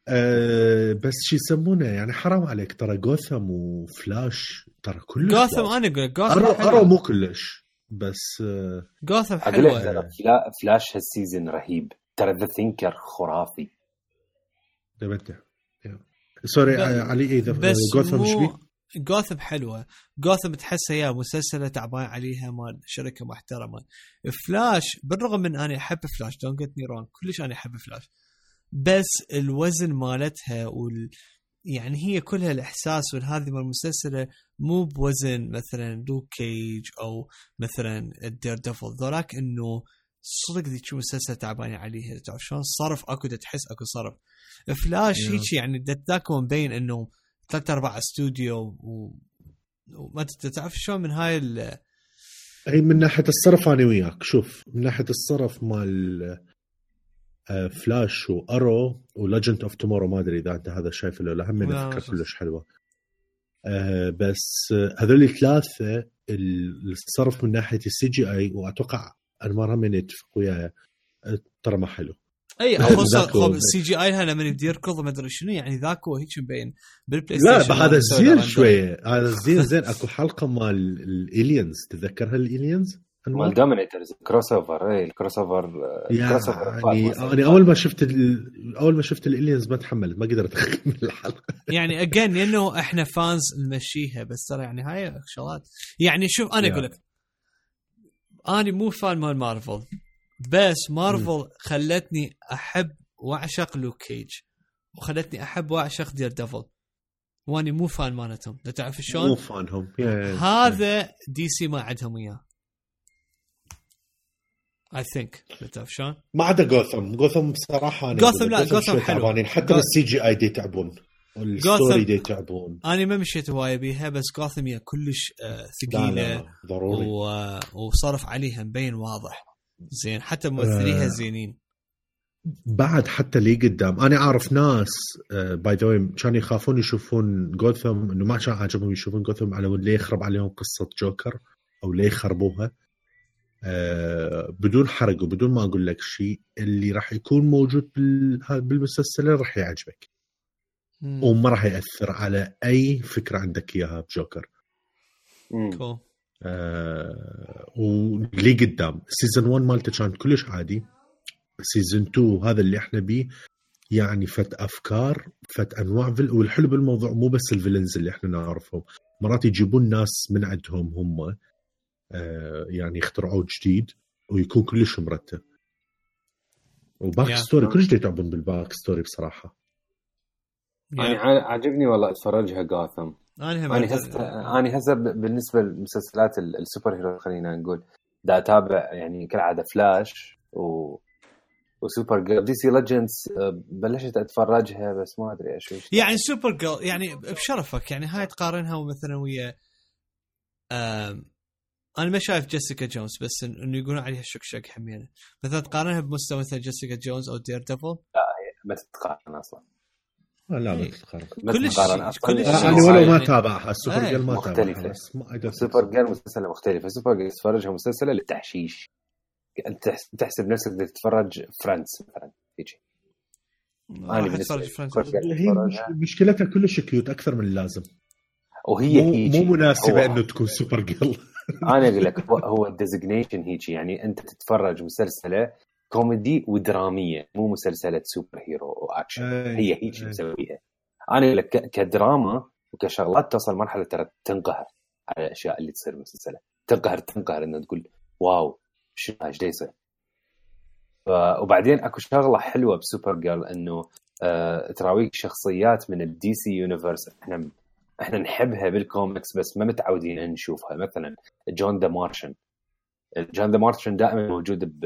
أه بس شو يسمونه؟ يعني حرام عليك. ترى جوثم وفلاش ترى كلش جوثم. أنا أقول لك Gotham Arrow حلوة مو كلش بس آه، جوثم أقول لك حلوة Flash هال season رهيب. ترى The Thinker خرافي. تبتع sorry آه، علي اذا بس جوثم إيش مو بيه؟ جوثم حلوة. جوثم تحسها يا مسلسلة تعبان عليها مال شركة محترمة. فلاش بالرغم من أني أحب Flash don't get me wrong كلش أنا أحب فلاش بس الوزن مالتها وال يعني هي كلها الإحساس والهذه مال المسلسله مو بوزن مثلا Luke Cage أو مثلا ال Daredevil ذولاك إنه صدق ذيك مسلسل تعبانين عليها تعرف شلون صرف أكو تحس أكو صرف Flash Yeah. هيك يعني ذاك مبين إنه ثلاث ارباع استوديو و... وما تعرف شلون من هاي ال... هي من ناحية الصرف أنا وياك شوف من ناحية الصرف مال Flash و Arrow و Legends of Tomorrow ما أدري إذا أنت هذا شايفه ولا لا هم لا، فكره. كلش حلوة. آه، بس آه، هذول الثلاثة الصرف من ناحية ال CGI وأتوقع انمار هم يتفق وياي. آه، ترى ما حلو. إي هو- السي جي اي لما يبدي يركض ما أدري شنو يعني ذاك هو هيك مبين بالبلاي ستيشن هذا لما يسوي زين. شوية هذا زين زين. أكو حلقة مال ال aliens تتذكرها ال aliens؟ مال دومينيترز كروس اوفر اي الكروس اوفر الكروس يعني أنا أول ما شفت ال- أول ما شفت ال aliens ما تحملت ما قدرت اكمل الحلقة. يعني اجين لأنه إحنا fans نمشيها بس ترى يعني هاي شغلات. يعني شوف أنا. أقول لك أنا مو fan مال مارفل بس مارفل خلتني أحب وأعشق لوك كيج وخلتني أحب وأعشق Daredevil وأني مو fan مالتهم. تعرف مو شلون؟ fan هم يا- هذا DC ما عندهم إياه. I think تعرف شلون؟ ما عدا جوثم جوثم بصراحه أنا جوثم لا، جوثم حلو. تعبانين. حتى بال CGI دي يتعبون وال story دي يتعبون أنا ما مشيت هواية بيها بس جوثم هي كلش آه، ثقيلة. ضروري. و... وصرف عليها مبين واضح. زين حتى ممثليها آه. زينين. بعد حتى لي قدام. أنا أعرف ناس by the كانوا يخافون يشوفون جوثم إنه ما كان عاجبهم يشوفون جوثم على ود ليه يخرب عليهم قصة جوكر أو ليه يخربوها. آه، بدون حرق وبدون ما أقول لك شيء اللي راح يكون موجود بالمسلسل راح يعجبك. مم. وما راح يأثر على أي فكرة عندك إياها بجوكر. cool آه ولي قدام. season 1 مالته كان كلش عادي. season 2 هذا اللي إحنا بيه يعني فت أفكار فت أنواع villain والحلو بالموضوع مو بس ال villains اللي إحنا نعرفهم. مرات يجيبون ناس من عندهم هم. آه يعني يخترعوه جديد ويكون كلش مرتب. و back Yeah. story كلش يتعبون بال back story بصراحة. يعني ع- عاجبني والله أتفرجها جوثم أنا هم أنا هسه أنا هسه ب- بالنسبة للمسلسلات ال- السوبر هيرو خلينا نقول دا أتابع يعني كالعادة فلاش و و Supergirl DC Legends بلشت أتفرجها بس ما أدري إيش وش يعني Supergirl يعني بشرفك يعني هاي تقارنها مثلا ويا آم، أنا ما شايف جيسيكا جونز بس إن- إنه يقولون عليها شقشق حمينه مثلا تقارنها بمستوى مثلا جيسيكا جونز أو Daredevil؟ ما تتقارن أصلا. آه، لا ما إيه. تتقارن. أصلا. كلش أنا شيء أنا ولو ما يعني- تابعها السوبر إيه، جيل ما مختلفة. تابعها Supergirl مسلسلة مختلفة. Supergirl تتفرجها مسلسله للتحشيش تحسب نفسك تتفرج Friends مثلا أتفرج Supergirl هي. مشكلتها كلش cute أكثر من اللازم. وهي مو, هيجي مو مناسبة إنه تكون Supergirl أنا أقول لك هو- هو ال designation هيجي يعني أنت تتفرج مسلسلة كوميدي ودرامية مو مسلسلة superhero و action هي هيجي أي. مسويها. أنا أقول لك كدراما وكشغلات توصل مرحلة ترى تنقهر على الأشياء اللي تصير بالسلسله تنقهر تنقهر انه تقول wow شو إيش يصير؟ ف- وبعدين أكو شغلة حلوة ب Supergirl إنه آه تراويك شخصيات من ال DC Universe إحنا إحنا نحبها بالكوميكس بس ما متعودين نشوفها. مثلا John the Martian John the Martian دائما موجود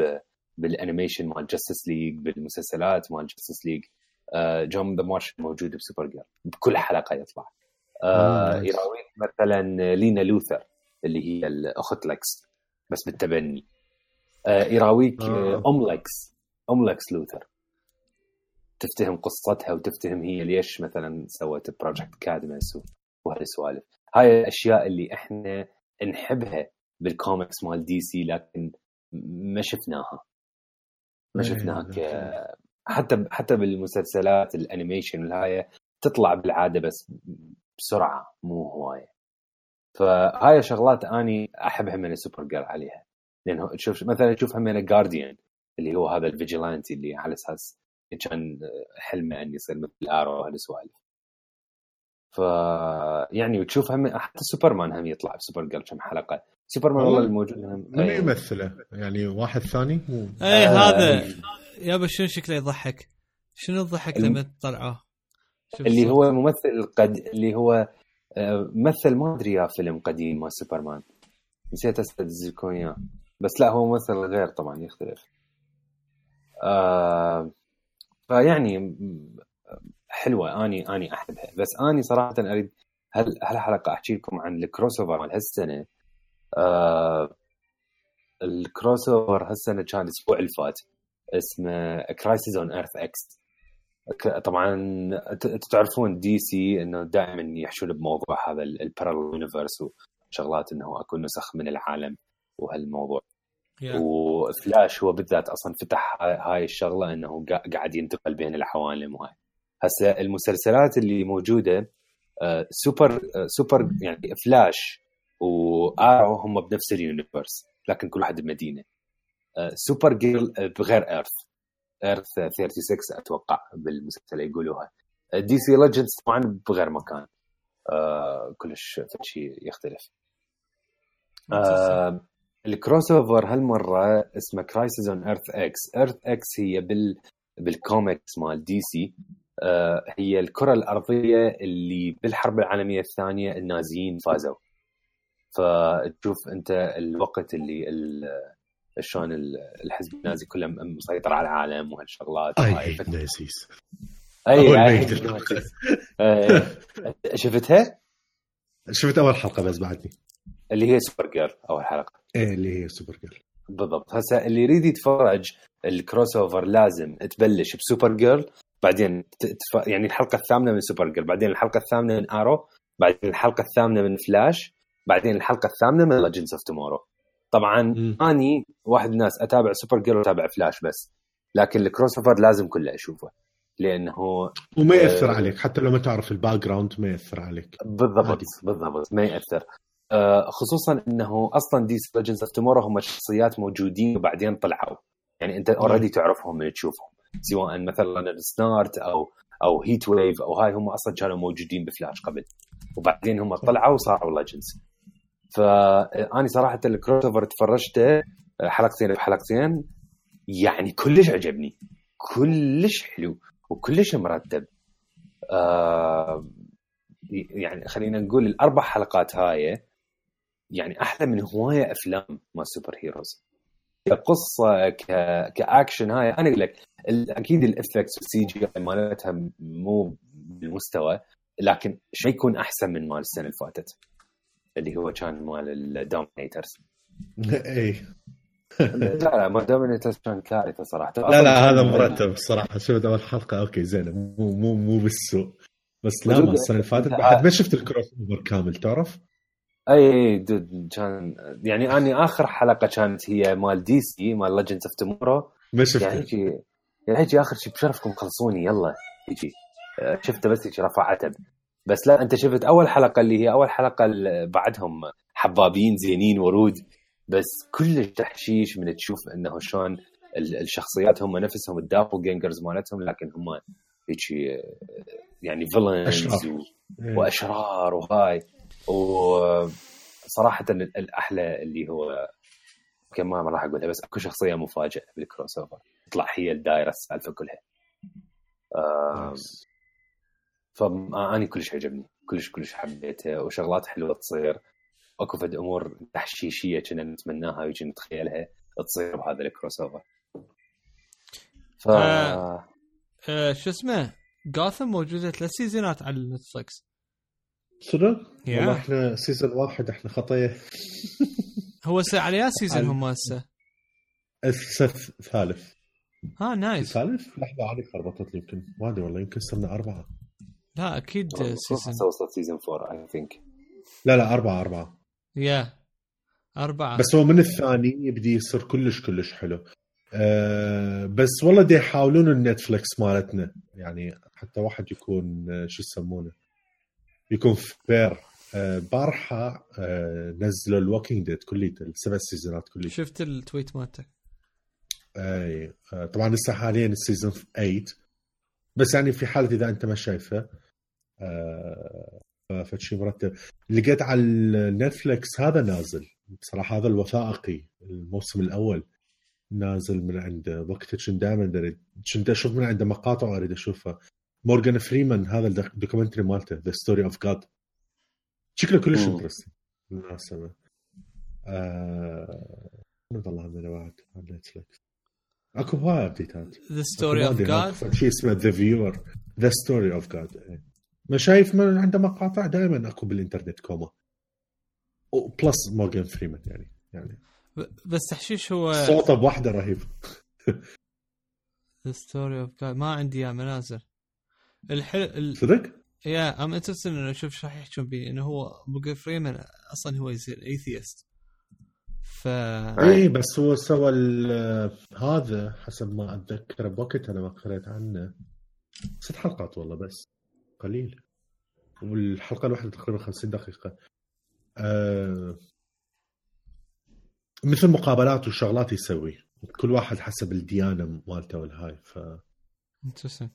بال animation مال Justice League بالمسلسلات مال Justice League John the Martian موجود ب Supergirl بكل حلقة يطلع. آه nice. يراويك مثلا لينا لوثر اللي هي الأخت لكس بس بالتبني. آه يراويك آه. آه. أم لكس أم لكس لوثر تفتهم قصتها وتفتهم هي ليش مثلا سوت Project Cadmus وهالسوالف هاي الأشياء اللي إحنا نحبها بالكوميكس مال DC لكن ما شفناها. ما إيه، شفناها. ك حتى حتى بالمسلسلات ال animation والهاي تطلع بالعادة بس بسرعة مو هواية. فهاي شغلات أني احبها من ال Supergirl عليها. لأنه تشوف مثلا تشوفها من Guardian اللي هو هذا ال vigilante اللي على أساس كان حلمه ان يصير مثل Arrow وهالسوالف. ف يعني وتشوفها من... حتى سوبرمان هم يطلع ب Supergirl كم حلقة سوبرمان والله؟ والله الموجود هم من إيه. يمثله؟ يعني واحد ثاني مو إيه آه، هذا يابا شنو شكله يضحك شنو الضحك لما طلعوه شوف اللي. هو ممثل القد... اللي هو مثل ما أدري يا فيلم قديم مال سوبرمان نسيت استدزكم اياه بس لا هو ممثل غير طبعا يختلف آه فيعني حلوة. اني أني أحبها. بس أني صراحة اريد هل هالحلقه أحكي لكم عن ال crossover مال هالسنة؟ آه ال crossover هالسنة كان الأسبوع اللي فات. اسمه Crisis on Earth-X طبعا تعرفون DC إنه دائما يحشون بموضوع هذا ال parallel universe وشغلات إنه أكو نسخ من العالم وهالموضوع. Yeah. و Flash هو بالذات أصلا فتح هاي الشغلة إنه قا- قاعد ينتقل بين العوالم وهاي. هسه المسلسلات اللي موجودة آه، سوبر آه، سوبر يعني فلاش و Arrow هم بنفس ال universe لكن كل واحد بمدينة. آه، Supergirl بغير Earth Earth 36 أتوقع بالمسلسل يقولوها. DC Legends طبعا بغير مكان. كلش شيء يختلف. ال crossover هالمرة اسمه Crisis on Earth X Earth X هي بال بالكوميكس مال DC هي الكرة الأرضية اللي بالحرب العالمية الثانية النازيين فازوا. فتشوف أنت الوقت اللي ال- شلون ال- الحزب النازي كله مسيطر على العالم وهالشغلات. أي Nazis أي. آه، شفتها؟ شفت أول حلقة بس بعدني اللي هي Supergirl أول حلقة. إيه اللي هي Supergirl بالضبط. هسه اللي يريد يتفرج ال crossover لازم تبلش ب Supergirl بعدين تتف... يعني الحلقة الثامنة من Supergirl بعدين الحلقة الثامنة من Arrow بعدين الحلقة الثامنة من فلاش بعدين الحلقة الثامنة من Legends of Tomorrow طبعا مم. أني واحد من الناس أتابع Supergirl وأتابع فلاش بس لكن ال crossover لازم كله أشوفه لأنه وما يأثر آه. عليك حتى لو ما تعرف ال background ما يأثر عليك بالضبط عادي. بالضبط ما يأثر آه، خصوصا إنه أصلا The Legends of Tomorrow هم شخصيات موجودين وبعدين طلعوا يعني أنت already تعرفهم من تشوفهم سواء مثلا ال Snart أو أو Heat Wave أو هاي هم أصلا كانوا موجودين بفلاش قبل. وبعدين هم طلعوا وصاروا Legends فاني صراحة ال crossover تفرجته حلقتين بحلقتين يعني كلش عجبني. كلش حلو وكلش مرتب. آه يعني خلينا نقول الأربع حلقات هاي يعني أحلى من هواية أفلام ما superheroes كقصة ك... كاكشن هاي أنا أقول لك أكيد ال effects وال CG مالتها مو بالمستوى لكن شيء يكون أحسن من مال السنة اللي فاتت؟ اللي هو كان مال ال Dominators اي لا لا مال Dominators كان كارثة صراحة. لا لا هذا مرتب الصراحه شفت أول حلقة okay زين. مو مو مو بالسوء. بس لا ما السنة اللي فاتت بعد ما شفت ال crossover كامل تعرف؟ اي اي dude كان يعني أني آخر حلقة كانت هي مال DC مال Legends of Tomorrow ما يعني شفته يعني يجي آخر شيء بشرفكم خلصوني يلا يجي آه، شفته بس يجي رفع عتب بس لا أنت شفت أول حلقة اللي هي أول حلقة اللي بعدهم حبابين زينين ورود. بس كلش تحشيش من تشوف إنه شلون ال- الشخصيات هم نفسهم ال doppelgangers مالتهم لكن هم هيجي آه، يعني villains أشرار. إيه. وأشرار وهاي. وصراحة ال- الأحلى اللي هو okay ما راح أقولها بس أكو شخصية مفاجأة بال crossover تطلع هي الدائره السالفه كلها. فاني كلش عجبني. كلش كلش حبيته وشغلات حلوة تصير. أكو فد أمور تحشيشية كنا نتمناها ويجي نتخيلها تصير بهذا ال crossover ف آه. آه شو اسمه؟ جاثم موجودة ثلاث season ات على Netflix صدق؟ yeah. والله إحنا season واحد إحنا خطيه هو هسه على يا season هم هسه. الثالث. ثالث ها nice الثالث؟ لحظة علي خربطت لي يمكن. ما أدري والله يمكن صرنا أربعة. لا أكيد season هسه وصلت سيزون 4 اي ثينك لا لا أربعة أربعة. yeah. أربعة. بس هو من الثاني يبدي يصير كلش كلش حلو. أه بس والله دي يحاولون ال Netflix مالتنا. يعني حتى واحد يكون آه، شو يسمونه؟ يكون fair أه بارحه أه نزلوا ال Walking Dead كليته السبع season ات كليته شفت ال tweet مالتك أي آه، طبعا لسه حاليا ال season 8 بس يعني في حالة إذا أنت ما شايفه آه، فشي مرتب. لقيت على ال Netflix هذا نازل. بصراحه هذا الوثائقي الموسم الأول. نازل من عنده وقت كنت دائما كنت أشوف من عنده مقاطع واريد اشوفها مورغان فريمان هذا ال documentary مالته The Story of God شكله كلش. interesting بالمناسبه آه... من والله من بعد على Netflix أكو هواي update ات The Story of God شيء اسمه ذا فيور The Story of God ما شايف من عنده مقاطع؟ دائما أكو بالإنترنت كوما plus مورجان فريمان يعني يعني. بس تحشيش هو صوته بوحدة رهيب. The Story of God ما عندي إياه منازل. الحل ال... صدق؟ yeah I'm interested إنه أشوف شو راح يحكون بيه. إنه هو مورجان فريمان أصلا هو يصير atheist ف اي بس هو سوى ال- هذا حسب ما أتذكر بوقت أنا ما قريت عنه. ست حلقات والله بس قليل. والحلقة الواحدة تقريبا 50 دقيقة. آه مثل مقابلات وشغلات يسوي. كل واحد حسب الديانة مالته والهاي ف interesting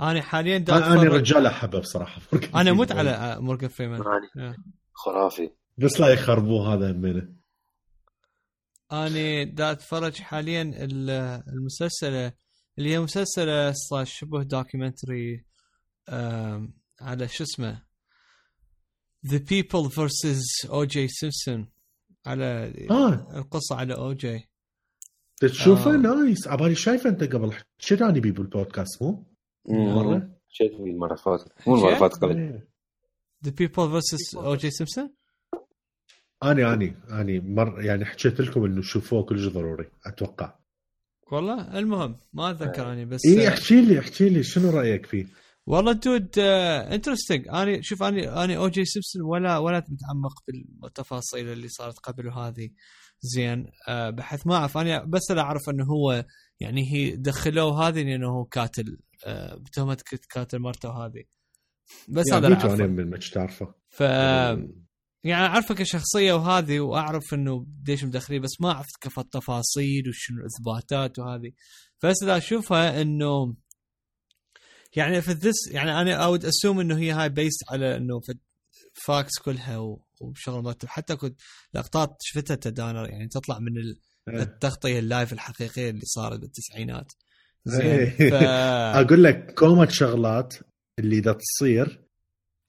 أنا حاليا أنا أنا أتفرج- رجال أحبه بصراحة أنا مت على مورجان فريمان يعني. خرافي. بس لا يخربوه هذا همينه أنا دا أتفرج حاليا ال- المسلسله اللي هي مسلسله صار شبه documentary على شو اسمه؟ The People vs O.J. Simpson على آه. القصة على أو جي تشوفه؟ آه. nice. عبالي شايفه أنت قبل. شو تاني بيه بالبودكاست مو؟ مرة؟ شفت المرة اللي فاتت مو المرة اللي فاتت قبل. The People vs O.J. Simpson أني أني أني مر يعني حكيت لكم إنه شوفوه كلش ضروري أتوقع. والله؟ المهم ما أتذكر أني بس اي احكي لي احكي لي شنو رأيك فيه؟ والله dude interesting أنا شوف أنا أنا أو جي سيمبسون ولا ولا متعمق بالتفاصيل اللي صارت قبل هذه. زين آه، بحيث ما أعرف أنا بس لا أعرف إنه هو يعني هي دخلوه هذه لأنه هو قاتل. آه، بتهمة كنت قاتل مرته هذه بس هذا يعني أنا أعرفه. من ما تعرفه ف يعني أعرفه كشخصية وهذه وأعرف إنه قديش مدخلين بس ما أعرف كيف التفاصيل وشنو الإثباتات وهذه. بس اذا أشوفها إنه يعني في ذس يعني أنا اود اسوم إنه هي هاي بيست على إنه في فاكس كلها وشغل مرتب حتى كنت لقطات شفتها تدانر يعني تطلع من إيه. التغطية اللايف الحقيقية اللي صارت بالتسعينات. زين. إيه. ف أقول لك كومة شغلات اللي إذا تصير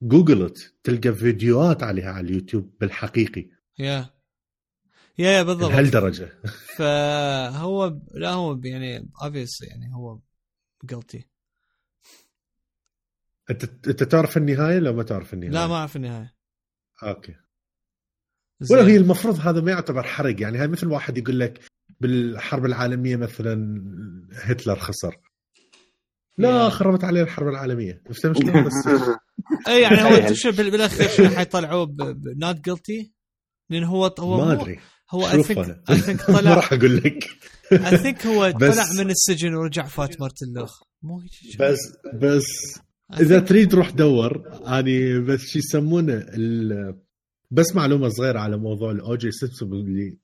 جوجلت تلقى فيديوهات عليها على اليوتيوب بالحقيقي. يا. يا يا بالضبط. لهالدرجة. فهو لا هو يعني obvious يعني هو قلتي أنت أنت تعرف النهاية لو ما تعرف النهاية؟ لا ما أعرف النهاية. أوكي. ولا هي المفروض هذا ما يعتبر حرق يعني هاي مثل واحد يقول لك بالحرب العالمية مثلا هتلر خسر. لا. خربت عليه الحرب العالمية. فهمت شلون بس؟ اي يعني هو. شو بال- بالأخير شنو حيطلعوه not guilty لأن هو هو ما أدري. هو I think I think ما طلع راح أقول لك. I think هو طلع من السجن ورجع فات مارتن لوخ. مو. بس بس إذا تريد روح دور أني بس شو يسمونه ال- بس معلومة صغيرة على موضوع الاو جي سيمبسون اللي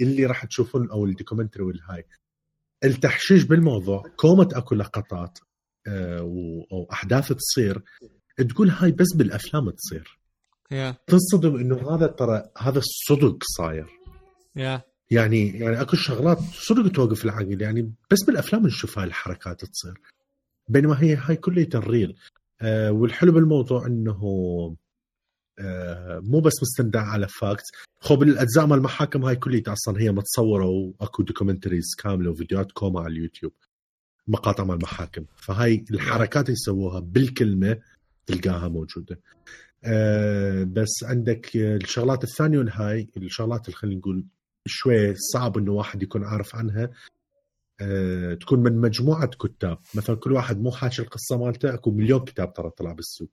اللي, راح تشوفون أو ال documentary والهاي. التحشيش بالموضوع كومة أكو لقطات آه، أو أحداث تصير تقول هاي بس بالأفلام تصير. yeah تنصدم إنه هذا ترى هذا الصدق صاير. yeah يعني يعني أكو شغلات صدق توقف العقل يعني بس بالأفلام نشوف هاي الحركات تصير. بينما هي هاي كلها ال real آه والحلو بالموضوع إنه مو بس مستندة على fact خو بالاجزاء مال المحاكم هاي كلها أصلا هي متصورة وأكو documentaries كاملة وفيديوهات كومة على اليوتيوب مقاطع مال المحاكم فهاي الحركات اللي يسووها بالكلمة تلقاها موجودة. آه بس عندك آه، الشغلات الثانية والهاي الشغلات اللي خلينا نقول شوي صعب إنه واحد يكون عارف عنها أه تكون من مجموعة كتاب. مثلا كل واحد مو حاشي القصة مالته أكو مليون كتاب ترى طلع بالسوق.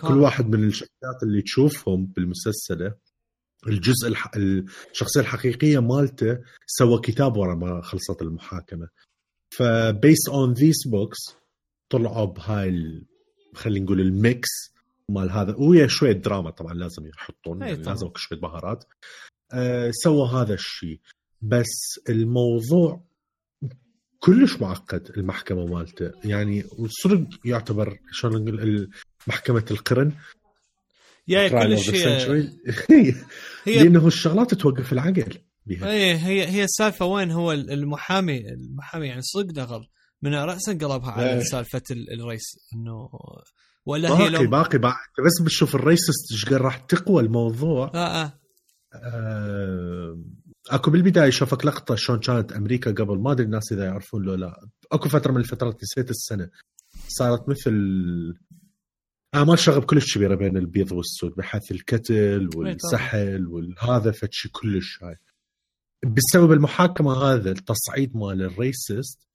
كل واحد من الشخصيات اللي تشوفهم بالمسلسلة الجزء الح... الشخصية الحقيقية مالته سوى كتاب ورا ما خلصت المحاكمة. ف based on these books طلعوا بهاي ال... خلينا نقول ال mix مال هذا. ويا شوية دراما طبعا لازم يحطون يعني. لازم شوية بهارات. أه سوى هذا الشيء بس الموضوع كلش معقد المحكمة مالته. يعني والصدق يعتبر شلون نقول محكمة القرن. yeah of the هي. هي لأنه الشغلات توقف العقل بها اي هي هي السالفة وين هو المحامي المحامي يعني صدق دغل من راسا قلبها على إيه. سالفة ال- الرئيس إنه ولا هي باقي لو باقي بعد بس بتشوف الريسست إيش قد راح تقوى الموضوع. آه آه. آه، أكو بالبداية شوفك لقطة شلون كانت أمريكا قبل ما أدري الناس إذا يعرفون لو لا. أكو فترة من الفترات نسيت السنة. صارت مثل اعمال شغب كلش كبيرة بين البيض والسود بحيث الكتل والسحل والهذا فشي كلش هاي. بسبب المحاكمة هذا التصعيد مال الريسست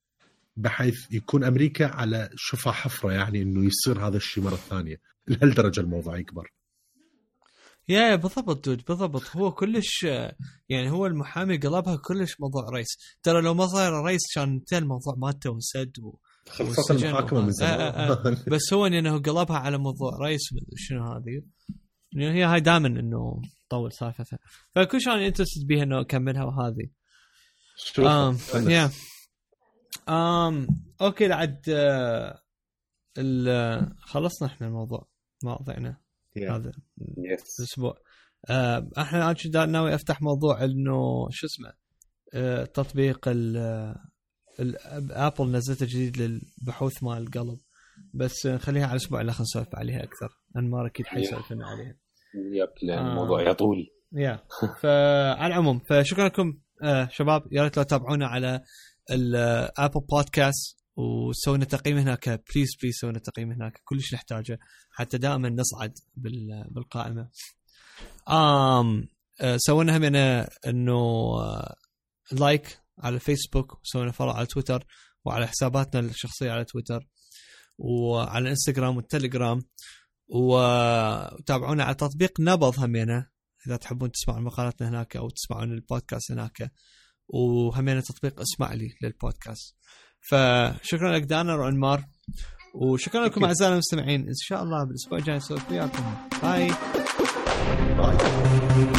بحيث يكون أمريكا على شفا حفرة يعني إنه يصير هذا الشيء مرة ثانية. لهالدرجة الموضوع يكبر. يا بالضبط دود بالضبط. هو كلش يعني هو المحامي قلبها كلش موضوع رئيس ترى لو ما صاير رئيس كان انتهى الموضوع مالته وانسد و... خلصت المحاكمة من. زمان. آه، آه، بس هو إنه قلبها على موضوع racist شنو هذه. هي هاي دائما إنه طول سالفتها فكل شيء أنا interested بيها إنه أكملها وهذه. آم. yeah آم okay لعد آه، ال- خلصنا إحنا الموضوع. مواضيعنا yeah. هذا yes الأسبوع. آه، أحنا دا- ناوي أفتح موضوع إنه شو اسمه آه، تطبيق ال Apple نزلته جديد للبحوث مال القلب بس آه، نخليها على الأسبوع خلينا نسولف عليها أكثر. انمار أكيد حيسولف لنا عليها. yep لأن آه. الموضوع يطول. yeah. فعلى العموم فشكرا لكم آه شباب. يا ريت لو تتابعونا على ال Apple Podcast وسوينا تقييم هناك. please please سوينا تقييم هناك. كلش نحتاجه. حتى دائما نصعد بال- بالقائمة. آم آه، سوينا هم إنه آه، like على الفيسبوك وسوينا follow على تويتر وعلى حساباتنا الشخصية على تويتر وعلى الانستغرام والتليجرام وتابعونا على تطبيق نبض همينة إذا تحبون تسمعون مقالاتنا هناك أو تسمعون البودكاست هناك وهمينة تطبيق اسمع لي للبودكاست. فشكرا لك دانر وانمار وشكرا لكم اعزائنا المستمعين. إن شاء الله بالأسبوع الجاي نسولف وياكم. bye باي